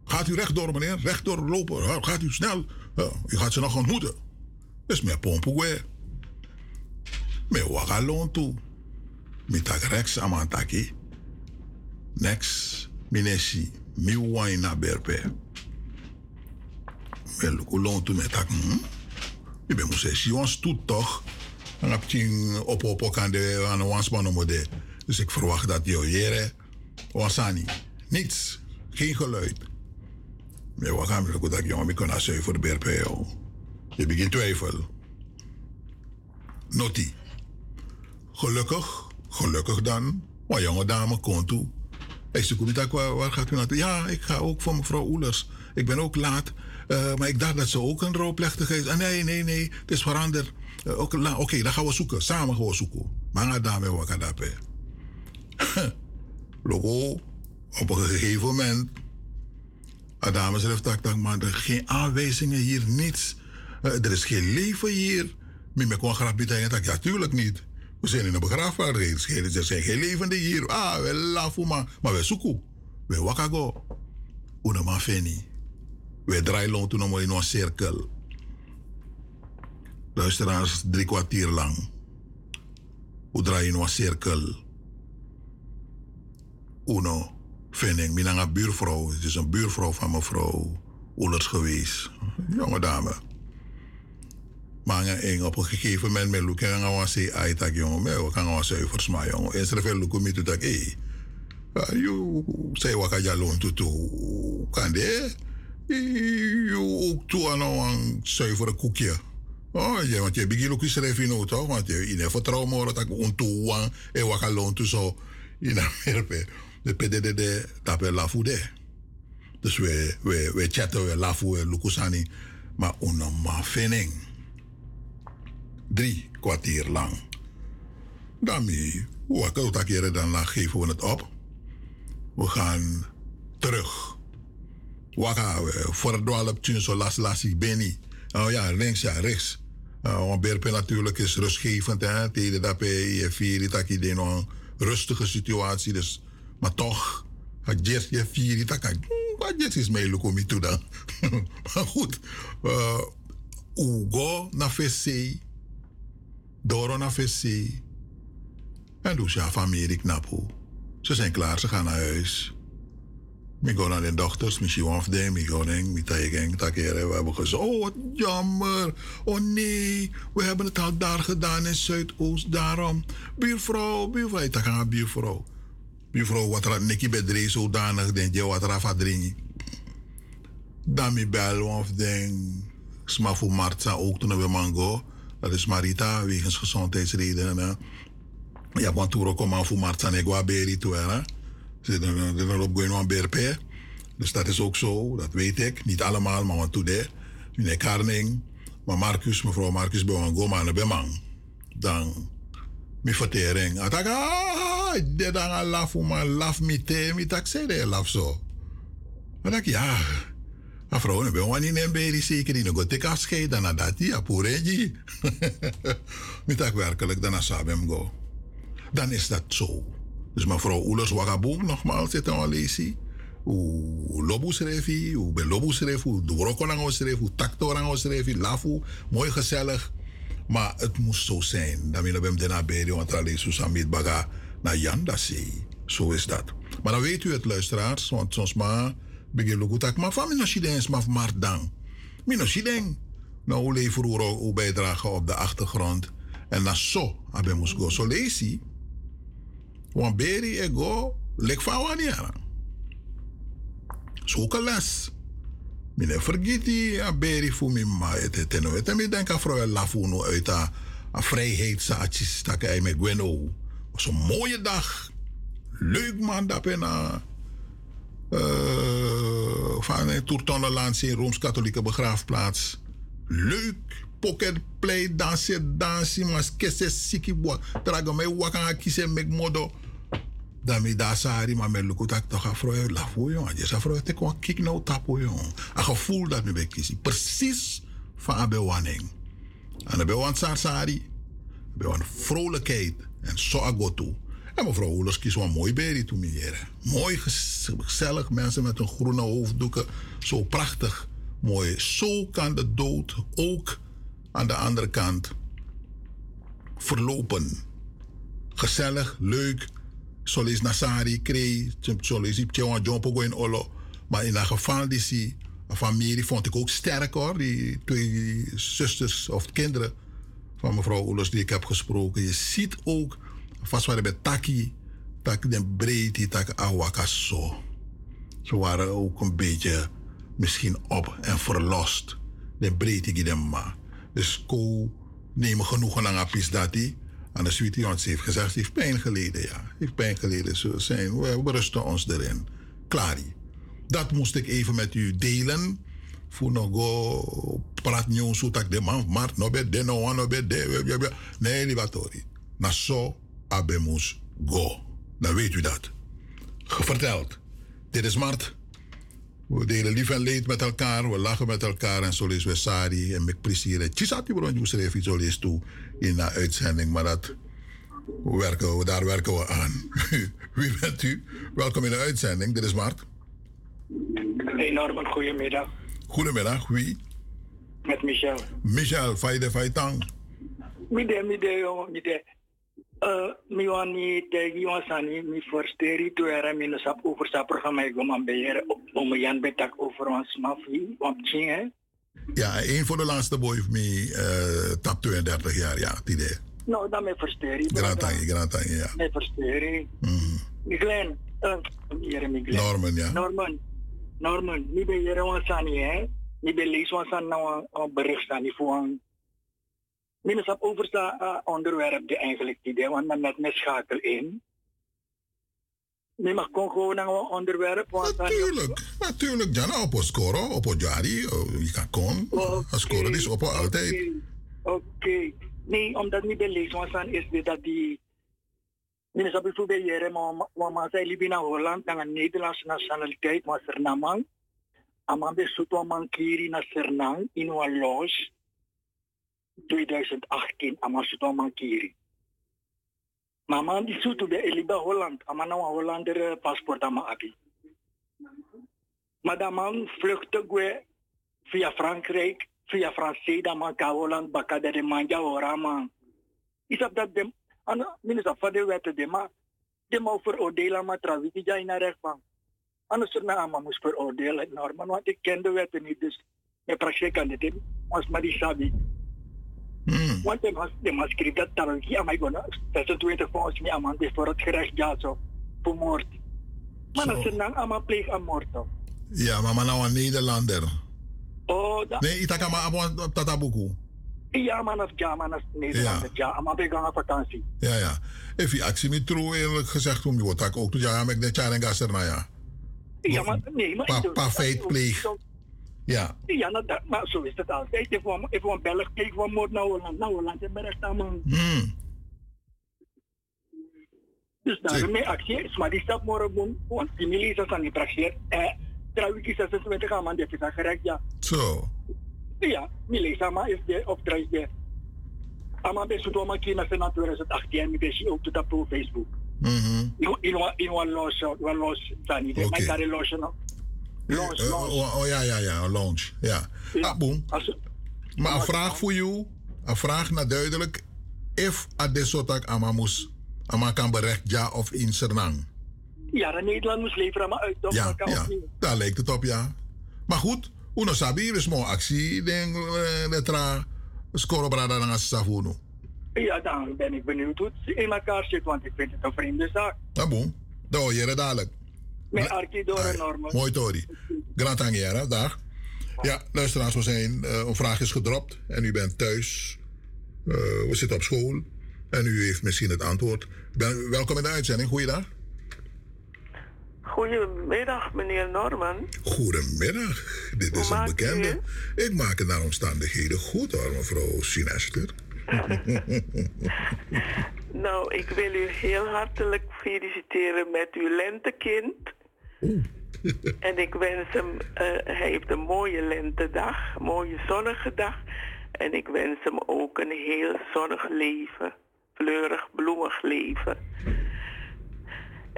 gaat u rechtdoor meneer, rechtdoor lopen. Gaat u snel. Ja, u gaat ze nog ontmoeten. Dus meer pompen Me wagalon toe. Mitak rechts amantaki. Next, minesi, mi wine berpe. Me toe met tak. Hm? Je bent moest zeggen, je stoet toch. En heb op op op aan de aan de wansman model. Dus ik verwacht dat je jere wasani. Niets, geen geluid. Maar wat gaan we dat jongen, kan dat voor de BRP. Je begint twijfel. Noti. Gelukkig, gelukkig dan. Maar jonge dame komt toe. Ik zei, waar, waar gaat u naartoe? Ja, ik ga ook voor mevrouw Oelers. Ik ben ook laat. Uh, maar ik dacht dat ze ook een rouwplechtigheid is. Ah, nee, nee, nee, het is veranderd. Uh, Oké, dan gaan we zoeken. Samen gaan we zoeken. Maar daarmee wat kan dat Logo, op een gegeven moment. Adame zegt dat ik maar er geen aanwijzingen hier, niets. Uh, er is geen leven hier. Maar ik kon graag betekenen ja, tuurlijk niet. We zijn in een begraafplaats. Er zijn geen levenden hier. Ah, we lachen maar. Maar we zoeken. We wakago. Una ma feni. We draaien toen nog in een cirkel. Luisteraars, drie kwartier lang. We draaien in een cirkel. Uno, Vinning, mijn buurvrouw. Het is een buurvrouw van mevrouw Oelers geweest. Jonge dame. Maar en op een gegeven moment met Luke en gaan we zeggen, jongen, we gaan zuivers maar jongen. En ze veel Luke met dat, hé, you say wat kan je loon toe kan de? Je ook toe aan een koekje. Oh, ja, want je begint ook eens schrijven in toch? Want je in vertrouwen moet dat ik ontoe en wat kan loon toe zo in Amerika de PDD dat we lafude. Dus we, we, we chatten, we lafu, we lukusani. Maar onnormaal vinning. Drie kwartier lang. Kan dat keren dan geven we het op. We gaan terug. Voor het dwalen tien zo las las ik ben niet. Oh ja, links ja, rechts. Uh, want Berpen natuurlijk is rustgevend. Hè? Tegen dat je vier, dat je een rustige situatie. Dus maar toch, het je vier, dat kan wat jes is mij lukken toe dan. maar goed, uh, Ugo na VC, Doro na VC. En dus ja, familie knapo. Ze zijn klaar, ze gaan naar huis. Ik ga naar de dochters, misschien of them, ik ga we hebben gezegd, oh wat jammer, oh nee, we hebben het al daar gedaan in Zuidoost, daarom. Buurvrouw, buurvrouw, ik ga buurvrouw. Mevrouw wat er Nicky bedreef zodanig, denk je wat er afdringen. Dan bel of denk, sma voor Marta ook toen we mango. Dat is Marita, wegens gezondheidsredenen. Ja, want toen kom aan voor Marta en ik beri toe. Ze zijn op gewoon een BRP. Dus dat is ook zo, dat weet ik. Niet allemaal, maar wat toede. Meneer Karning, maar Marcus, mevrouw Marcus, bij een goma en bij man. Dan, mijn vertering. Atak, ah, dit dan een laf, maar laf mi te, mi tak zei de laf zo. Maar dan, ja, een vrouw, dan ben je niet in beri zeker, die nog tik afscheid, dan dat ja, poereji. Mi tak werkelijk, dan go. Dan is dat zo. Dus mevrouw Oelers Wagaboom, nogmaals, zit aan lezen. Hoe lobo schreef hoe bij lobo schreef, hoe dworoko schreef, hoe schreef, lafu, mooi gezellig. Maar het moest zo zijn. Dan willen we hem daarna bij want alleen Susamit Baga naar Jan Dassi. Zo is dat. Maar dan weet u het, luisteraars, want soms maar begin ik goed maar van mijn is maar maar dan. Mijn shideng. Nou, hoe leven hoe bijdragen op de achtergrond. En dan zo, abe moest go. Zo lees je. Want beri ego, lek van wanneer. Zoek les. Mine vergeti a beri fu mi ma ete teno. Ete mi denka vrouw lafu no uit a, a vrijheidszaadjes tak hij met Gweno. was mooie dag. Leuk man dat uh, van een Tourtonneland in Rooms-Katholieke begraafplaats. Leuk. Pocket play, dansen, dansen, mas kese siki boa. Traga me waka kise mek modo dan mi daar sari maar me lukt dat toch afro la fo yo je sa fro te ko kik no tapo a gevoel dat me be kisi precies van abe waning en abe wan sar sari abe vrolijkheid en zo agotu en mevrouw Oelers kies wel mooi beri toe meer mooi gezellig mensen met een groene hoofddoeken zo prachtig mooi zo kan de dood ook aan de andere kant verlopen gezellig leuk solis nasari kree, solis ip tjewan jompo go in olo. Maar in dat geval die si, familie vond ik ook sterk hoor. Die twee zusters of kinderen van mevrouw Oelos die ik heb gesproken. Je ziet ook, vast waren bij Taki, tak den breedte, tak awakaso. Ze waren ook een beetje misschien op en verlost. De breedte die dem ma. Dus ko nemen genoegen aan apis dat die. En de Sweetie Jons heeft gezegd, ze heeft pijn geleden, ja. Heeft pijn geleden, zo zijn. We, we rusten ons erin. Klaar. Dat moest ik even met u delen. Voor nog go praat niet zo dat de man, maar no de no be de. Nee, libatori. Na zo abemus go. Dan weet u dat. Verteld. Dit is Mart. We delen lief en leed met elkaar, we lachen met elkaar en zo is we Sari en met plezier. Chisati bron schreef iets zo toe in de uitzending, maar dat werken we, daar werken we aan. Wie bent u? Welkom in de uitzending, dit is Mart. Hey Norman, goedemiddag. Goedemiddag, wie? Met Michel. Michel, Faide Faitang. Mide, mide, jongen, mide. Uh, mi wan ni tegi wan sani mi forsteri tu era mi no sap over sa programma ik man beheer om jan betak over wan smafi wan ching hè. Ja, één voor de laatste boy of me uh, tap 32 jaar, ja, het idee. Nou, dan me forsteri. Grand tangi, grand tangi, ja. Me forsteri. Mm. Glenn, uh, hier mi Glenn. Norman, ja. Norman, Norman, mi beheer wan sani hè. Mi lees wan san nou een bericht sani voor Minus op oversta uh, onderwerp die eigenlijk die want dan met me schakel in. Nee, maar kon gewoon naar een onderwerp. Want natuurlijk, dan... natuurlijk. Jana op scoren, op jari, je kan kon. Okay. Scoren is op altijd. Oké. Okay. Nee, omdat niet beleefd was, dan is dit dat die. Op het jaren, maar maar zij liepen naar Holland, naar een Nederlandse nationaliteit, maar Sernamang. Amambe Soto Mankiri naar Sernang, in een lodge. 2018 ama suto mankiri. Mama di sutu be eliba Holland, ama na Hollander paspoort ama abi. Man vluchtte gue via Frankrijk, via Frankrijk, dan man ka Holland baka de manja ora man. Is op dat dem, ana minister van de wet de ma, de ma veroordelen maar traviti ja in rechtbank. Anders er na ama moest veroordelen, normaal, want ik ken de wetten niet, dus mijn praktijk kan dit, maar die sabi. Hmm. Want de mas, de mas schreef dat Tarangi aan mij gona. 26 volgens mij aan is voor het gerecht ja zo. Voor moord. Maar dat is dan allemaal pleeg aan moord. Ja, maar maar nou een Nederlander. Oh, dat... Nee, ik ga maar op Tatabuku. Ja, man, of ja, man, of Nederland. Ja, maar ik ga op vakantie. Ja, ja. If je actie niet true, eerlijk gezegd, om je wordt ook. Ja, maar ik net jaar en gas erna, ja. Ja, maar nee, maar... Pa, pa feit pleeg. Ja. Ja, nou, dat, maar zo is het altijd. One, if one Belg pleegt van moord naar Holland, naar Holland, je bent echt man. Hmm. Dus daarmee actie is, maar die stap morgen want die miliezen zijn niet praxeer. Eh, trouwens, ik 26 aan man, dit is ja. Zo. Ja, miliezen maar is de opdracht de. Ama besu do ma kina senator 2018 mi besi ook tot op Facebook. Mhm. In in in Sani. De Oké. mijn carre Loss, Eh, loss. oh, oh, ja, ja, ja, een lounge. Ja. Ah, boem. Maar een vraag voor jou. Een vraag naar duidelijk. If adesotak amamus ama kan berecht ja of in Sernang. Ja, de Nederland moest leveren, maar uit. Ja, kan ja. Daar lijkt het op, ja. Maar goed, uno sabi, is mooi actie. Denk, eh, letra, score brada dan als safuno. Ja, dan ben ik benieuwd hoe het in elkaar zit, want ik vind het een vreemde zaak. Ah, boem. Dat hoor je dadelijk. Met een normen. Mooi, Tori. Grand Angiera, dag. Ja, luisteraars, we zijn, eh, een vraag is gedropt en u bent thuis. Eh, we zitten op school en u heeft misschien het antwoord. Ben, welkom in de uitzending, goeiedag. Goedemiddag, meneer Norman. Goedemiddag, dit is een u bekende. Ik maak het naar omstandigheden goed hoor, mevrouw Sinester. Nou, ik wil u heel hartelijk feliciteren met uw lentekind. En ik wens hem, eh, hij heeft een mooie lentedag, een mooie zonnige dag. En ik wens hem ook een heel zonnig leven, fleurig, bloemig leven.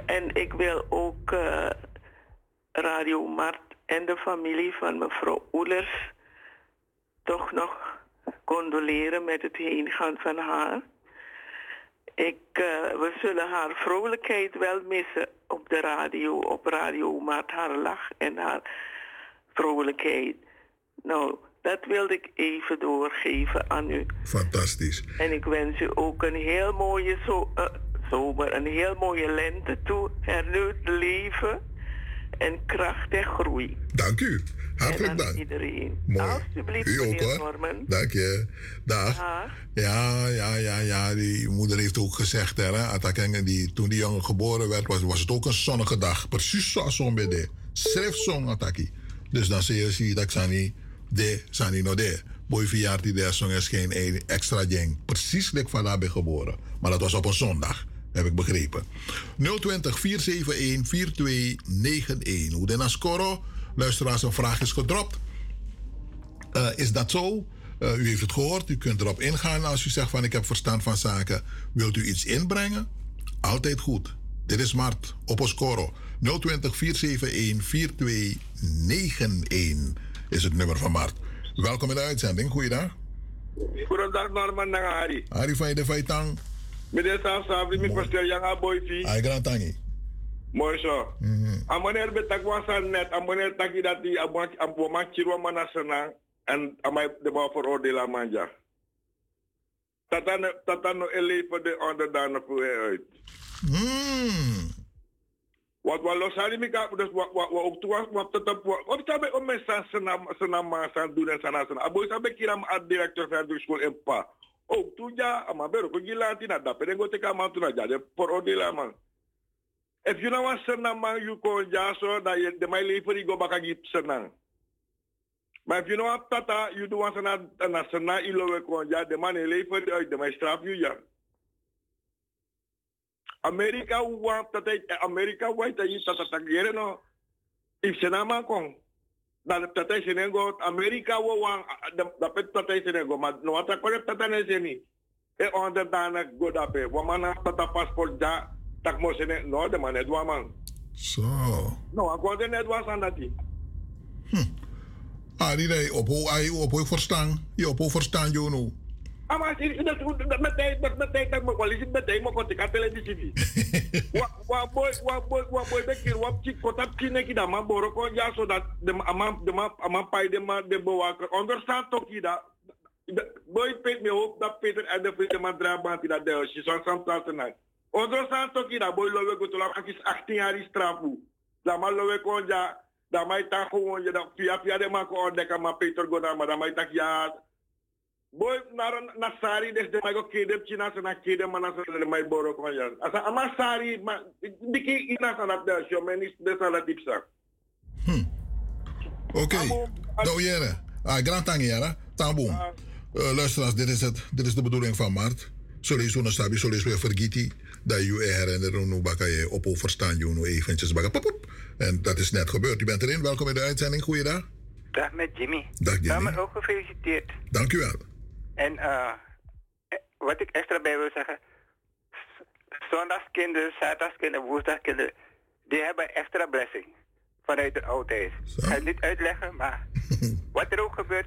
En ik wil ook eh, Radio Mart en de familie van mevrouw Oelers toch nog condoleren met het heengaan van haar. Ik, eh, we zullen haar vrolijkheid wel missen op de radio, op Radio Mart, haar lach en haar vrolijkheid. Nou, dat wilde ik even doorgeven aan u. Fantastisch. En ik wens u ook een heel mooie zo, eh, zomer, een heel mooie lente toe, hernieuwd leven en kracht en groei. Dank u. Hartelijk dank. iedereen. Mooi. Alsjeblieft, U ook meneer hoor. Norman. Dank je. Dag. Dag. Ja, ja, ja, ja. Die moeder heeft ook gezegd, hè, Atakenge, die, toen die jongen geboren werd, was, was het ook een zonnige dag. Precies zoals zo'n bede. Schrijf zo'n Ataki. Dus dan zie je, dat ik Sani de, Sani no de. Boy verjaardag die song is geen extra ding. Precies like van daar ben geboren. Maar dat was op een zondag. Heb ik begrepen. 020 471 4291. Hoe den Ascoro? Luisteraars, een vraag is gedropt. Eh, is dat zo? Eh, u heeft het gehoord. U kunt erop ingaan als u zegt van ik heb verstand van zaken. Wilt u iets inbrengen? Altijd goed. Dit is Mart op Oscoro. 020 471 4291 is het nummer van Mart. Welkom in de uitzending. Goeiedag. Goedendag Norman Nangari. Ari van de Faitang. Meneer Safsafi, mi pastel yang aboy Ai Grand Tangi. Mooi zo. A meneer betak wasan net, a meneer taki dat die aboma kirwa mana senang en amai de bouw veroordelen manja. Tatano, tatano eleven de onderdaan voor uit. Hmm. Wat wat los hari mika dus wat wat wat ook wat tetap wat wat sabe om mensen senam senam san doen en sana sana. Aboy sabe kiram ad directeur van de school en pa. Ook toen ja, ama bero ko gilanti na da pedengo te kama tu na ja de veroordelen man. If you know what senang man you ko ja so da ye de my lever go baka gip senang. Maar if you know what tata you do want sana na sana ilo we ko ja de man uit de my straf you ja. Amerika wa tata Amerika wa ta yi tata tagere no. If senama kong na tata senengo Amerika wo wa da pet tata senengo ma no ata ko tata ne seni. E onder dana go da pe wa mana tata passport ja tak mo sene no de man edwa man. Zo. No, ako de edwa sandati. Ah, die nee, op hoe ai op hoe verstaan. Je op hoe verstaan je. Ama si dat dat met tijd met met tijd dat me kwalisi met tijd mo ko tika televisie. Wa wa boy wa boy wa boy be kir wa chik ko tap kine ki da ma boro ko ja so dat de ama de ma ama pai de ma de bo wa understand to ki da boy pet me hoop dat Peter en de vrienden ma dra ban dat de she so some tonight. Understand to ki da boy lowe go to la akis 18 jaar strafu. Da ma lowe ko ja da mai ta gewoon je da via via de ma ko de ka ma Peter go da ma tak ja Boy, naar naar Sari, des de mij ook kede, china se na kede, maar na se de mij boro kon ja. Asa ama Sari, maar diki ina sa na de show, men is de sa na dipsa. Oké. Nou, Jere. Ah, grand tang, Jere. Tamboom. Uh, luisteraars, dit is, het, dit is de bedoeling van Mart. Je zo'n sabi, zullen je weer vergeten dat je herinneren hoe baka je op verstaan je nu eventjes baka pop, pop. En dat is net gebeurd. U bent erin. Welkom in de uitzending. Goeiedag. Dag met Jimmy. Dag Jimmy. Dames ook gefeliciteerd. Dank u wel. En uh, wat ik extra bij wil zeggen. Zondagskinderen, zaterdagskinderen, woensdagskinderen. Die hebben extra blessing. Vanuit de oudheid. Ik ga het niet uitleggen, maar wat er ook gebeurt.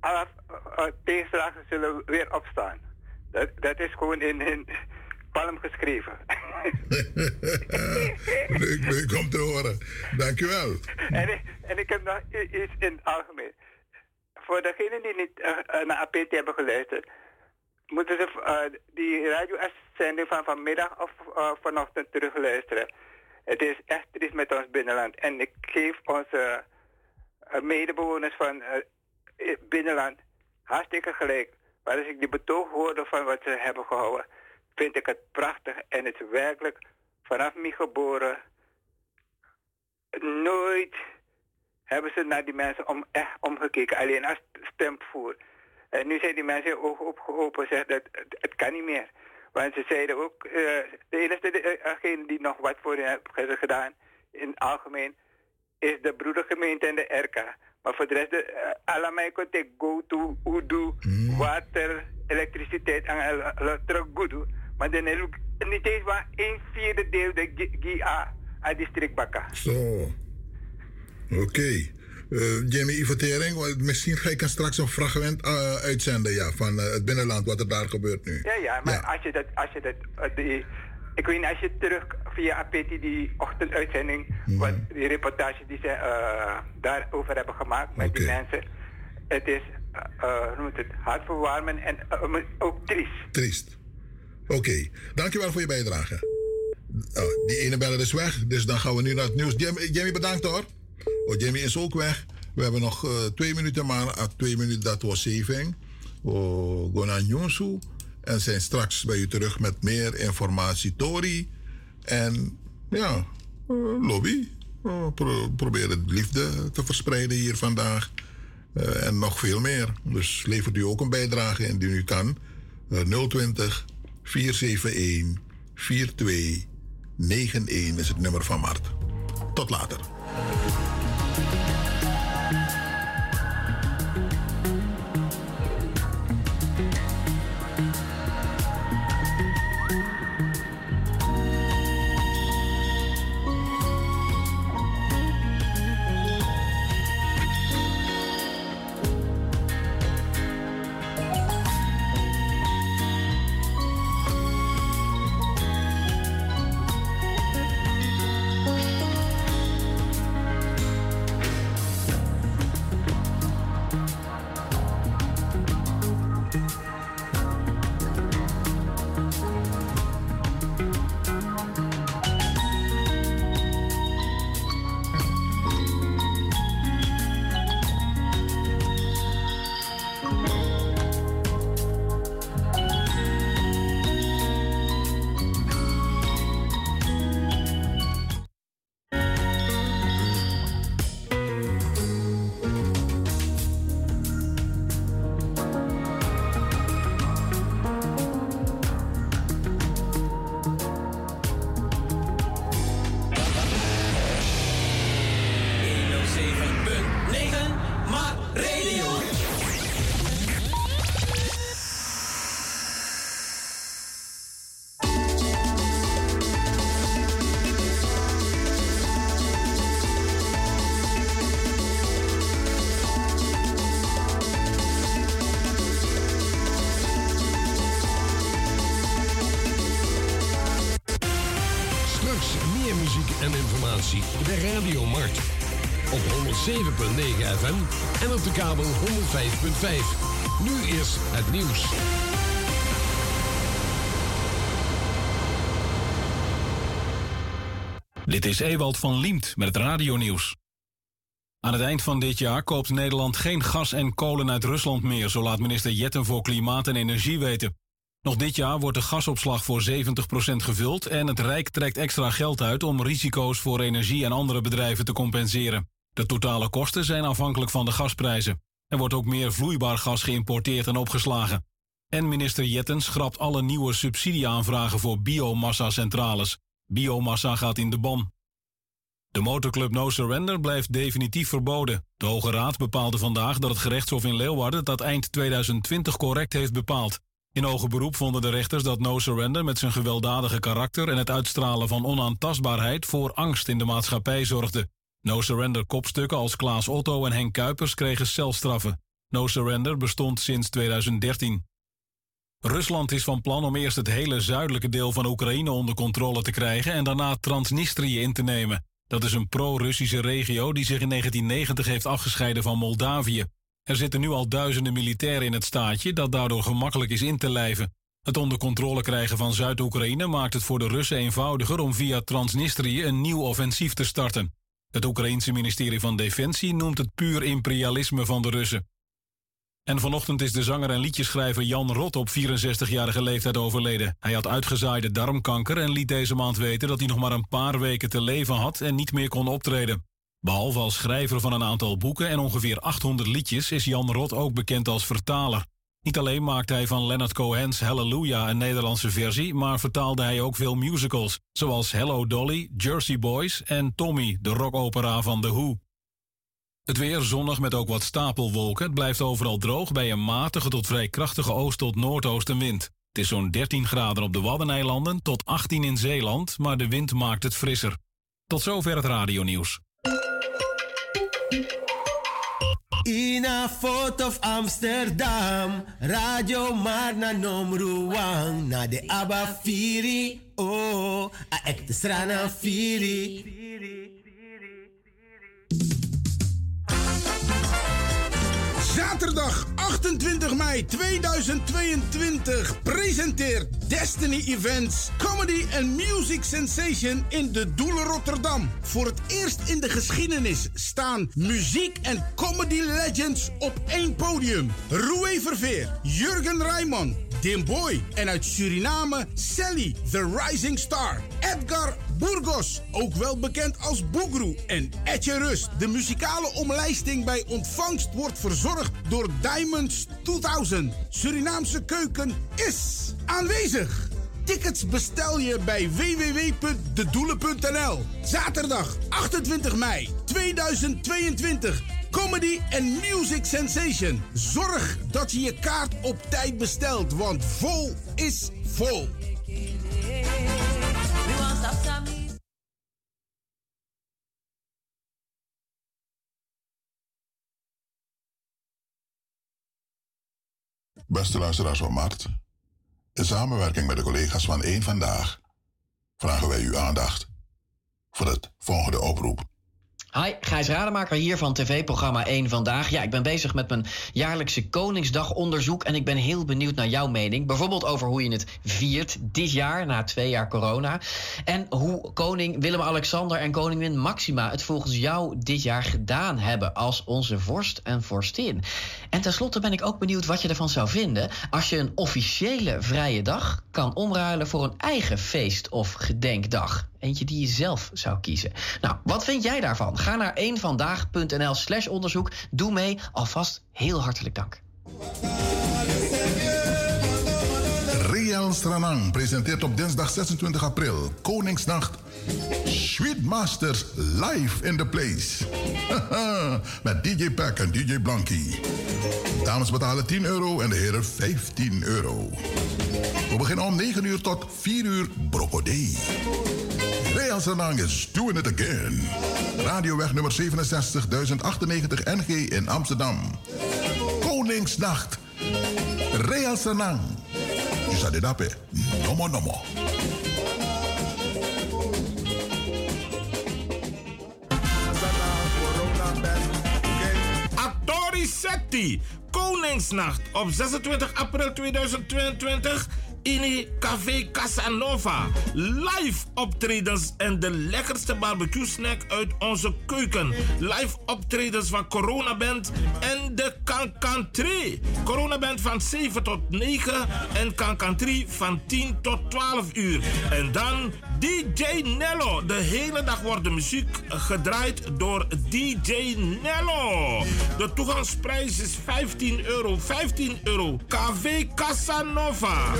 Alle uh, tegenslagen zullen weer opstaan. Dat, dat is gewoon in hun palm geschreven. leuk, leuk om te horen. Dank u wel. En, en ik heb nog iets in het algemeen. Voor degenen die niet uh, naar APT hebben geluisterd, moeten ze uh, die radio-uitzending van vanmiddag of uh, vanochtend terugluisteren. Het is echt triest met ons binnenland. En ik geef onze medebewoners van binnenland hartstikke gelijk. Maar als ik die betoog hoorde van wat ze hebben gehouden, vind ik het prachtig. En het is werkelijk vanaf mij geboren. Nooit hebben ze naar die mensen om, echt omgekeken. Alleen als stemvoer. En nu zijn die mensen ogen opgeopen zeggen dat het, het, kan niet meer. Want ze zeiden ook, uh, de enige degene die nog wat voor hen hebben gedaan, in het algemeen, is de broedergemeente en de RK. Maar voor de rest, uh, allemaal kon ik go to, udu, mm. water, elektriciteit en terug goed. Maar dan is ook niet eens maar een vierde deel de GIA aan district Bakka. Zo. Oké. Okay. Uh, Jamie Ivertering, misschien ga ik straks een fragment uh, uitzenden ja, van uh, het binnenland, wat er daar gebeurt nu. Ja, ja, maar ja. als je dat, als je dat, die, ik weet niet, als je terug via APT die ochtenduitzending, mm. wat die reportage die ze daarover hebben gemaakt met okay. die mensen, het is, hoe noemt het, hartverwarmend en ook triest. Triest. Oké, okay. dankjewel voor je bijdrage. Oh, die ene beller is weg, dus dan gaan we nu naar het nieuws. Jamie, bedankt hoor. Oh, Jamie is ook weg. We hebben nog uh, twee minuten, maar uh, twee minuten dat was saving. Oh, Gonan Yonsu. En zijn straks bij u terug met meer informatie. Tori. En ja, uh, lobby. Pro probeer het liefde te verspreiden hier vandaag. en nog veel meer. Dus levert u ook een bijdrage indien u kan. 020 471 4291 is het nummer van Mart. Tot later. Nu is het nieuws. Dit is Ewald van Liemt met het radionieuws. Aan het eind van dit jaar koopt Nederland geen gas en kolen uit Rusland meer, zo laat minister Jetten voor Klimaat en Energie weten. Nog dit jaar wordt de gasopslag voor 70% gevuld en het Rijk trekt extra geld uit om risico's voor energie en andere bedrijven te compenseren. De totale kosten zijn afhankelijk van de gasprijzen. Er wordt ook meer vloeibaar gas geïmporteerd en opgeslagen. En minister Jetten schrapt alle nieuwe subsidieaanvragen voor biomassa-centrales. Biomassa gaat in de ban. De motorclub No Surrender blijft definitief verboden. De Hoge Raad bepaalde vandaag dat het gerechtshof in Leeuwarden dat eind 2020 correct heeft bepaald. In hoger beroep vonden de rechters dat No Surrender met zijn gewelddadige karakter en het uitstralen van onaantastbaarheid voor angst in de maatschappij zorgde. No Surrender kopstukken als Klaas Otto en Henk Kuipers kregen celstraffen. No Surrender bestond sinds 2013. Rusland is van plan om eerst het hele zuidelijke deel van Oekraïne onder controle te krijgen en daarna Transnistrië in te nemen. Dat is een pro-Russische regio die zich in 1990 heeft afgescheiden van Moldavië. Er zitten nu al duizenden militairen in het staatje dat daardoor gemakkelijk is in te lijven. Het onder controle krijgen van Zuid-Oekraïne maakt het voor de Russen eenvoudiger om via Transnistrië een nieuw offensief te starten. Het Oekraïense ministerie van Defensie noemt het puur imperialisme van de Russen. En vanochtend is de zanger en liedjeschrijver Jan Rot op 64-jarige leeftijd overleden. Hij had uitgezaaide darmkanker en liet deze maand weten dat hij nog maar een paar weken te leven had en niet meer kon optreden. Behalve als schrijver van een aantal boeken en ongeveer 800 liedjes is Jan Rot ook bekend als vertaler. Niet alleen maakte hij van Leonard Cohen's Hallelujah een Nederlandse versie, maar vertaalde hij ook veel musicals, zoals Hello Dolly, Jersey Boys en Tommy, de rockopera van The Who. Het weer zonnig met ook wat stapelwolken. Het blijft overal droog bij een matige tot vrij krachtige oost- tot noordoostenwind. Het is zo'n 13 graden op de Waddeneilanden tot 18 in Zeeland, maar de wind maakt het frisser. Tot zover het radionieuws. Ina Fort of Amsterdam, Radio Marna Nomruang, na de Abba Firi, oh, a ekte strana Firi. Zaterdag 28 mei 2022 presenteert Destiny Events Comedy and Music Sensation in de Doelen Rotterdam. Voor het eerst in de geschiedenis staan muziek en comedy legends op één podium. Roué Verveer, Jurgen Rijman, Dim Boy en uit Suriname Sally, The Rising Star. Edgar Burgos, ook wel bekend als Boegroe. En Etje Rust. De muzikale omlijsting bij ontvangst wordt verzorgd door Diamonds 2000. Surinaamse keuken is aanwezig. Tickets bestel je bij www.dedoelen.nl. Zaterdag 28 mei 2022. Comedy and Music Sensation. Zorg dat je je kaart op tijd bestelt, want vol is vol. Beste luisteraars van Mart, in samenwerking met de collega's van Eén Vandaag vragen wij uw aandacht voor het volgende oproep. Hi, Gijs Rademaker hier van tv-programma 1 Vandaag. Ja, ik ben bezig met mijn jaarlijkse Koningsdagonderzoek... en ik ben heel benieuwd naar jouw mening. Bijvoorbeeld over hoe je het viert dit jaar, na twee jaar corona. En hoe koning Willem-Alexander en koningin Maxima... het volgens jou dit jaar gedaan hebben als onze vorst en vorstin. En tenslotte ben ik ook benieuwd wat je ervan zou vinden... als je een officiële vrije dag kan omruilen voor een eigen feest of gedenkdag. Eentje die je zelf zou kiezen. Nou, wat vind jij daarvan? Ga naar eenvandaag.nl slash onderzoek. Doe mee. Alvast heel hartelijk dank. Real Stranang presenteert op dinsdag 26 april Koningsnacht Sweet Masters live in the place. Met DJ Pack en DJ Blankie. Dames betalen 10 euro en de heren 15 euro. We beginnen om 9 uur tot 4 uur Brocodee. Real Sanang is doing it again. Radioweg nummer 67 1098 NG in Amsterdam. Koningsnacht. Real Sanang. Dit hè? Nomo nomo. Setti. Koningsnacht op 26 april 2022 in Café Casanova. Live optredens en de lekkerste barbecue snack uit onze keuken. Live optredens van Corona Band en de Cancan 3. Corona Band van 7 tot 9 en Cancan 3 van 10 tot 12 uur. En dan DJ Nello. De hele dag wordt de muziek gedraaid door DJ Nello. De toegangsprijs is 15 euro. 15 euro. KV Casanova.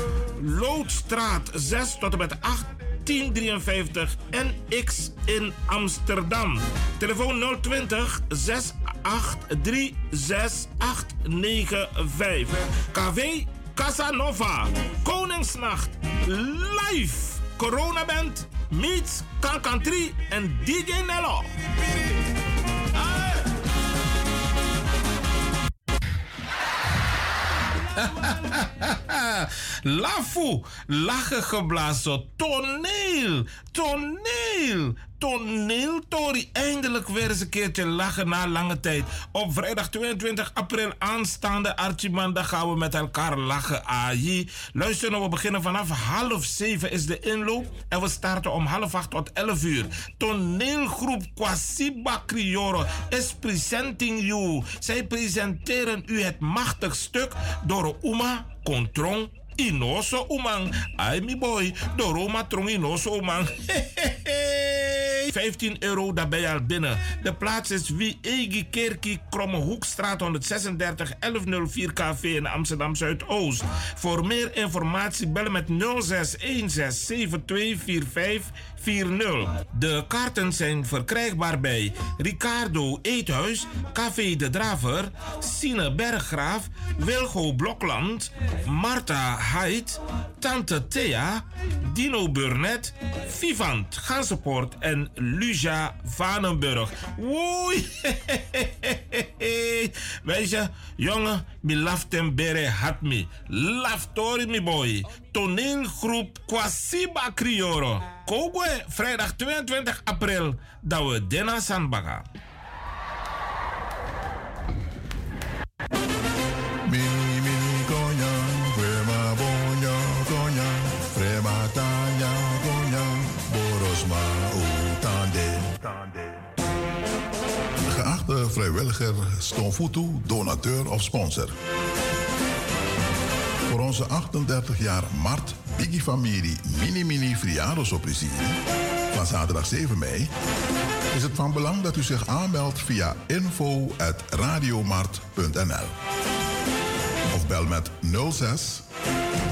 Loodstraat 6 tot en met 8. 1053 NX in Amsterdam. Telefoon 020 683 6895. KV Casanova. Koningsnacht. Live. Corona Band. Meets Kankantri en DJ Nello. Lafu, lachen geblazen, toneel, toneel, toneeltory. Eindelijk weer eens een keertje lachen na lange tijd. Op vrijdag 22 april aanstaande Archimanda gaan we met elkaar lachen. AI. Luister nou, we beginnen vanaf half zeven is de inloop. En we starten om half acht tot elf uur. Toneelgroep Kwasiba Crioro is presenting you. Zij presenteren u het machtig stuk door Uma Kontrong Inoso Umang. Ai mi boy, Doroma Trong Inoso Umang. 15 euro, daar ben je al binnen. De plaats is Wie Egi Kerkie, Kromme Hoekstraat 136 1104 KV in Amsterdam Zuidoost. Voor meer informatie bellen met 06167245 40. De kaarten zijn verkrijgbaar bij Ricardo Eethuis, Café de Draver, Sine Berggraaf, Wilgo Blokland, Marta Haidt, Tante Thea, Dino Burnett, Vivant Gansenpoort en Luja Vanenburg. Woei! Weet je, jongen, mi laftem bere hat me. Laftori mi boy. Toneelgroep Kwasiba Crioro. Kogwe, vrijdag 22 april, dat we Dena Sanbaga. Mini mini konya, frema bonya konya, frema tanya konya, borosma utande. Geachte vrijwilliger, stonfutu, donateur of sponsor. Voor onze 38 jaar Mart Biggie Familie Mini Mini Soprisieri van zaterdag 7 mei is het van belang dat u zich aanmeldt via info.radiomart.nl of bel met 06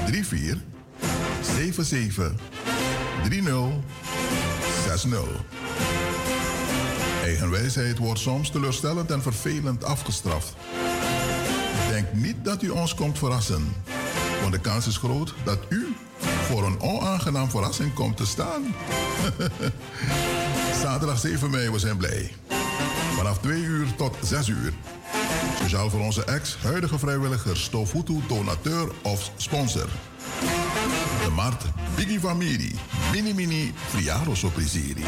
34 77 30 60. Eigenwijsheid wordt soms teleurstellend en vervelend afgestraft. Denk niet dat u ons komt verrassen, want de kans is groot dat u voor een onaangenaam verrassing komt te staan. Zaterdag 7 mei, we zijn blij. Vanaf 2 uur tot 6 uur. Speciaal voor onze ex-huidige vrijwilligers, Stofutu, donateur of sponsor. De Mart Biggie Familie, Mini Mini Friaro Soprisiri.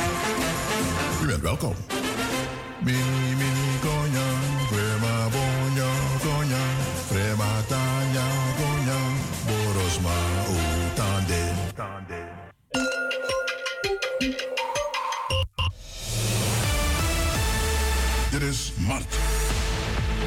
U bent welkom. Mini Mini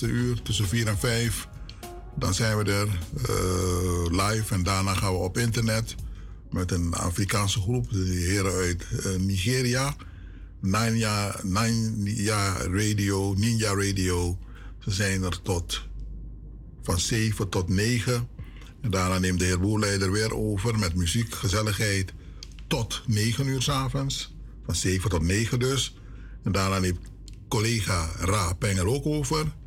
Laatste uur, tussen 4 en 5. Dan zijn we er uh, live en daarna gaan we op internet met een Afrikaanse groep, de heren uit uh, Nigeria. Ninja, Ninja Radio, Ninja Radio. Ze zijn er tot van 7 tot 9. En daarna neemt de heer Boerleider weer over met muziek, gezelligheid tot 9 uur s avonds. Van 7 tot 9 dus. En daarna neemt collega Ra Pengel ook over.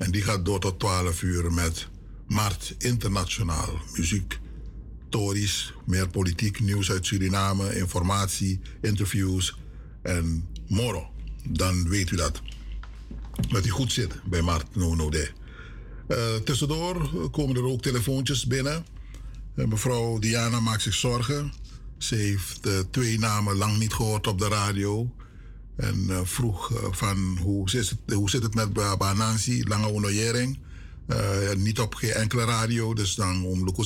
En die gaat door tot 12 uur met Mart Internationaal. Muziek, tories, meer politiek, nieuws uit Suriname, informatie, interviews en moro. Dan weet u dat. Dat hij goed zit bij Mart No No. Uh, tussendoor komen er ook telefoontjes binnen. Uh, mevrouw Diana maakt zich zorgen. Ze heeft uh, twee namen lang niet gehoord op de radio. En vroeg van hoe zit, het, hoe zit het met Banansi, Lange Onojering. niet op geen enkele radio, dus dan om Luko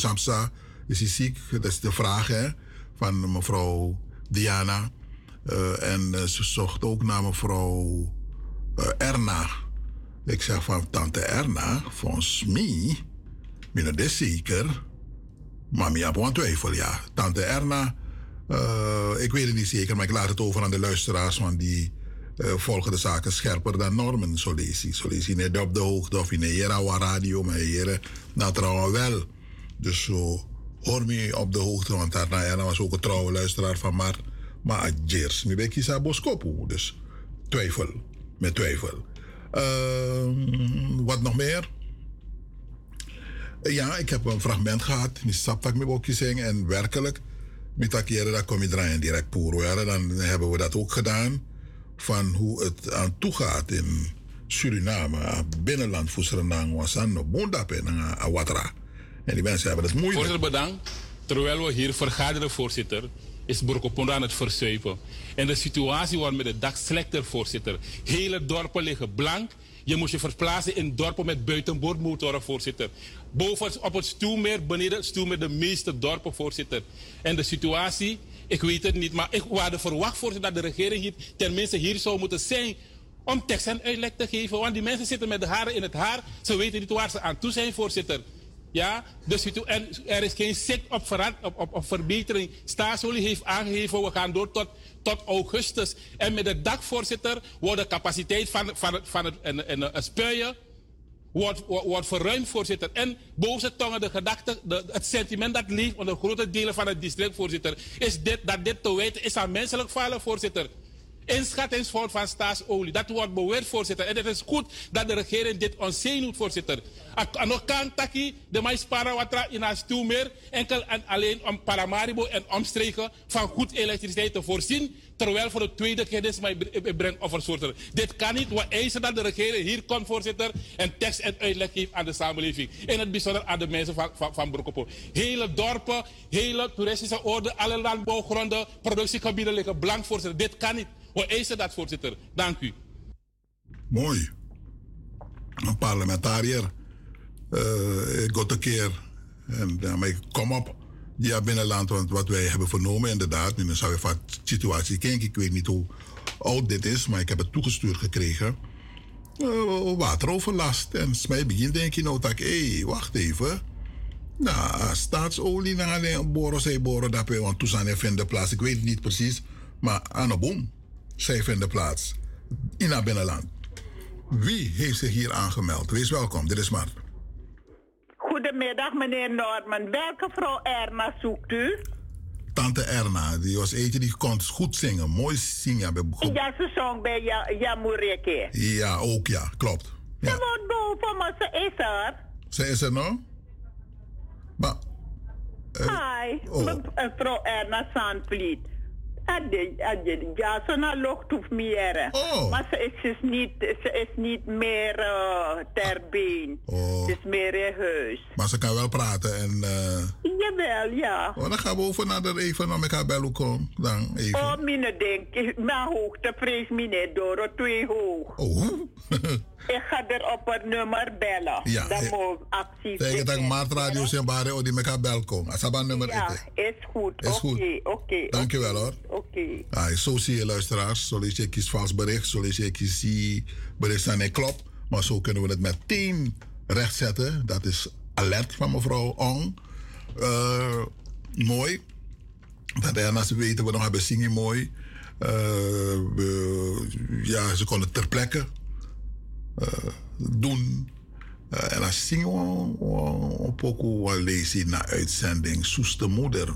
is hij ziek. Dat is de vraag hè, van mevrouw Diana. en ze zocht ook naar mevrouw Erna. Ik zeg van tante Erna, volgens mij, binnen de zeker. Maar ik heb een twijfel, ja. Tante Erna, uh, ik weet het niet zeker, maar ik laat het over aan de luisteraars, want die uh, volgen de zaken scherper dan Normen, zo lees op de hoogte of in een radio, maar hier, nou trouwens wel. Dus zo hoor me op de hoogte, want Tante Erna was ook een trouwe luisteraar van maar, maar Jers, mi ben ik Boskopu. Dus twijfel, met twijfel. Uh, wat nog meer? Ja, ik heb een fragment gehad. Ik saptak me ook zingen. En werkelijk, met dat kom je draaien direct poer. Dan hebben we dat ook gedaan. Van hoe het aan toe gaat in Suriname. Binnenland voor Suriname. Was aan Bondap en Awatra. En die mensen hebben het moeilijk. Voorzitter, bedankt. Terwijl we hier vergaderen, voorzitter, is Burkoponda aan het verzuipen. En de situatie wordt met de dag slechter, voorzitter. Hele dorpen liggen blank. Je moet je verplaatsen in dorpen met buitenboordmotoren, voorzitter. Boven op het Stoelmeer, beneden het Stoelmeer, de meeste dorpen, voorzitter. En de situatie, ik weet het niet, maar ik had verwacht, voorzitter, dat de regering hier tenminste hier zou moeten zijn om tekst en uitleg te geven. Want die mensen zitten met de haren in het haar. Ze weten niet waar ze aan toe zijn, voorzitter. Ja, dus en er is geen zicht op, op, op, verbetering. Staatsolie heeft aangegeven, we gaan door tot, tot augustus. En met de dagvoorzitter wordt de capaciteit van, van, het en, en, spuien wordt, wordt verruimd, voorzitter. En boze tongen, de gedachte, de, het sentiment dat leeft onder grote delen van het district, voorzitter, is dit, dat dit te weten is aan menselijk falen, voorzitter inschattingsfout van staatsolie. Dat wordt beweerd, voorzitter. En het is goed dat de regering dit onzenuwt, voorzitter. Nog kan taki de mais parawatra in haar meer enkel en alleen om Paramaribo en omstreken van goed elektriciteit te voorzien. Terwijl voor de tweede keer dit mij brengt offersoorten. Dit kan niet. We eisen dat de regering hier komt, voorzitter. En tekst en uitleg geeft aan de samenleving. In het bijzonder aan de mensen van, van, van. Hele dorpen, hele toeristische orde, alle landbouwgronden, productiegebieden liggen blank, voorzitter. Dit kan niet. We eisen dat, voorzitter. Dank u. Mooi. Een parlementariër. Uh, ik een keer. En daarmee kom op. Ja, binnenland, want wat wij hebben vernomen, inderdaad. Nu zou je van situatie kijken. Ik weet niet hoe oud dit is, maar ik heb het toegestuurd gekregen. Uh, wateroverlast. En mij begin denk je nou dat ik, hé, hey, wacht even. Nou, staatsolie, naar een boren, zij boren, dat we want toestaan vinden plaats. Ik weet het niet precies, maar aan de boom. Zij vinden plaats in haar binnenland. Wie heeft zich hier aangemeld? Wees welkom, dit is Mart. Goedemiddag, meneer Norman. Welke vrouw Erna zoekt u? Tante Erna, die was eentje die kon goed zingen. Mooi zingen. Ja, ze zong bij ja, Jamureke. Ja, ook ja, klopt. Ja. Ze woont boven, maar ze is er. Ze is er nog? Maar... Uh, Hi, oh. mevrouw Erna Sandvliet. Ja, ze naar lucht hoeft meer. Oh. Maar ze is, is, niet, ze is niet meer uh, ter been. Oh. Ze is meer in huis. Maar ze kan wel praten en... Uh... Jawel, ja. Oh, dan gaan we over naar de even naar elkaar bellen komen. Dan even. Oh, mine denk ik. Mijn hoogte vrees mine door twee hoog. Oh, Ik ga er op het nummer bellen. Ja, Dan eh, moet ik actief Tegen dat zijn. Maart Radio zijn bare die meka belkom. Asaba nummer Ja, is goed. Is goed. Oké, oké. Dankjewel hoor. Oké. Ah, zo zie je luisteraars. Zo lees je kies vals bericht. Zo lees je kies die bericht zijn niet klopt. Maar zo kunnen we het meteen rechtzetten. Dat is alert van mevrouw Ong. Eh, mooi. Dat daarnaast weten we nog hebben zingen mooi. We- ja, ze konden ter plekke doen. Eh, en dan zingen we een pokoe wat lees je na uitzending. Soeste moeder.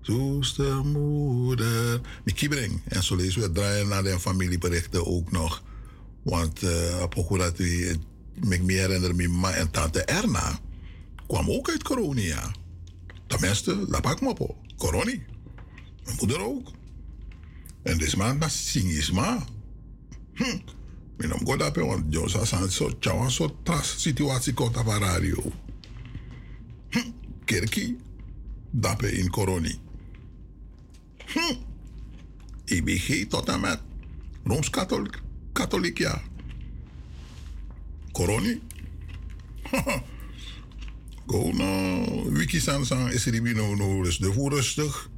Soeste moeder. Miki breng. En zo lezen we draaien naar de familieberichten ook nog. Want uh, pokoe dat we, ik me herinner me, ma en tante Erna kwam ook uit Coronia. Tenminste, laat pak me op. Coroni. Mijn moeder ook. En deze man, dat zing is maar. Hm. Nam goed op, want Jos was een soort, tja, een soort tras situatie komt op de radio. Hm. Kerkie, dappen in Coroni. Hm. IBG tot en met Rooms-Katholiek, katholiek, ja. Coroni. Go no, wiki san san is er no no dus de voor rustig.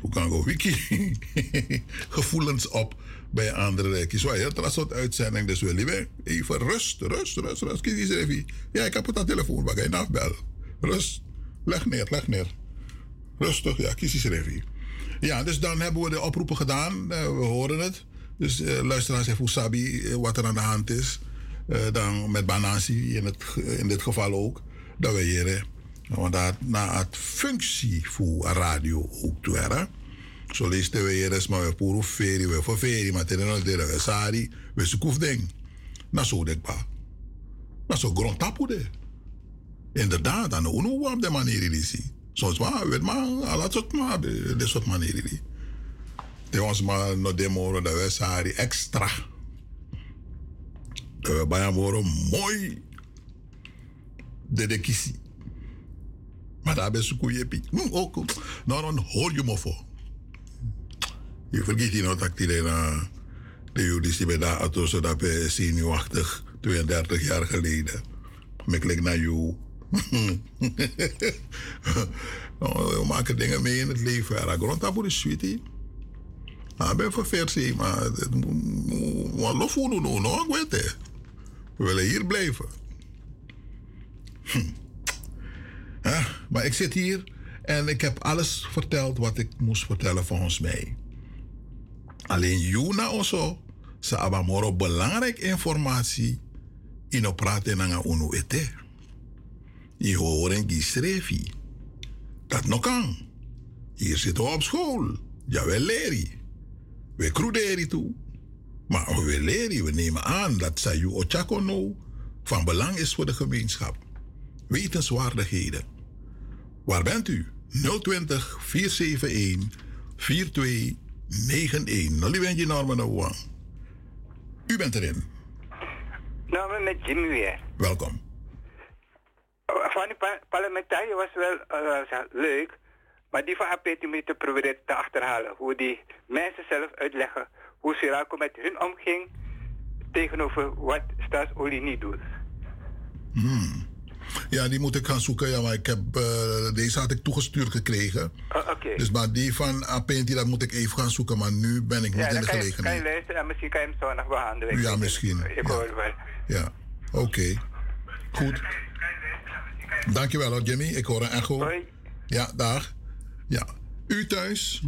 Hoe kan go wiki gevoelens op bij andere rijkjes. Zo, dat soort uitzending dus wil je even rust, rust, rust, rust. Kies eens even. Ja, ik heb het aan telefoon, maar ga je afbel. Rust, leg neer, leg neer. Rustig, ja, kies eens even. Ja, dus dan hebben we de oproepen gedaan. Eh, we horen het. Dus uh, luisteraars even Sabi uh, wat er aan de hand is. Dan met Banasi in, het, in dit geval ook. Dat we hier, want dat na het functie voor radio ook te hebben. Zo leest we hier maar we puro ferie, we voor ferie, maar tegen ons deden we sari, we zoeken ding. Na zo dekba. Na zo grond tapude. Inderdaad, aan de uno op de manier die zie. Soms maar, weet maar, alle soort maar, de soort manier die. De ons maar no demo dat we sari extra. Dat we bijna worden mooi. De de kisi. Maar daar ben je koeie Ook, nou dan hoor je me voor. Je vergeet je nog dat die de, judici bij daar auto zo dat we zenuwachtig 32 jaar geleden. Met naar jou. nou, we maken dingen mee in het leven. Ja, grond voor de sweetie. Nou, ik ben verversie, maar wat lof we doen, no, ik weet het. We willen hier blijven. Hm. Maar ik zit hier en ik heb alles verteld wat ik moest vertellen volgens mij. Alleen Juna also, ze hebben belangrijke informatie in de praten aan unu ete. Je horen die Dat nog kan. Hier zitten we op school. Ja, we leren. We kruderen toe. Maar we leren, we nemen aan dat Sayu Ochakono van belang is voor de gemeenschap. Wetenswaardigheden. Waar bent u? 020 471 42 91. Norman Owen. U bent erin. Nou, met Jimmy weer. Welkom. Oh, van die parlementariër was wel eh, leuk, maar die van APT te proberen te achterhalen. Hoe die mensen zelf uitleggen hoe Siraco met hun omging tegenover wat Staatsolie niet doet. Hmm. Ja, die moet ik gaan zoeken. Ja, maar ik heb, uh, deze had ik toegestuurd gekregen. Oh, okay. Dus maar die van Apenti, dat moet ik even gaan zoeken. Maar nu ben ik niet ja, in de kan gelegenheid. Je, kan je luisteren en misschien kan je hem zondag behandelen. Ja, misschien. Ik ja. hoor wel. Ja, oké. Okay. Goed. Dankjewel hoor, Jimmy. Ik hoor een echo. Hoi. Ja, dag. Ja. U thuis,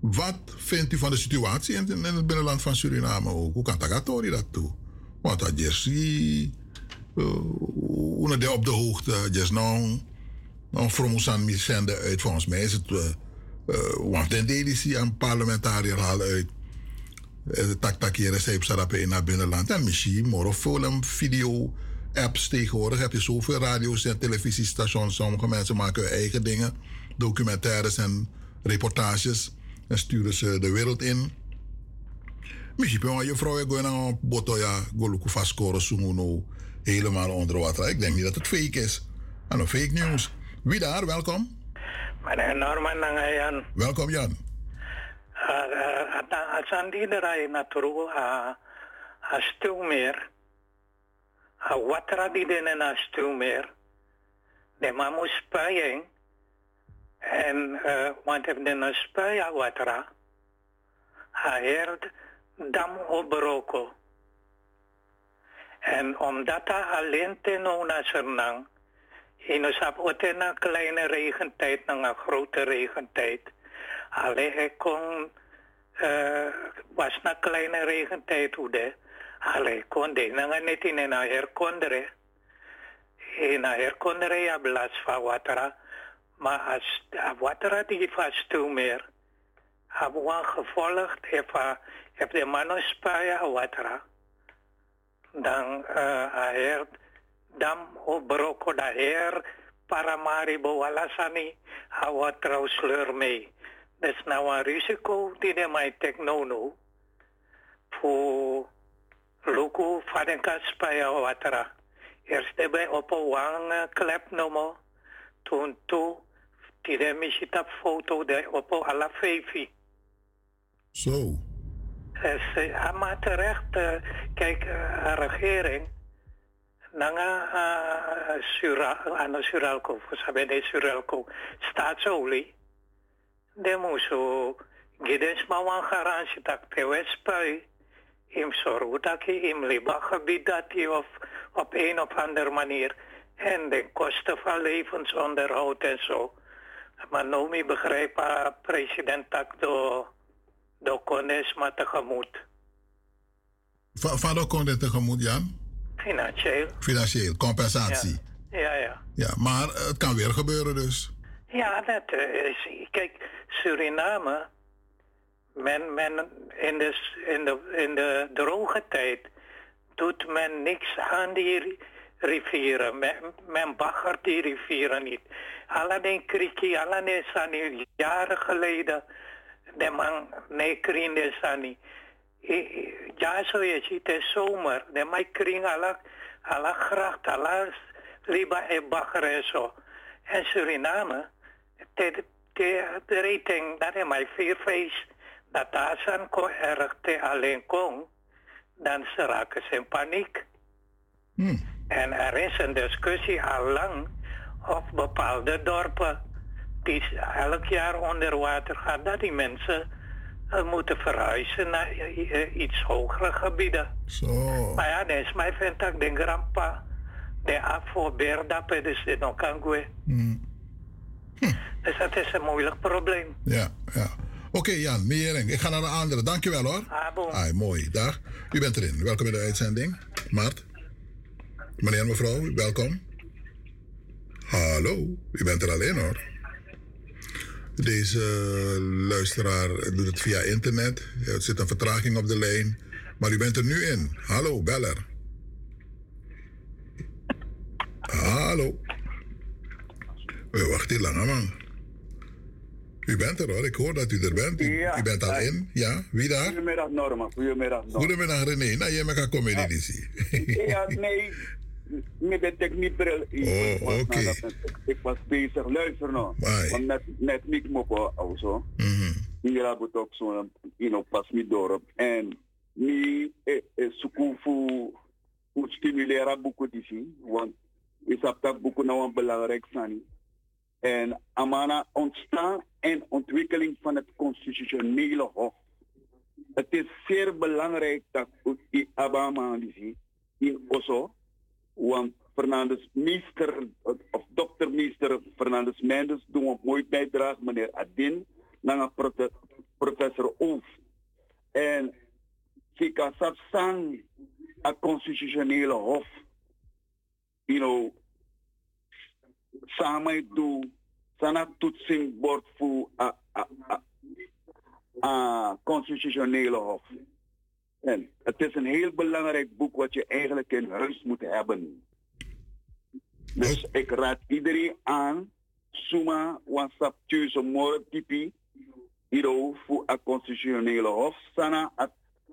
wat vindt u van de situatie in, in het binnenland van Suriname ook? Hoe kan Tagatori dat toe? Want dat Uh, de op de hoogte, just nou, nou mi zenden uit. Volgens mij is het, uh, uh, want den dedici aan parlementariër halen uit. De tak tak hier is in naar binnenland. En misschien film, video, apps tegenwoordig heb je zoveel radio's en televisiestations. Sommige mensen maken hun eigen dingen, documentaires en reportages en sturen ze de wereld in. Misschien ben je vrouw gewoon naar boto ja, goluku helemaal onder water. Ik denk niet dat het fake is. En een fake news. Wie daar? Welkom. Meneer Norman Nangayan. Welkom Jan. Als aan die draai natuurlijk a stil meer a watra di dene na stumer. De mamu spuying. En uh, want if de na spuya watra. Ha herd dam obroko. En omdat hij alleen ten na sernang. In een ote na kleine regentijd naar een grote regentijd. Alleen hij kon, uh, was na kleine regentijd hoe de. Alleen kon de na net in een herkondere. In een herkondere ja blas van watera. Maar als die vast toe meer. Hebben we gevolgd, heeft de mannen spaya watera. Dan uh, dam o broko da her para mari bawalasani hawa trau sleur mee. Dus nou een risico die de mij teknono voor luku fadenka spaya watra. Eerst bij op een wang klep nomo. Toen toe die de foto de op alla fevi. Zo. Uh, maar terecht, uh, kijk, uh, regering nanga sura, ano suralco, sabi de suralco, staatsolie. De moeso gides mawang garantie tak pewes pui. Im soru dat im liba gebied dat of op een of andere manier. En de kosten van levensonderhoud en zo. Maar Nomi begrijp president tak do, kones maar tegemoet. Van do kones tegemoet, Jan? Financieel. Financieel, compensatie. Ja, ja. Ja, ja maar het kan weer gebeuren dus. Ja, dat is... Kijk, Suriname... Men, men in, de, in, de, in de droge tijd doet men niks aan die rivieren. Men, men baggert die rivieren niet. Alleen kriki, alleen sani, jaren geleden, de man, nee, krin de sani ja, zo je ziet, het is zomer. De mij kring alle, alle gracht, alle liba en bagger en zo. En Suriname, de, de, de rating, dat is mijn vier feest, dat daar zijn ko erg te alleen kon, dan ze raken ze in paniek. Hmm. En er is een discussie al lang of bepaalde dorpen die elk jaar onder water gaan, dat die mensen we moeten verhuizen naar iets hogere gebieden. Zo. Maar ja, dat is mijn vind ik de grandpa. De afvoer dat dus de nog kan hm. Dus dat is een moeilijk probleem. Ja, ja. Oké okay, Jan, Meering. Ik ga naar de andere. Dankjewel hoor. Ah, Ai, mooi. Dag. U bent erin. Welkom in de uitzending. Mart. Meneer en mevrouw, welkom. Hallo. U bent er alleen hoor. Deze luisteraar doet het via internet. Er zit een vertraging op de lijn. Maar u bent er nu in. Hallo, beller. Hallo. We wachten langer, man. U bent er hoor, ik hoor dat u er bent. U, ja, u bent al in. Ja, wie daar? Goedemiddag Norma, goedemiddag Norma. Goedemiddag René, nou jij mag komen in Ja, nee, met de techniekbril. Oh, oké. Okay. Ik was bezig, luister nou. Want net, net niet mopo also. Hier hebben we ook zo'n, you know, pas dorp. En mi eh, eh, zoeken voor, voor stimuleren boeken zien. Want is dat dat boeken nou een belangrijk zijn. En amana ontstaan en ontwikkeling van het constitutionele hof. Het is zeer belangrijk dat die Abama die zien in Osso want Fernandes Meester, of dokter Meester Fernandes Mendes, doen een mooi bijdrage, meneer Adin, naar professor Oof. En Sika Sapsang, het constitutionele hof, you know, samen doen, sana toetsing wordt voor het constitutionele hof. En het is een heel belangrijk boek wat je eigenlijk in huis moet hebben. Dus ik raad iedereen aan, Suma, WhatsApp, Tuzo, Moro, Tipi, Hiro, voor het constitutionele hof. Sana,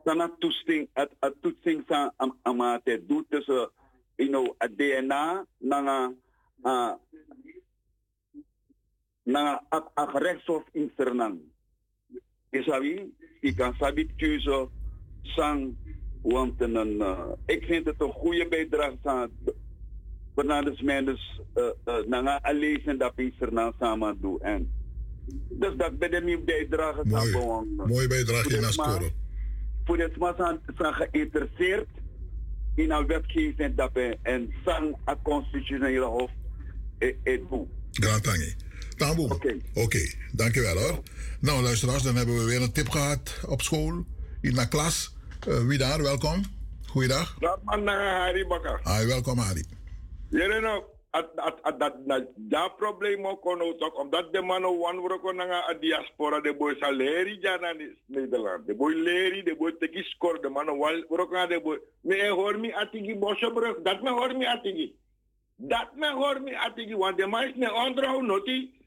sana toetsing, het toetsing sa amate doet tussen, you know, het DNA, nanga, uh, nanga, het gerechtshof in Suriname. Isabi, ik kan sabi Tuzo, sang Want een, uh, ik vind het een goede bijdrage aan Fernandes Mendes uh, uh, na alleen dat is er na samen doen. En dus dat ben ik niet bijdrage aan gewoon. Mooie bijdrage in scoren. Voor het maar zijn geïnteresseerd in een wetgeving dat en sang a constitutionele hof het. Grand tangi. Tamboe. Oké. Okay. Oké, okay, dankjewel hoor. Nou luisteraars, dan hebben we weer een tip gehad op school, in de klas. Uh, wie daar, welkom. Goeiedag. Dat man naar Harry Bakker. Hi, welkom Harry. Jullie nou, dat dat probleem ook kon ook, omdat de mannen wan worden naar de diaspora, de boy saleri jana Nederland. De boy leri, de boy teki score, de mannen worden naar de boy. Me hoor me atigi bosjebrug, dat me hoor me atigi. Dat me hoor me atigi, want de man is ne onderhoud noti.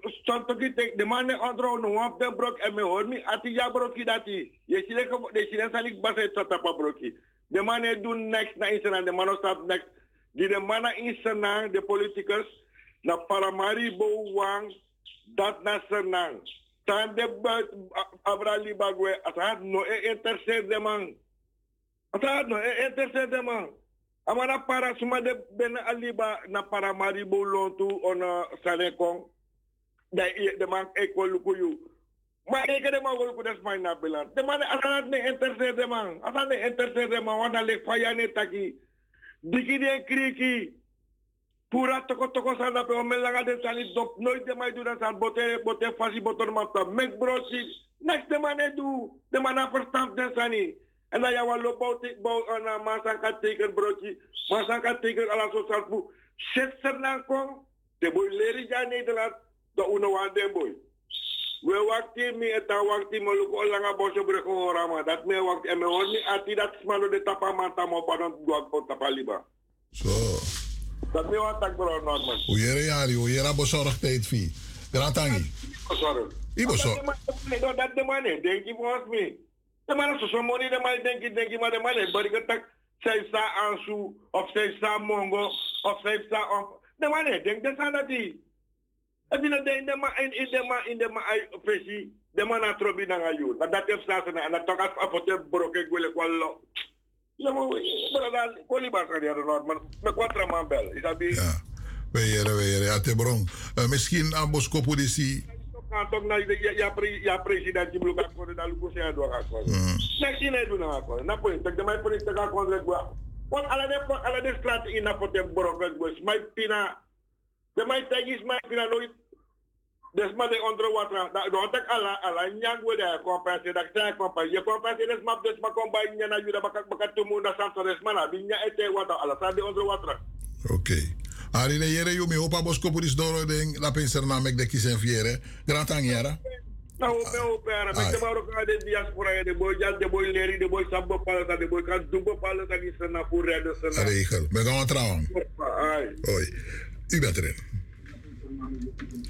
Stond ook de man no op de brok en me hoor me atigi broki dati. Je ziet dat de Chinees zal ik basen tot op broki. Mannen doen next naar Israël, de mannen staat next. Die de mannen in Senang, de politicus, na Paramaribo Wang, dat na Senang. Tan de Abrali Bagwe, at had no e intercept de man. Had no e intercept de man. Amana para suma de ben aliba na Paramaribo lontu on Sanekong. De, de man ekwo lukuyu. Maar ik heb hem ook wel eens mijn nabeland. De man, hij niet interesseert, de man. Niet interesseert, de man, van jou niet taki. Diki de kriki. Pura toko toko sana pe ome langa de sani dop. Nooit de man doen san bote bote fasi botor mapta. Mek brosi. Next de man do. De man verstand de sani. En dan jou lo bouw bouw aan masan ka teken brosi. Masan ka teken ala so salpu. Zet ser na kong. De boy leri ja Nederland. De uno de boy. we wakti mi eta wakti mo luko langa boso breko horama dat me wakti me honi ati dat smano de tapa mata mo padon gua ko tapa liba so dat me wat tak bro normal u yere yari u yera bezorgd tijd fi gratangi bezorgd dat de mane denki vos mi de mane so so moni de mane denki denki ma de mane bari ka tak sei sa ansu of sei sa mongo of sei sa of de mane denk de sanati Abi na de ma in in de ma in de ma pesi de ma na trobi na ngayu. Na dat ef sa na na tokas apote broke gwele kwallo. Ya mo bra dal ko li ba ka dia normal. Me kwatra man bel. Isabi. Ja. We yere we yere ate bron. Uh, misschien aan kantok na ya ya pre ya president ji bluka ko da lu ko se do ka ko. Na si na do na ko. Na po tak de mai police ka ko le gwa. Wan ala de ala de strat ina pote broke gwa. Mai pina de mai tagis mai pina nooit des maar de onder water da do tak ala ala nyang we da kompense da ta kompense je kompense des map des ma kom bay nyana yu da bakat bakat tumu da santo des mana bi nya ete wata ala sa de onder water okay ari yere yu mi hopa bosko pulis doro de la penser na mek de kisen fiere. Grand angiera na o me o pera me te baro ka de diaspora de boy jal de boy leri de boy sabbo pala de boy kan dumbo pala ka di sana pour de sana regel me gaan trouwen. Ai oi u bent erin.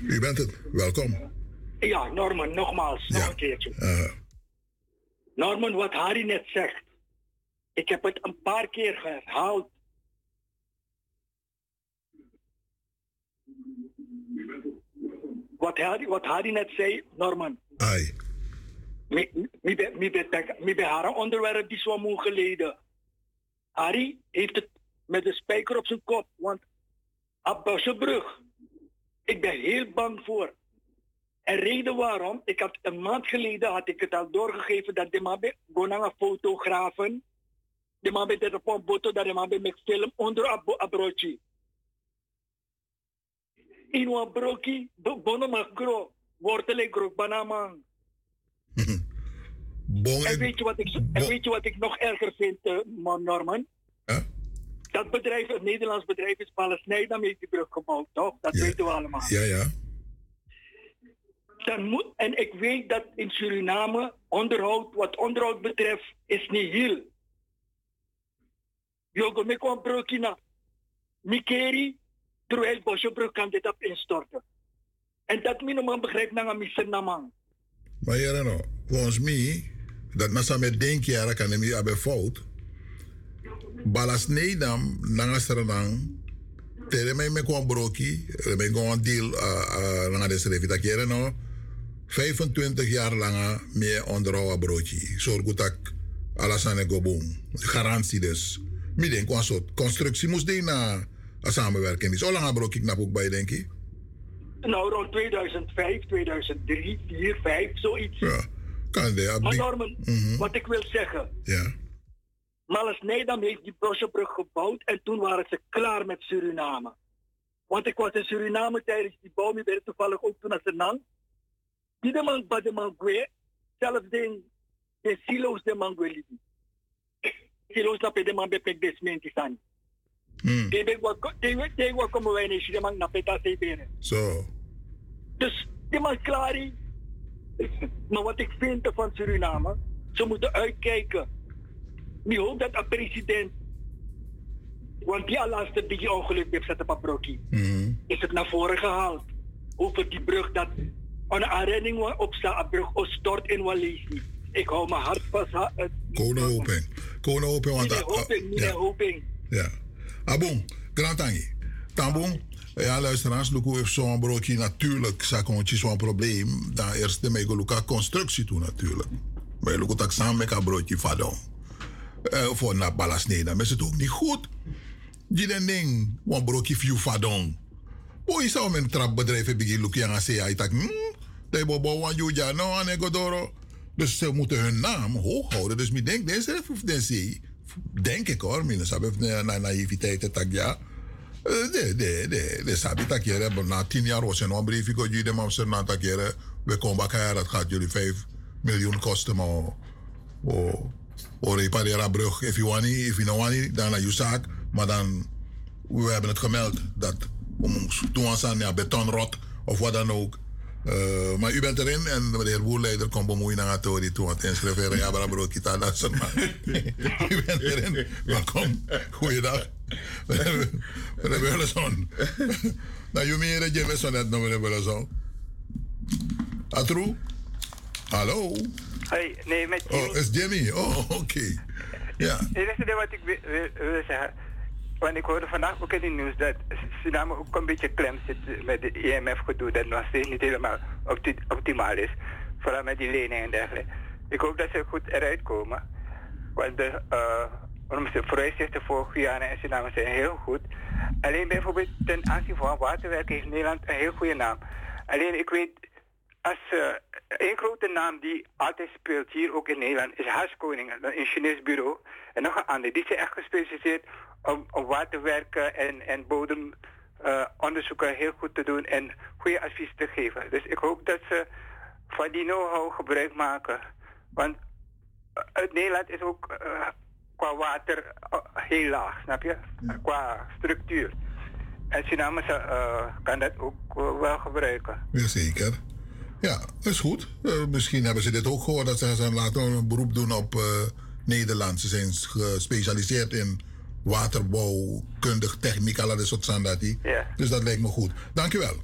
U bent het, welkom. Ja, Norman, nogmaals, nog een keertje. Uh. Norman, wat Harry net zegt, ik heb het een paar keer herhaald. Wat Harry, wat Harry net zei, Norman. Ai. Mi bij haar onderwerp die zo moe geleden. Harry heeft het met de spijker op zijn kop, want op Bussenbrug ik ben heel bang voor. En reden waarom, ik had een maand geleden had ik het al doorgegeven dat de man een fotografen, de man bij de foto dat de man bij met film onder broodje. In een broodje, bonen mag gro, wortelen gro, banamang. En weet je wat ik, en weet je wat ik nog erger vind, uh, Norman? Huh? dat bedrijf, het Nederlands bedrijf is Palestijn heeft die brug gebouwd, toch? Dat weten we allemaal. Ja, ja. Dan moet, en ik weet dat in Suriname onderhoud, wat onderhoud betreft, is niet heel. Jogo me kwam brokina. Mikeri, terwijl Bosjebrug kan dit op instorten. En dat min man begrijpt na een missen namang. Maar ja, nou, volgens mij, dat massa met denk je, kan hem hebben fout balas neidam nanga serenang tere me kon broki me kon deal nanga de srefi kere no 25 jaar lang meer onderhouden broodje. Zorg dat Alassane Gobon. Garantie dus. Ik denk soort constructie moest die na een samenwerking is. Hoe lang heb ik ook bij, denk ik? Nou, rond 2005, 2003, 4, 5, zoiets. Ja, kan de. Maar Norman, Mhm. wat ik wil zeggen. Ja. Malas Nedam heeft die Brosjebrug gebouwd en toen waren ze klaar met Suriname. Want ik was in Suriname tijdens die bouw, ik ben toevallig ook toen naar Senang. Die de man bij de Mangue, zelfs de, de silo's de Mangue liep. Silo's dat de man bepek desmenti sani. Die ben wat, komen wij in de man na peta benen. Zo. Dus die man klaar. Maar wat ik vind van Suriname, ze moeten uitkijken. Ik hoop dat een president, want die laatste die ongeluk heeft zetten op Brokkie, is het naar voren gehaald. Over die brug dat een aanrijding op staat, brug stort in Walisi. Ik hou mijn hart vast. Kone hoping. Kone hoping. Meneer Hoping. Ja. Abon, Grand Tangi. Tambon. Ja, luisteraars, Luku heeft zo'n broodje natuurlijk, zakontje zo'n probleem. Dan eerst de megoluka constructie toe natuurlijk. Maar lukt ook samen met een broodje vadon. Uh, voor na balasnee, dan is het ook niet goed. Je den ding, een broodje view vadon. Hoe is dat met trapbedrijf heb ik lukken aan zeggen, ik dacht, hm, dat je bobo wan juja, no, aan egodoro. Dus ze moeten hun naam hoog houden. Dus ik denk, deze of deze, denk ik hoor, minus heb na naïviteit dat ja. Eh, De, de, de, de sabi tak jere, na tien jaar was een briefje go jullie ze na tak jere, we komen elkaar, dat gaat jullie vijf miljoen kosten, maar o o repareren een brug, if you want it, if you don't want it, dan naar je zaak, maar dan, we hebben het gemeld dat om toen aan ja, betonrot of wat dan ook. Uh, maar u bent erin en de heer Woerleider komt bemoeien naar het tori toe. Want inschrijven, ja, maar brood kita dat. U bent erin. Welkom. Goeiedag. Meneer Beulenson. Nou, je meer dat je best wel net meneer Beulenson. Atru? Hallo? Hey, nee, met Jimmy. Oh, is Jimmy? Oh, oké. Okay. Ja. Het is wat ik wil zeggen. Want ik hoorde vandaag ook in het nieuws dat Suriname ook een beetje klem zit met het IMF-gedoe. Dat nog steeds niet helemaal opti optimaal is. Vooral met die leningen en dergelijke. Ik hoop dat ze goed eruit komen. Want de uh, vooruitzichten voor Guyana en Suriname zijn heel goed. Alleen bijvoorbeeld ten aanzien van waterwerken heeft Nederland een heel goede naam. Alleen ik weet, als een grote naam die altijd speelt hier ook in Nederland is Haskoning, een ingenieursbureau. En nog een ander. Die zijn echt gespecialiseerd om, om waterwerken en, en bodemonderzoeken uh, heel goed te doen en goede advies te geven. Dus ik hoop dat ze van die know-how gebruik maken. Want uit Nederland is ook uh, qua water uh, heel laag, snap je? Qua structuur. En Suriname kan dat ook wel gebruiken. Jazeker. Ja, dat is goed. Misschien hebben ze dit ook gehoord dat ze, ze laten een beroep doen op Nederland. Ze zijn gespecialiseerd in waterbouwkundig techniek, alle dat soort standaarden. Ja. Dus dat lijkt me goed. Dankjewel.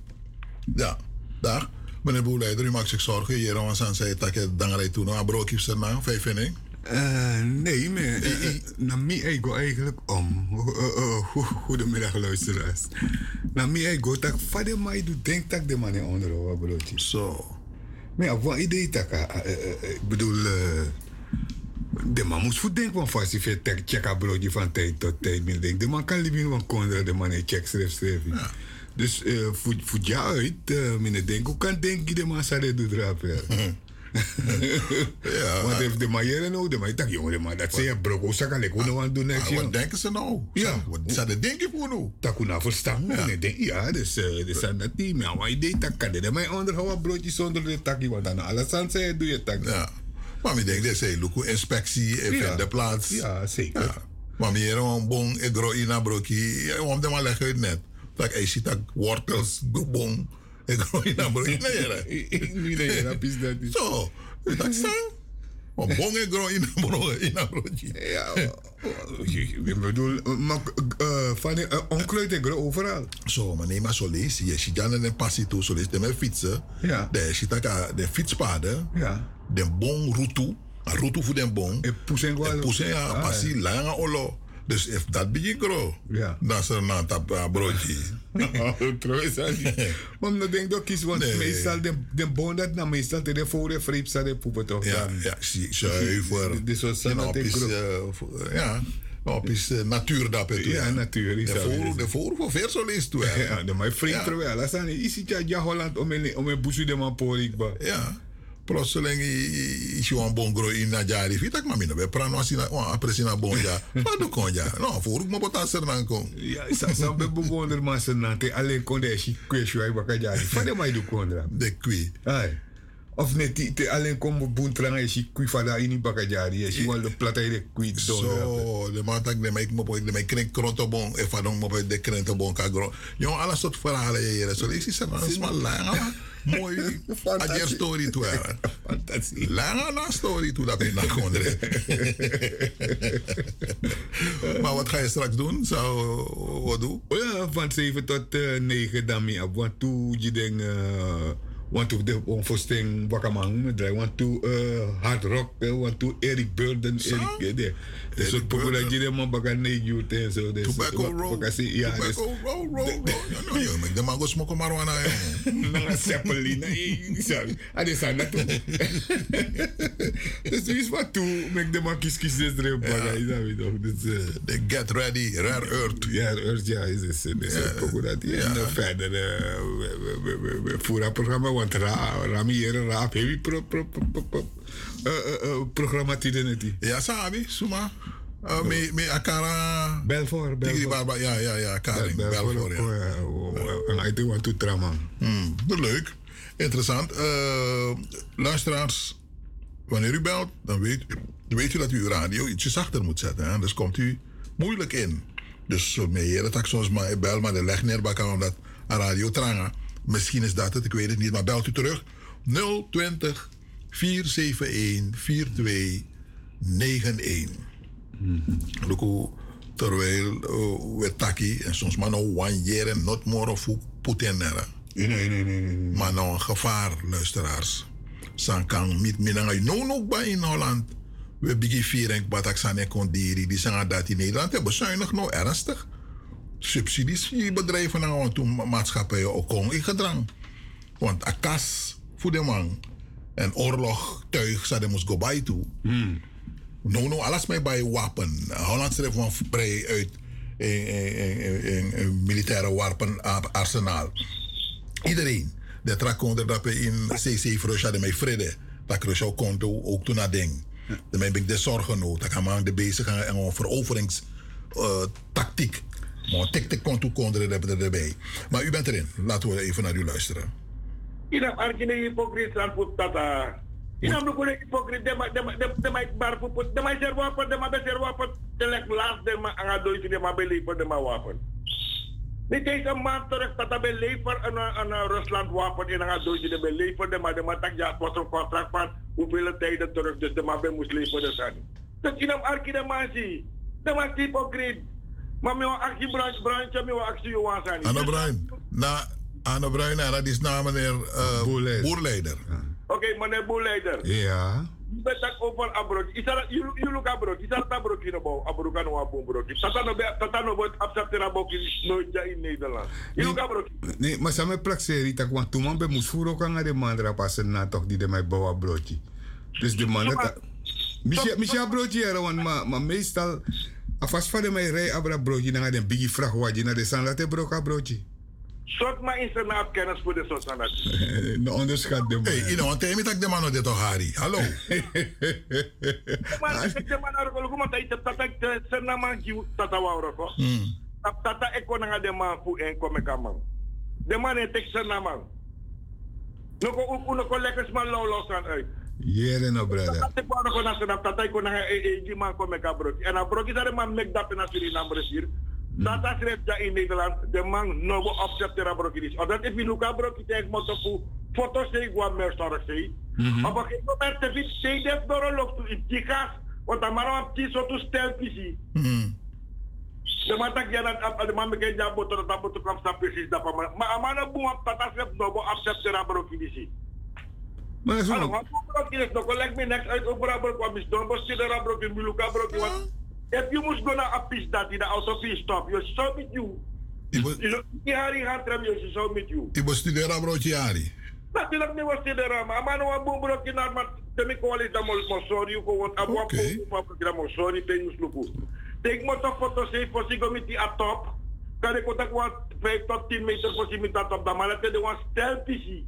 Ja, dag. Meneer Boeleider, u maakt zich zorgen. Hier aan zijn zei dat je dangerij toen een broodje is na, vijf vind uh, nee, maar naar mij ik go eigenlijk om. Goedemiddag, luisteraars. Naar mij ik go dat vader mij doet denk dat de man onder een broodje. Zo. Maar wat idee dat ik bedoel. De man moet goed denken van vast je check een broodje van tijd tot tijd. De man kan liever van kondra, de man een check schrijft schrijven. Ja. Dus uh, voor, voor jou uit, uh, meneer Denk, hoe kan denk je de man zou dit doen ja. Want heeft de manier nou, de man, jongen, man, dat zei bro, hoe kan ik nou aan doen? Wat denken ze nou? Ja. Wat zou dat denken voor nou? Dat kun je nou verstaan. Ja, denk, ja dus dus dat niet. Maar idee, dat kan dit. Maar onderhouden broodje zonder de takkie, want dan alles aan zei, doe je tak. Ja. Maar ik denk, dat is een inspectie in ja. de plaats. Ja, zeker. Ja. Maar meer een bon, ik groei in een broodje, om de maar leggen uit net. Dat ik zie dat wortels, bon. Ik groei in een broodje. Nee, nee, nee, is. Zo, dat staan. Maar bon, ik groei in een broodje. Ja, ik bedoel, maar van de onkruid ik overal. Zo, maar nee, maar zo lees je. Je dan een passie toe, zo lees je met fietsen. Ja. De, je ziet de fietspaden. Ja. De bon route. Een route voor den bon. En poesen En poesen, ja, passie, lange olo. Dus if dat begin grow, ja. dan is er een tap broodje. Trouwens, maar dan denk ik kies, want meestal de, de boon dat na meestal de voor de vreep staat de poepen toch? Ja, ja, zuiver. Dus wat zijn dat is, ja. Op is uh, natuur dat het Ja, natuur is De voor, de voor voor verso is toe. Ja, de mijn vriend terwijl. Dat zijn is het ja Holland om een om een busu de man porik ba. Ja. Plotseling is je een bon groei in ik maar minder. We praten als je een apresi na bon ja. Wat doe kon ja? Nou, voor ik me wat aan dan kom. Ja, ik zou be bewonder maar ze na te alleen kon de shi kwestie wij bakajari. Wat de mij doe kon De. Ai. Of net te alleen kom boentrang is je fada in bakajari. Is je wel de platte de kwi don. Zo, de man tak de mij mo de mij krenk krotobon e fadon mo de krentobon ka gro. Jong alle soort verhalen hier. Zo is het maar smal lang. Mooi. Adjer story toe. Fantastisch. Lange na story toe dat ik naar gewoon Maar wat ga je straks doen? Zou wat doen? Ja, van 7 tot uh, 9 dan mee. Want toen je denkt. Uh, want to de onvoorsting wakamang draai want to uh, hard rock want to Eric Burden Eric de de soort pokoe dat je de man bakan nee youth en zo dus tobacco roll. ja tobacco roll roll roll. no de mango smoke marijuana na zeppelin sorry. Ade sa na tu dus is wat toe? Make de man kies kies des drep baga is dat toch? Dus de get ready rare earth. Ja earth ja is is is pokoe dat je verder voeren programma want ra raap heavy pro pro pro pro programma tiden het ja sabi suma. Uh, me me akara. Belfort Belfort. Ja ja ja Karing Belfort ja. en ik doe want to trama hmm leuk. Interessant. Luisteraars wanneer u belt dan weet dan weet u dat u uw radio ietsjes zachter moet zetten hè? dus komt u moeilijk in. Dus meer dat ik soms maar bel maar de leg neerbakken omdat een radio tranga Misschien is dat het, ik weet het niet, maar belt u terug. 020 471 4291. Luku, terwijl we taki en soms maar nog one year en not more of Putin Nee, nee, nee, nee. Maar nou een gevaar, luisteraars. San kan niet meer no no bij in Holland. We beginnen vieren batak san en kondiri. Die zeggen dat in Nederland hebben bezuinig nou ernstig subsidies die bedrijven nou toen maatschappijen ook kon in gedrang. Want akas voor de man en oorlog tuig ze moest go bij toe. Hmm. No, no, alles mee bij wapen. Holland schreef van vrij uit een militaire wapenarsenaal. Iedereen. De trakonder dat we in CC Frosja de mij vrede. Dat ik zo konto ook toen naar ding. Dan ben ik de zorgen nood. Dat gaan de bezig en een veroveringstactiek. Maar tik tik kon toe konden hebben erbij. Maar u bent erin. Laten we even naar u luisteren. Ina argine hypocriet aan put tata. No kone hypocriet de ma de de ma bar put de ma ser wapen de be ser wapen de lek laat de ma anga doy de ma be lever de ma wapen. Dit is een maand terug dat we lever aan aan Rusland wapen in anga doy de be lever de ma de ma tak ja was een contract van hoeveel tijden terug dus de ma be moest leveren zijn. Dat ina arki de ma zie. De ma hypocriet. Maar mijn actie branch branch, mijn actie johan zijn. Anne Bruin. Na Anne Bruin, dat is na meneer uh, Boerleider. Boerleider. Oké, okay, meneer Boerleider. Ja. Je bent over abroad. Is dat look abroad? Is dat abroad in abroad? Abroad kan wel abroad. No be tata no wordt accepteren abroad nooit in Nederland. Look abroad. Nee, maar samen praxeri tak want toen man be moest voeren kan de man er passen na toch die de mij bouwen broodje. Dus de man dat Micha Micha broodje er want maar meestal Afas van de mij rij abra broodje naar de biggie vrachtwagen naar de sanlate broka broodje. Soort maar in zijn naam kennis voor de sanlate. No onderschat de man. Hey, you know, want hij met de man dit toch Harry. Hallo. Maar ik de man ook ook maar dat tata zijn naam tata wou ko. Tata ik kon naar de man voor en kom ik aan. De man het ik zijn naam. Nog ook nog lekker smal los aan uit. Jere no brother. Tata ko na ko na sa tata ko na e e man ko me ka bro. En a bro ki sare man mek dap na Suriname resir. Tata schreef ja in Nederland de man no go opzet ter bro ki dis. Omdat if you look bro ki tek mo to foto se gwa mer star se. Maar ik kom er te fit se des doro lok tu itikas. Want amaro ap ti so tu stel kisi. De matak ya dat ap de man me ke ja boto ta boto kam sta precies da pa. Ma amana bu ap tata schreef no go opzet ter bro ki Maar zo. Ano, wat bro ki no collect me next uit opera bro kwa mis don bos ti dera bro ki miluka bro ki wat. If you must go naar a dat die de auto pis stop, you stop with you. You die hari gaan tram je zo met you. Bestuderen broodje Ari. Natuurlijk niet was dit er maar maar no abu bro kina maar de mi kwali da mo mo sorry ko wat abu abu pa pa kina mo sorry pe you slupu. Take mo to foto se for si gomiti a top. Kan ik ook wat 5 tot 10 meter voor si mi dat op da maar de was stel pisi.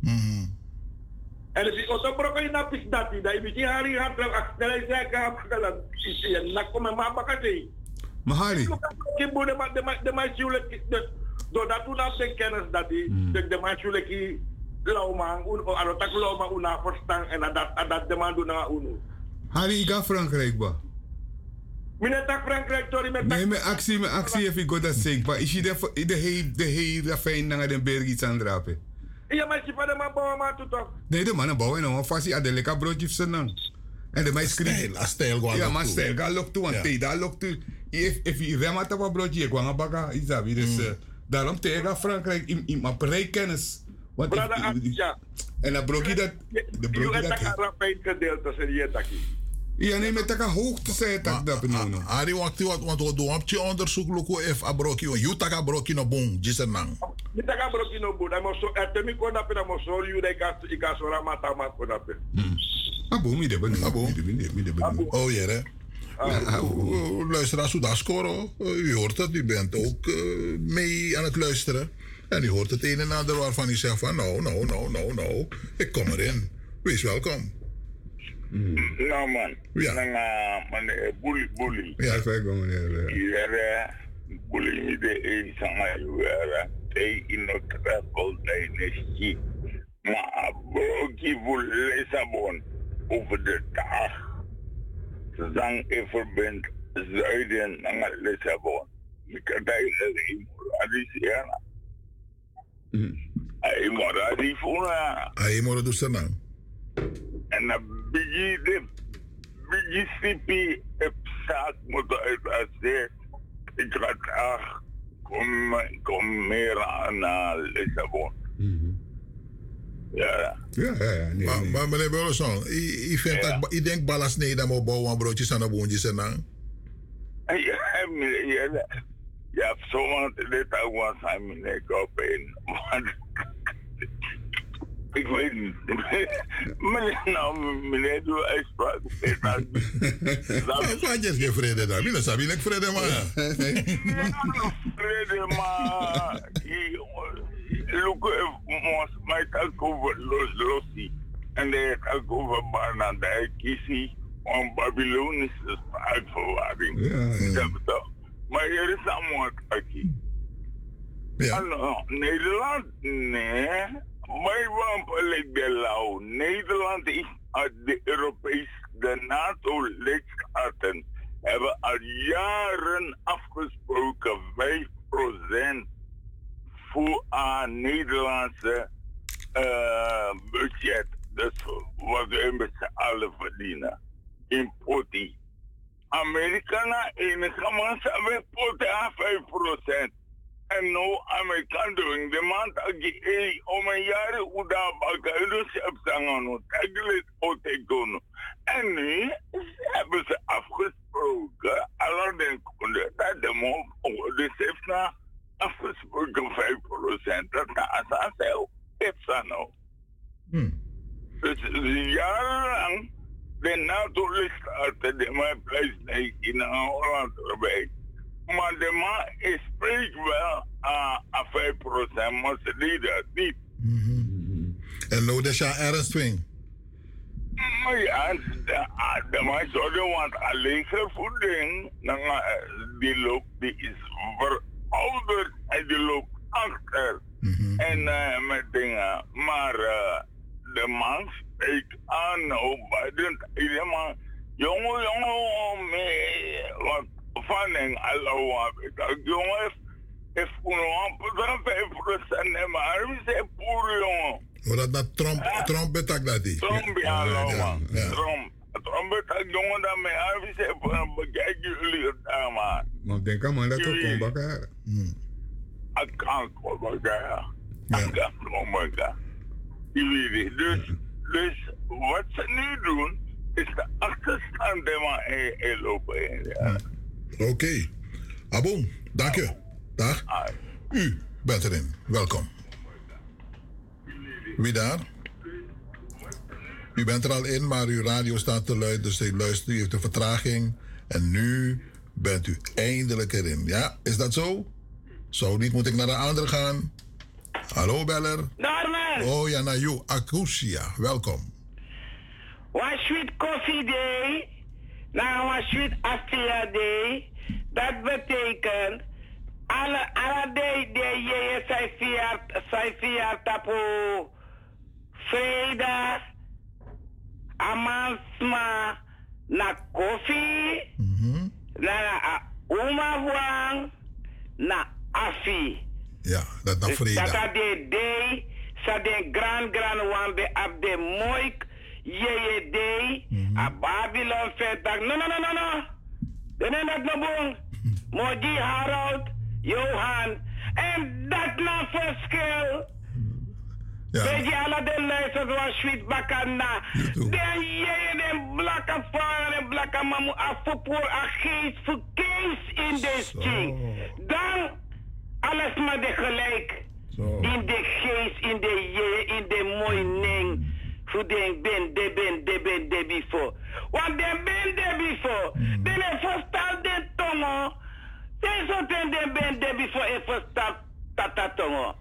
En als je auto bro kan na pis dat die da ibi hari gaan tram akstelle ze ka pakala isi en na kom ma bakate. Mahali. Kimbo de ma de de ma jule de doordat toen af de kennis dat die de de ma jule ki lauwman, un, o ano tak lauwman una verstaan en dat dat de man doen na unu. Hari ik ga Frankrijk ba. Mine tak Frankrijk tori met Nee, mijn actie, mijn actie heb ik goed dat zeker. Maar is je de de hele de hele fijn naar de berg iets aan drapen? Maar je van de maar toe toch. Nee, de nou een fasie aan de lekker broodje senang. En de Stijl, a stijl gewoon. Ja, maar stijl ga lok toe, want te daar lok toe. If if je rem had op broodje, ik een baka iets hebben. Dus eh, daarom tegen Frankrijk in in mijn bereikkennis. Want Brada, ik- ik- ja. en dat broodje dat de Je broodje hebt dat een gedeelte je. Ja, nee, met elkaar hoogte zei dat dat nou. Ari wat wat want we doen op je onderzoek loko if abroki on you taka broki no boom jisen nang. Ni tak bro kino bu, da mo so etemi ko na pe na mo sorry you dey gas i gas ora mata ma ko na pe. Abo, mi de benu. Abo. Mi de benu. Oh ja, hè? Ja, oh, Luisteraars, hoe dat scoren. U hoort het, u bent ook eh, mee aan het luisteren. En u hoort het een en ander waarvan u zegt van... nou, nou, nou, nou, nou, ik kom erin. Wees welkom. Nou man, Ja. nanga man bully bully. Ja, ik weet wel meneer. Yere bully mi de e sanga yere te ino travel dynasty. Ma broki voor Lissabon over de dag. Zang e verbindt zuiden naar Lissabon. Ik kan daar een moraliseren. Ay morali funa. En dan de bigi sipi heb zaak moeten uitlaten. Ik ga graag kom, kom meer naar Lissabon. Ja. Ja, ja, ja. Nee, maar, nee. maar meneer Burleson, ik, vind dat, ik denk balas nee dat we bouwen broodjes aan de boontjes en dan. Ja, meneer, ja, ja, zomaar dit ook was aan meneer Koppen. Want ik weet niet. Meneer, nou, meneer, doe uitspraak. Ik ga je geen vrede daar. Wie sabi ik vrede maar. Vrede, maar look, ons mij tak over los. En de tak over daar kiesie om Babylonische spraakverwarring. Ja, ja. Maar hier is allemaal taki. Ja. Ano, Nederland, nee. Wij wampelen de lauw. Nederland is uit de Europees, de NATO-lidstaten hebben al jaren afgesproken 5% voor aan Nederlandse eh, budget. Dus wat we met allen verdienen. In potie. Amerikanen enige man hebben poten aan 5%. En no Amerikaan doen de man agi e om een jaar uda baka dus heb zangen taglit otekono. En nu hebben ze afgesproken, alle den kunden, dat de man de heeft na afgesproken 5%. Dat na sa zelf, heeft ze nou. Dus jarenlang de NATO-lidstaten die mijn plek in Holland erbij. Maar de man is spreekt wel aan aan 5%, maar ze deed dat niet. En nou dat je ergens dwing. Maar ja, de, ah, de man zouden want alleen voeding, dan, eh, die loopt, die is verouderd en die loopt achter. En eh, met dingen. Maar eh, de man spreekt aan, nou, bij de, de man, jongen, jongen, mee, wat van en Allah, dat jongen, is voor een 5% maar hij is poer, jongen. Maar dat dat Trump, Trump betak dat die. Trump, ja, man. Trump. Trump betak jongen dat mij is voor een bekijk jullie het daar. Maar denk aan man dat ook kom bakken. Ik kan komen, ja. Ik kan komen, ja. Je weet het. Dus, dus wat ze nu doen, is de achterstand die maar in lopen. Ja. Oké. Abon, dank je. Dag. U bent erin. Welkom. Wie daar? U bent er al in, maar uw radio staat te luid, dus u luistert, u heeft een vertraging. En nu bent u eindelijk erin. Ja, is dat zo? Zo niet, moet ik naar de andere gaan. Hallo, beller. Norman. Oh ja, naar jou. Acusia, welkom. One sweet coffee day. Nou, sweet Astia day. Dat betekent alle, alle day day je zijn vier tapo vrijdag, amansma na koffie, na na uma wang, na afi. Ja, dat naar Dus vrijdag. Dat de day, sa de grand grand wan de ab de moik, je day, a Babylon fetak. No, no, no, no, no. Dan is dat no boom. Moji Harold, Johan. En dat na verschil. Weet je, alle de luisters was sweet bakanda. Dan je de blakke vader en blakke mamu afvoer a geest voor kees in de ching. Dan alles maar de gelijk. In de geest, in de je, in de mooi ning. Voor de ben, de ben, de ben, de before. Want de ben, de before. De ne verstaan de tongo. De zo ten de ben, de before e verstaan tata tongo.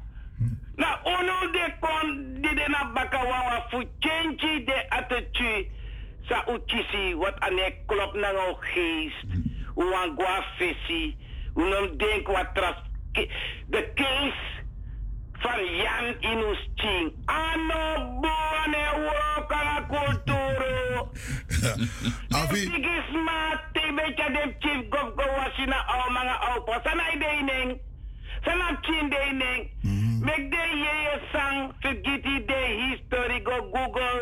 Na ono de kon di de na baka wawa fu change de attitude sa uchisi wat ane klop na ngau geest. Uang gua fesi. Unom denk wat tras. De case van Jan Inus Ching. Ano buone woka na kulturo. Afi. Sige smart, beetje de chief gov go wasina au mga pa. Sana ideining. Sana chindeining. Make de ye sang forgeti de history go Google.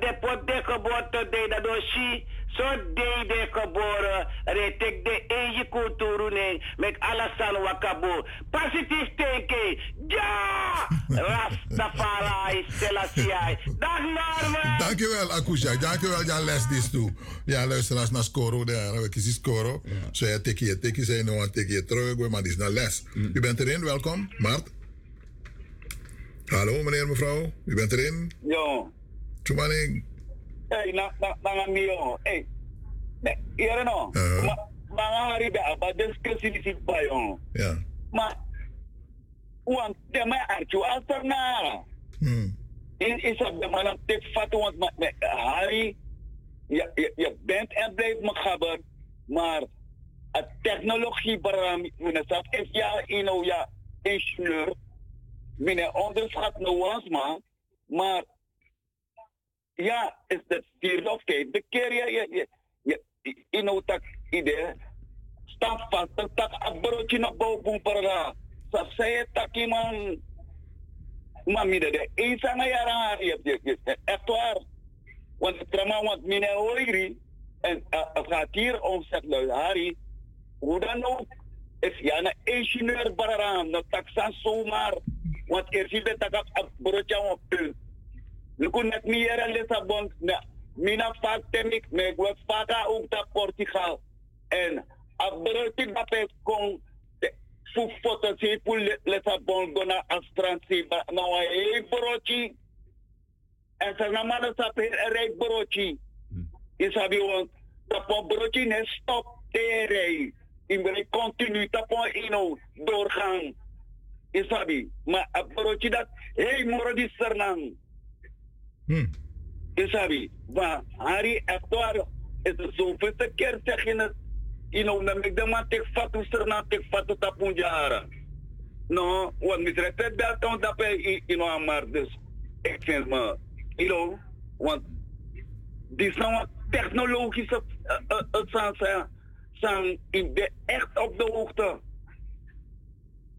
De pot de kaboto de da do shi. So de de kabora. Re tek de eji kulturu ne. Make alasan wakabo. Positive thinking. Ja! Rastafari Selassie. Dag Norman. Dankjewel, Akusha. Dankjewel, ja, les dit toe. Ja, luisteraars naar Scoro. Daar we kiezen Scoro. Zo ja, tikkie je, tikkie zijn nog een tikkie terug. Maar die is naar les. U bent erin, welkom. Mart. Hallo, meneer, mevrouw. U bent erin. Yo. Chumaning. Hey, na na na mio. Hey. Ne, here no. Ma mga hari ba ba discuss ini si pa yo. Ja. Ma want de ma archu alterna. Hmm. In is op de man te fatu want ma hari je, je, je bent en blijft magaber, maar het technologie staat is ja in ja ingenieur meneer onderschat nuance man maar ja is of kijk de keer je je je je in nou tak idee staan vast dat tak abroodje naar boven para sa saya tak iman mami de eens aan jaren je je je echt waar. Want het drama wat meneer Oiri en uh, het gaat hier om zeg nou Harry hoe dan ook is ja een ingenieur baraan dat taxan zomaar. Want er je dat ik broodje op punt meer in Lissabon na mina vaak temik me gwe ook dat Portugal. En abroodje dat ik kon fu foto si pu Lissabon gona astransi nou een broodje en sa namana sa per rij broodje isabi want tapo broodje ne stop te rij in wil continu tapo ino doorgang isabi maar a broodje dat hey moro di sernang isabi maar hari actuar is het zoveelste keer zeg je het ino na megdama tek fatu sernang tek fatu tapun jara no want misrepet dat kan dat pe ino amar dus ik vind me you know, want die zijn technologische het zijn, zijn, zijn in de, echt op de hoogte.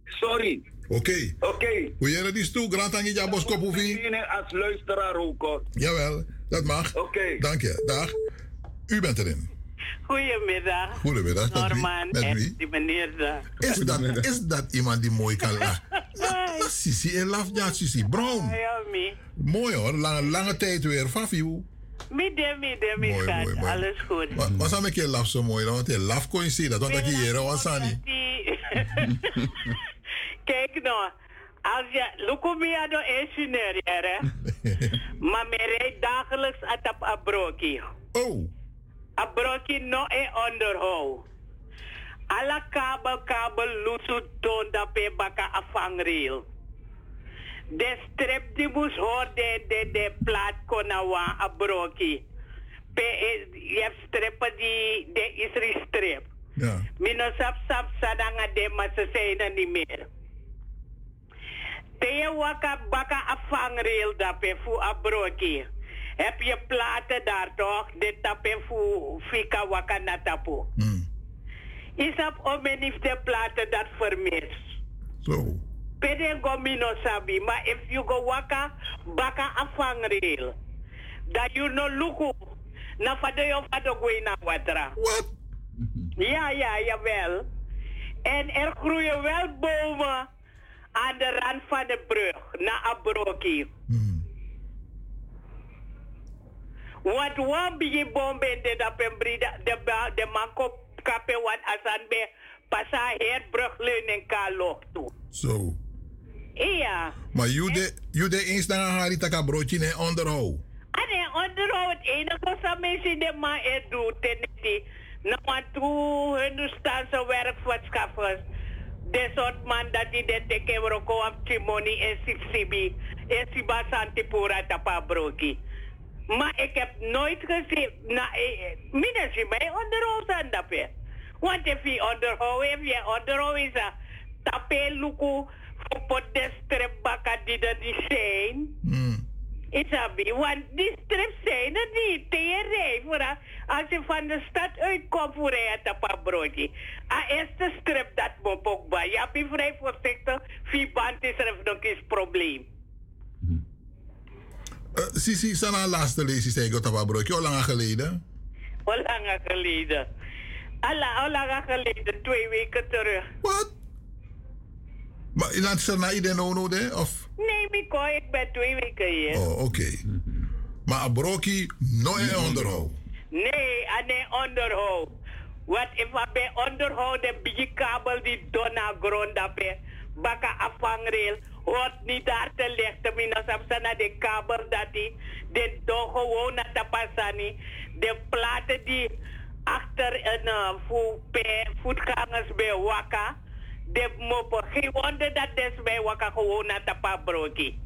Sorry. Oké. Oké. Hoe jij dat is toe? Grand Jabos als luisteraar ook. Jawel, dat mag. Oké. Dank je. Dag. U bent erin. Goedemiddag. Goedemiddag. Met wie? Norman Met en wie? die meneer daar. Is dat, is dat iemand die mooi kan lachen? Sisi en laf, ja, Sisi. Brown. Mooi hoor, lange, lange tijd weer. Fafiu. Midden, midden, mi Mooi, schat. mooi, mooi. Alles goed. Maar maar zou ik je laf zo mooi, want je laf kon je zien, dat want ik hier was aan Die- Kijk nou, als je, Lukumia do ingenieur, hè? maar me rijdt dagelijks at op abroki. Oh. Abroki no e onderhoud. Alla kabel, kabel, lusu toon dat pe baka afangreel. De strip die moest hoor de, de, de plaat konawa abroki. Pe, eh, je hebt strippen die, de is strip. Ja. Mino sap sap sadanga de maar ze zijn er niet meer. Te waka baka afangreel dape fu abroki. Heb je platen daar toch? De tape fu fika waka na tapu. Is op omenif de platen dat vermis. Zo. Pede go mino sabi, maar if you go waka baka afangreel. Dat you no luku. Na fado yo fado go na watra. What? Ja, ja, jawel. En er groeien wel bomen aan de rand van de brug, naar Abroki. Want wan bigi bombe de da pembrida de ba de manko kape wat asan be pasa her brugleuning ka toe. Zo. Ja. Maar jullie jullie eens naar haar taka broodje in onderhoud. Ane onderhoud het enige wat mensen de man er doet en die na want toe Hindustanse werkvoorschaffers. De soort man dat die de teke roko op Timoni en Sixibi en Siba Santipura tapa broki. Maar ik heb nooit gezien, na, minder zie mij onderhoud aan dat pe. Want if je onderhoud heeft, je onderhoud is a tape luku voor de die dat die zijn. Isabi, want die strips zijn er niet. Voor als je van de stad uitkomt voor je te paar broodje. A eerste strip dat moet ook bij. Ja, ben vrij voorzichtig. Vier band is er nog eens probleem. Uh, Sisi, sana laatste lezing zei ik op broodje, hoe lang geleden? Hoe lang geleden? Alla, hoe lang geleden? Twee weken terug. Wat? Maar is dat na iedereen no de? Of? Nee, Miko, ik ben twee weken hier. Oh, oké. Maar een broodje, nooit onderhoud. Nee, aan de onderhoud. Wat if bij onderhoud de biggie kabel die donna grond dape, baka afangreel, hoort niet daar te lichten. Mina sapsana de kabel dat die, de do gewoon na tapasani, de platen die achter een uh, voet, voetgangers bij waka, de moppen. Geen wonder dat des bij waka gewoon na tapabroki.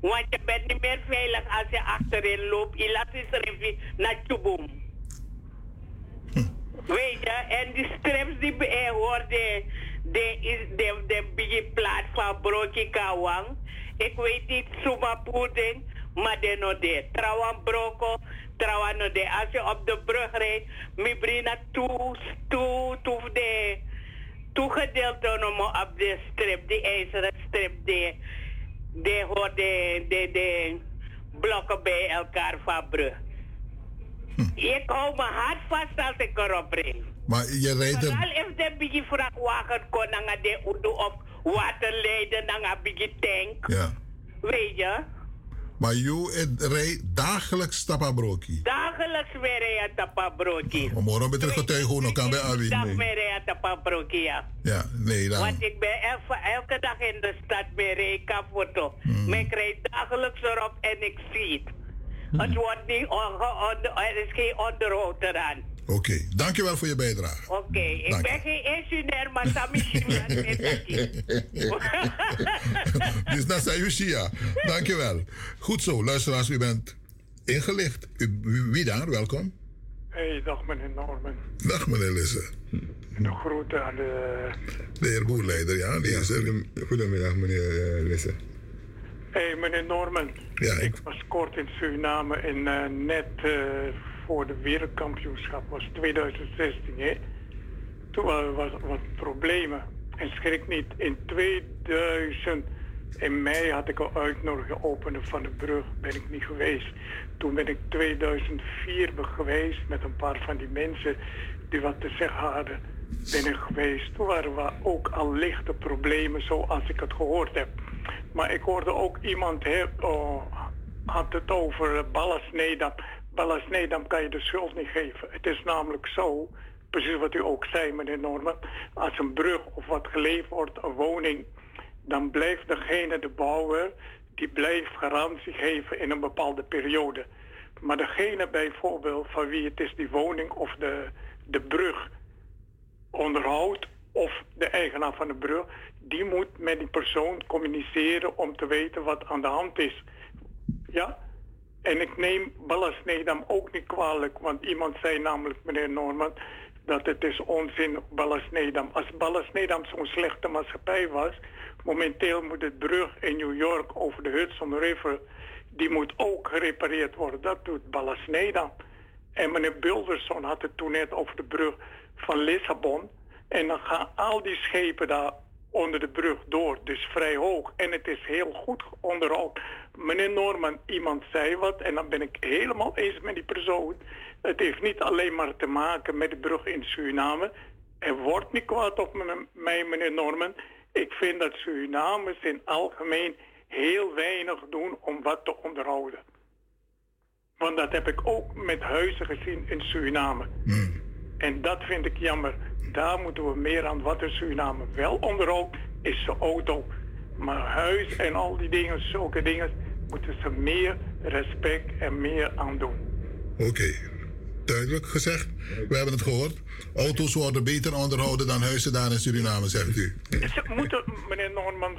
Want je bent niet meer veilig als je achterin loopt. Je laat revi naar Tjubum. Weet je, en die strips die bij hoort, de, de, is de, de biggie plaat van Broki Kawang. Ik weet niet, Suma Pudding, maar de no de. Trawan Broko, Trawan no de. Als je op de brug rijdt, mi brina toe, toe, toe de, toegedeeld om op de strip, die ijzeren strip, de, de hoort de, de, de blokken bij elkaar van brug. Ik hou me hard vast als ik erop rijd. Maar je rijdt er... Vooral if de biggie vrachtwagen kon naar de udo of waterleiden naar een biggie tank. Ja. Weet je? Maar je rijdt dagelijks. Dagelijks weer rijden tapabroki. Maar morgen ben je getuige nog aan bij Abi. Dag weer rijden tapabroki, ja. Ja, nee, dan. Want ik ben elke, dag in de stad bij Reka foto. Maar ik rijd dagelijks erop en ik zie het. Het wordt niet er is geen onderhoud eraan. Oké, dankjewel voor je bijdrage. Oké, ik Dank ben geen ingenieur, maar Sami is dus dat Lucia. Dankjewel. Goed zo, luisteraars, u bent ingelicht. U, wie daar? Welkom. Hey, dag meneer Norman. Dag meneer Lisse. En de groeten aan de... De heer Boerleider, ja, die is er. Goedemiddag meneer uh, Lisse. Hey, meneer Norman. Ja, ik... was kort in Suriname en eh, net eh, voor de wereldkampioenschap was 2016, hè. Toen waren was wat problemen. En schrik niet, in 2000, in mei had ik al uitnodiging openen van de brug, ben ik niet geweest. Toen ben ik 2004 geweest met een paar van die mensen die wat te zeggen hadden, ben ik geweest. Toen waren we ook al lichte problemen zoals ik het gehoord heb. Maar ik hoorde ook iemand oh, had het over ballasnee dat Ballasnedam kan je de schuld niet geven. Het is namelijk zo, precies wat u ook zei, meneer Norman. Als een brug of wat geleverd wordt, een woning, dan blijft degene, de bouwer, die blijft garantie geven in een bepaalde periode. Maar degene bijvoorbeeld van wie het is die woning of de, de brug onderhoudt, of de eigenaar van de brug, die moet met die persoon communiceren om te weten wat aan de hand is. Ja? En ik neem Ballas Nedam ook niet kwalijk, want iemand zei namelijk, meneer Norman, dat het is onzin Ballas Nedam. Als Ballas Nedam zo'n slechte maatschappij was, momenteel moet het brug in New York over de Hudson River, die moet ook gerepareerd worden. Dat doet Ballas Nedam. En meneer Bulderson had het toen net over de brug van Lissabon. En dan gaan al die schepen daar onder de brug door, dus vrij hoog. En het is heel goed onderhoud. Meneer Norman, iemand zei wat en dan ben ik helemaal eens met die persoon. Het heeft niet alleen maar te maken met de brug in Suriname. Er wordt niet kwaad op mij, meneer Norman. Ik vind dat Surinamers in algemeen heel weinig doen om wat te onderhouden. Want dat heb ik ook met huizen gezien in Suriname. Hmm. En dat vind ik jammer. Daar moeten we meer aan. Wat in Suriname wel onderhoudt, is de auto. Maar huis en al die dingen, zulke dingen, moeten ze meer respect en meer aan doen. Oké, duidelijk gezegd. We hebben het gehoord. Auto's worden beter onderhouden dan huizen daar in Suriname, zegt u. Ze moeten, meneer Norman,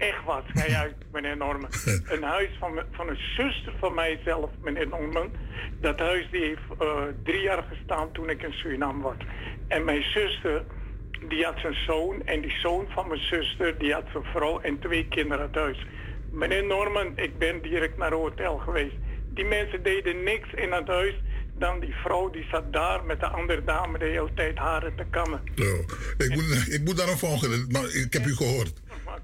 echt wat, ga uit, meneer Norman. Een huis van, van een zuster van mijzelf, meneer Norman. Dat huis die heeft uh, drie jaar gestaan toen ik in Suriname was. En mijn zuster, die had zijn zoon. En die zoon van mijn zuster, die had zijn vrouw en twee kinderen thuis. Meneer Norman, ik ben direct naar het hotel geweest. Die mensen deden niks in het huis dan die vrouw die zat daar met de andere dame de hele tijd haren te kammen. Zo. Ik, moet, ik moet daarop volgen, maar ik heb u gehoord.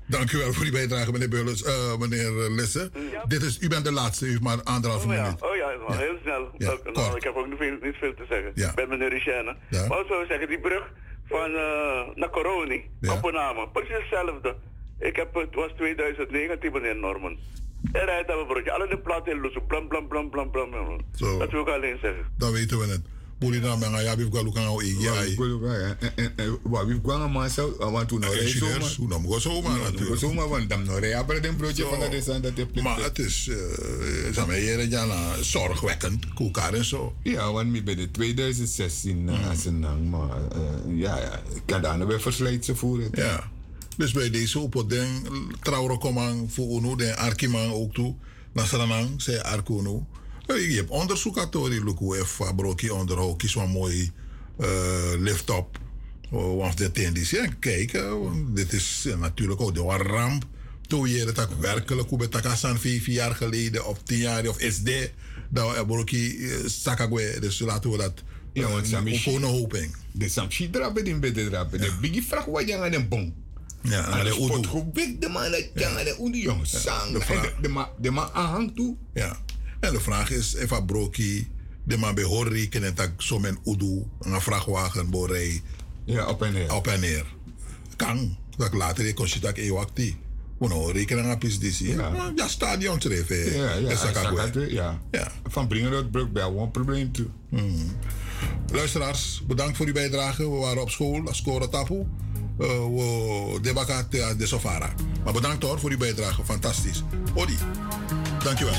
Dank u wel voor die bijdrage, meneer Beulens, uh, meneer Lisse. Dit is, u bent de laatste, u heeft maar anderhalve oh, ja. minuut. Oh ja, ja. heel snel. Nou, ik heb ook niet veel, niet veel te zeggen. Ja. Ik ben meneer Richenne. Ja. Maar zou zeggen, die brug van uh, naar Coroni, ja. precies hetzelfde. Ik heb, het was 2019, meneer Norman. En rijdt mijn broodje. Alle de platen in. Blam, blam, blam, blam, blam. Zo. Dat wil ik alleen zeggen. Dan weten we het. Buli na menga ya bif galu kan o ai. Wa bif nou maar. Maar maar dan nou rij aber den broodje van de desan dat je Maar het is zijn wij hier ja zorgwekkend koelkaar en zo. Ja, want mi bij de 2016 als een maar ja ja kan daar weer verslijtse voeren. Ja. Dus bij deze op ding, trouwens komang voor UNO, de Arkiman ook toe. Nasranang, zei Arkuno. Je hebt onderzoek gehad door die Luku F. Broki onderhoud, kies een mooi uh, lift-up. Of de tendis. Ja, kijk, dit is natuurlijk ook de ramp. Toen je dat werkelijk, hoe betakasan vijf jaar geleden of tien jaar of is de, dat we Broki Sakagwe. Dus laten we dat. Ja, want Sami. hoping. De Samshi drapen in bedden drapen. De biggie vraag wat je aan een bom. Ja, en de spot goed big de man dat jong sang. De de ma de ma aanhang toe. Ja. En de vraag is even broki de man behoor rekenen dat zo men udu een vrachtwagen borei. Ja, op en neer. Op en neer. Kan. Dat later kon je dat ewakti. Uno rekenen aan pis Ja. Ja, stadion treffen. Ja, ja. Ja. ja. Van brengen dat brug bij een probleem toe. Hmm. Luisteraars, bedankt voor uw bijdrage. We waren op school, Score Tapu. Uh, we debaka de Sofara. Maar bedankt hoor voor uw bijdrage. Fantastisch. Odi, dankjewel.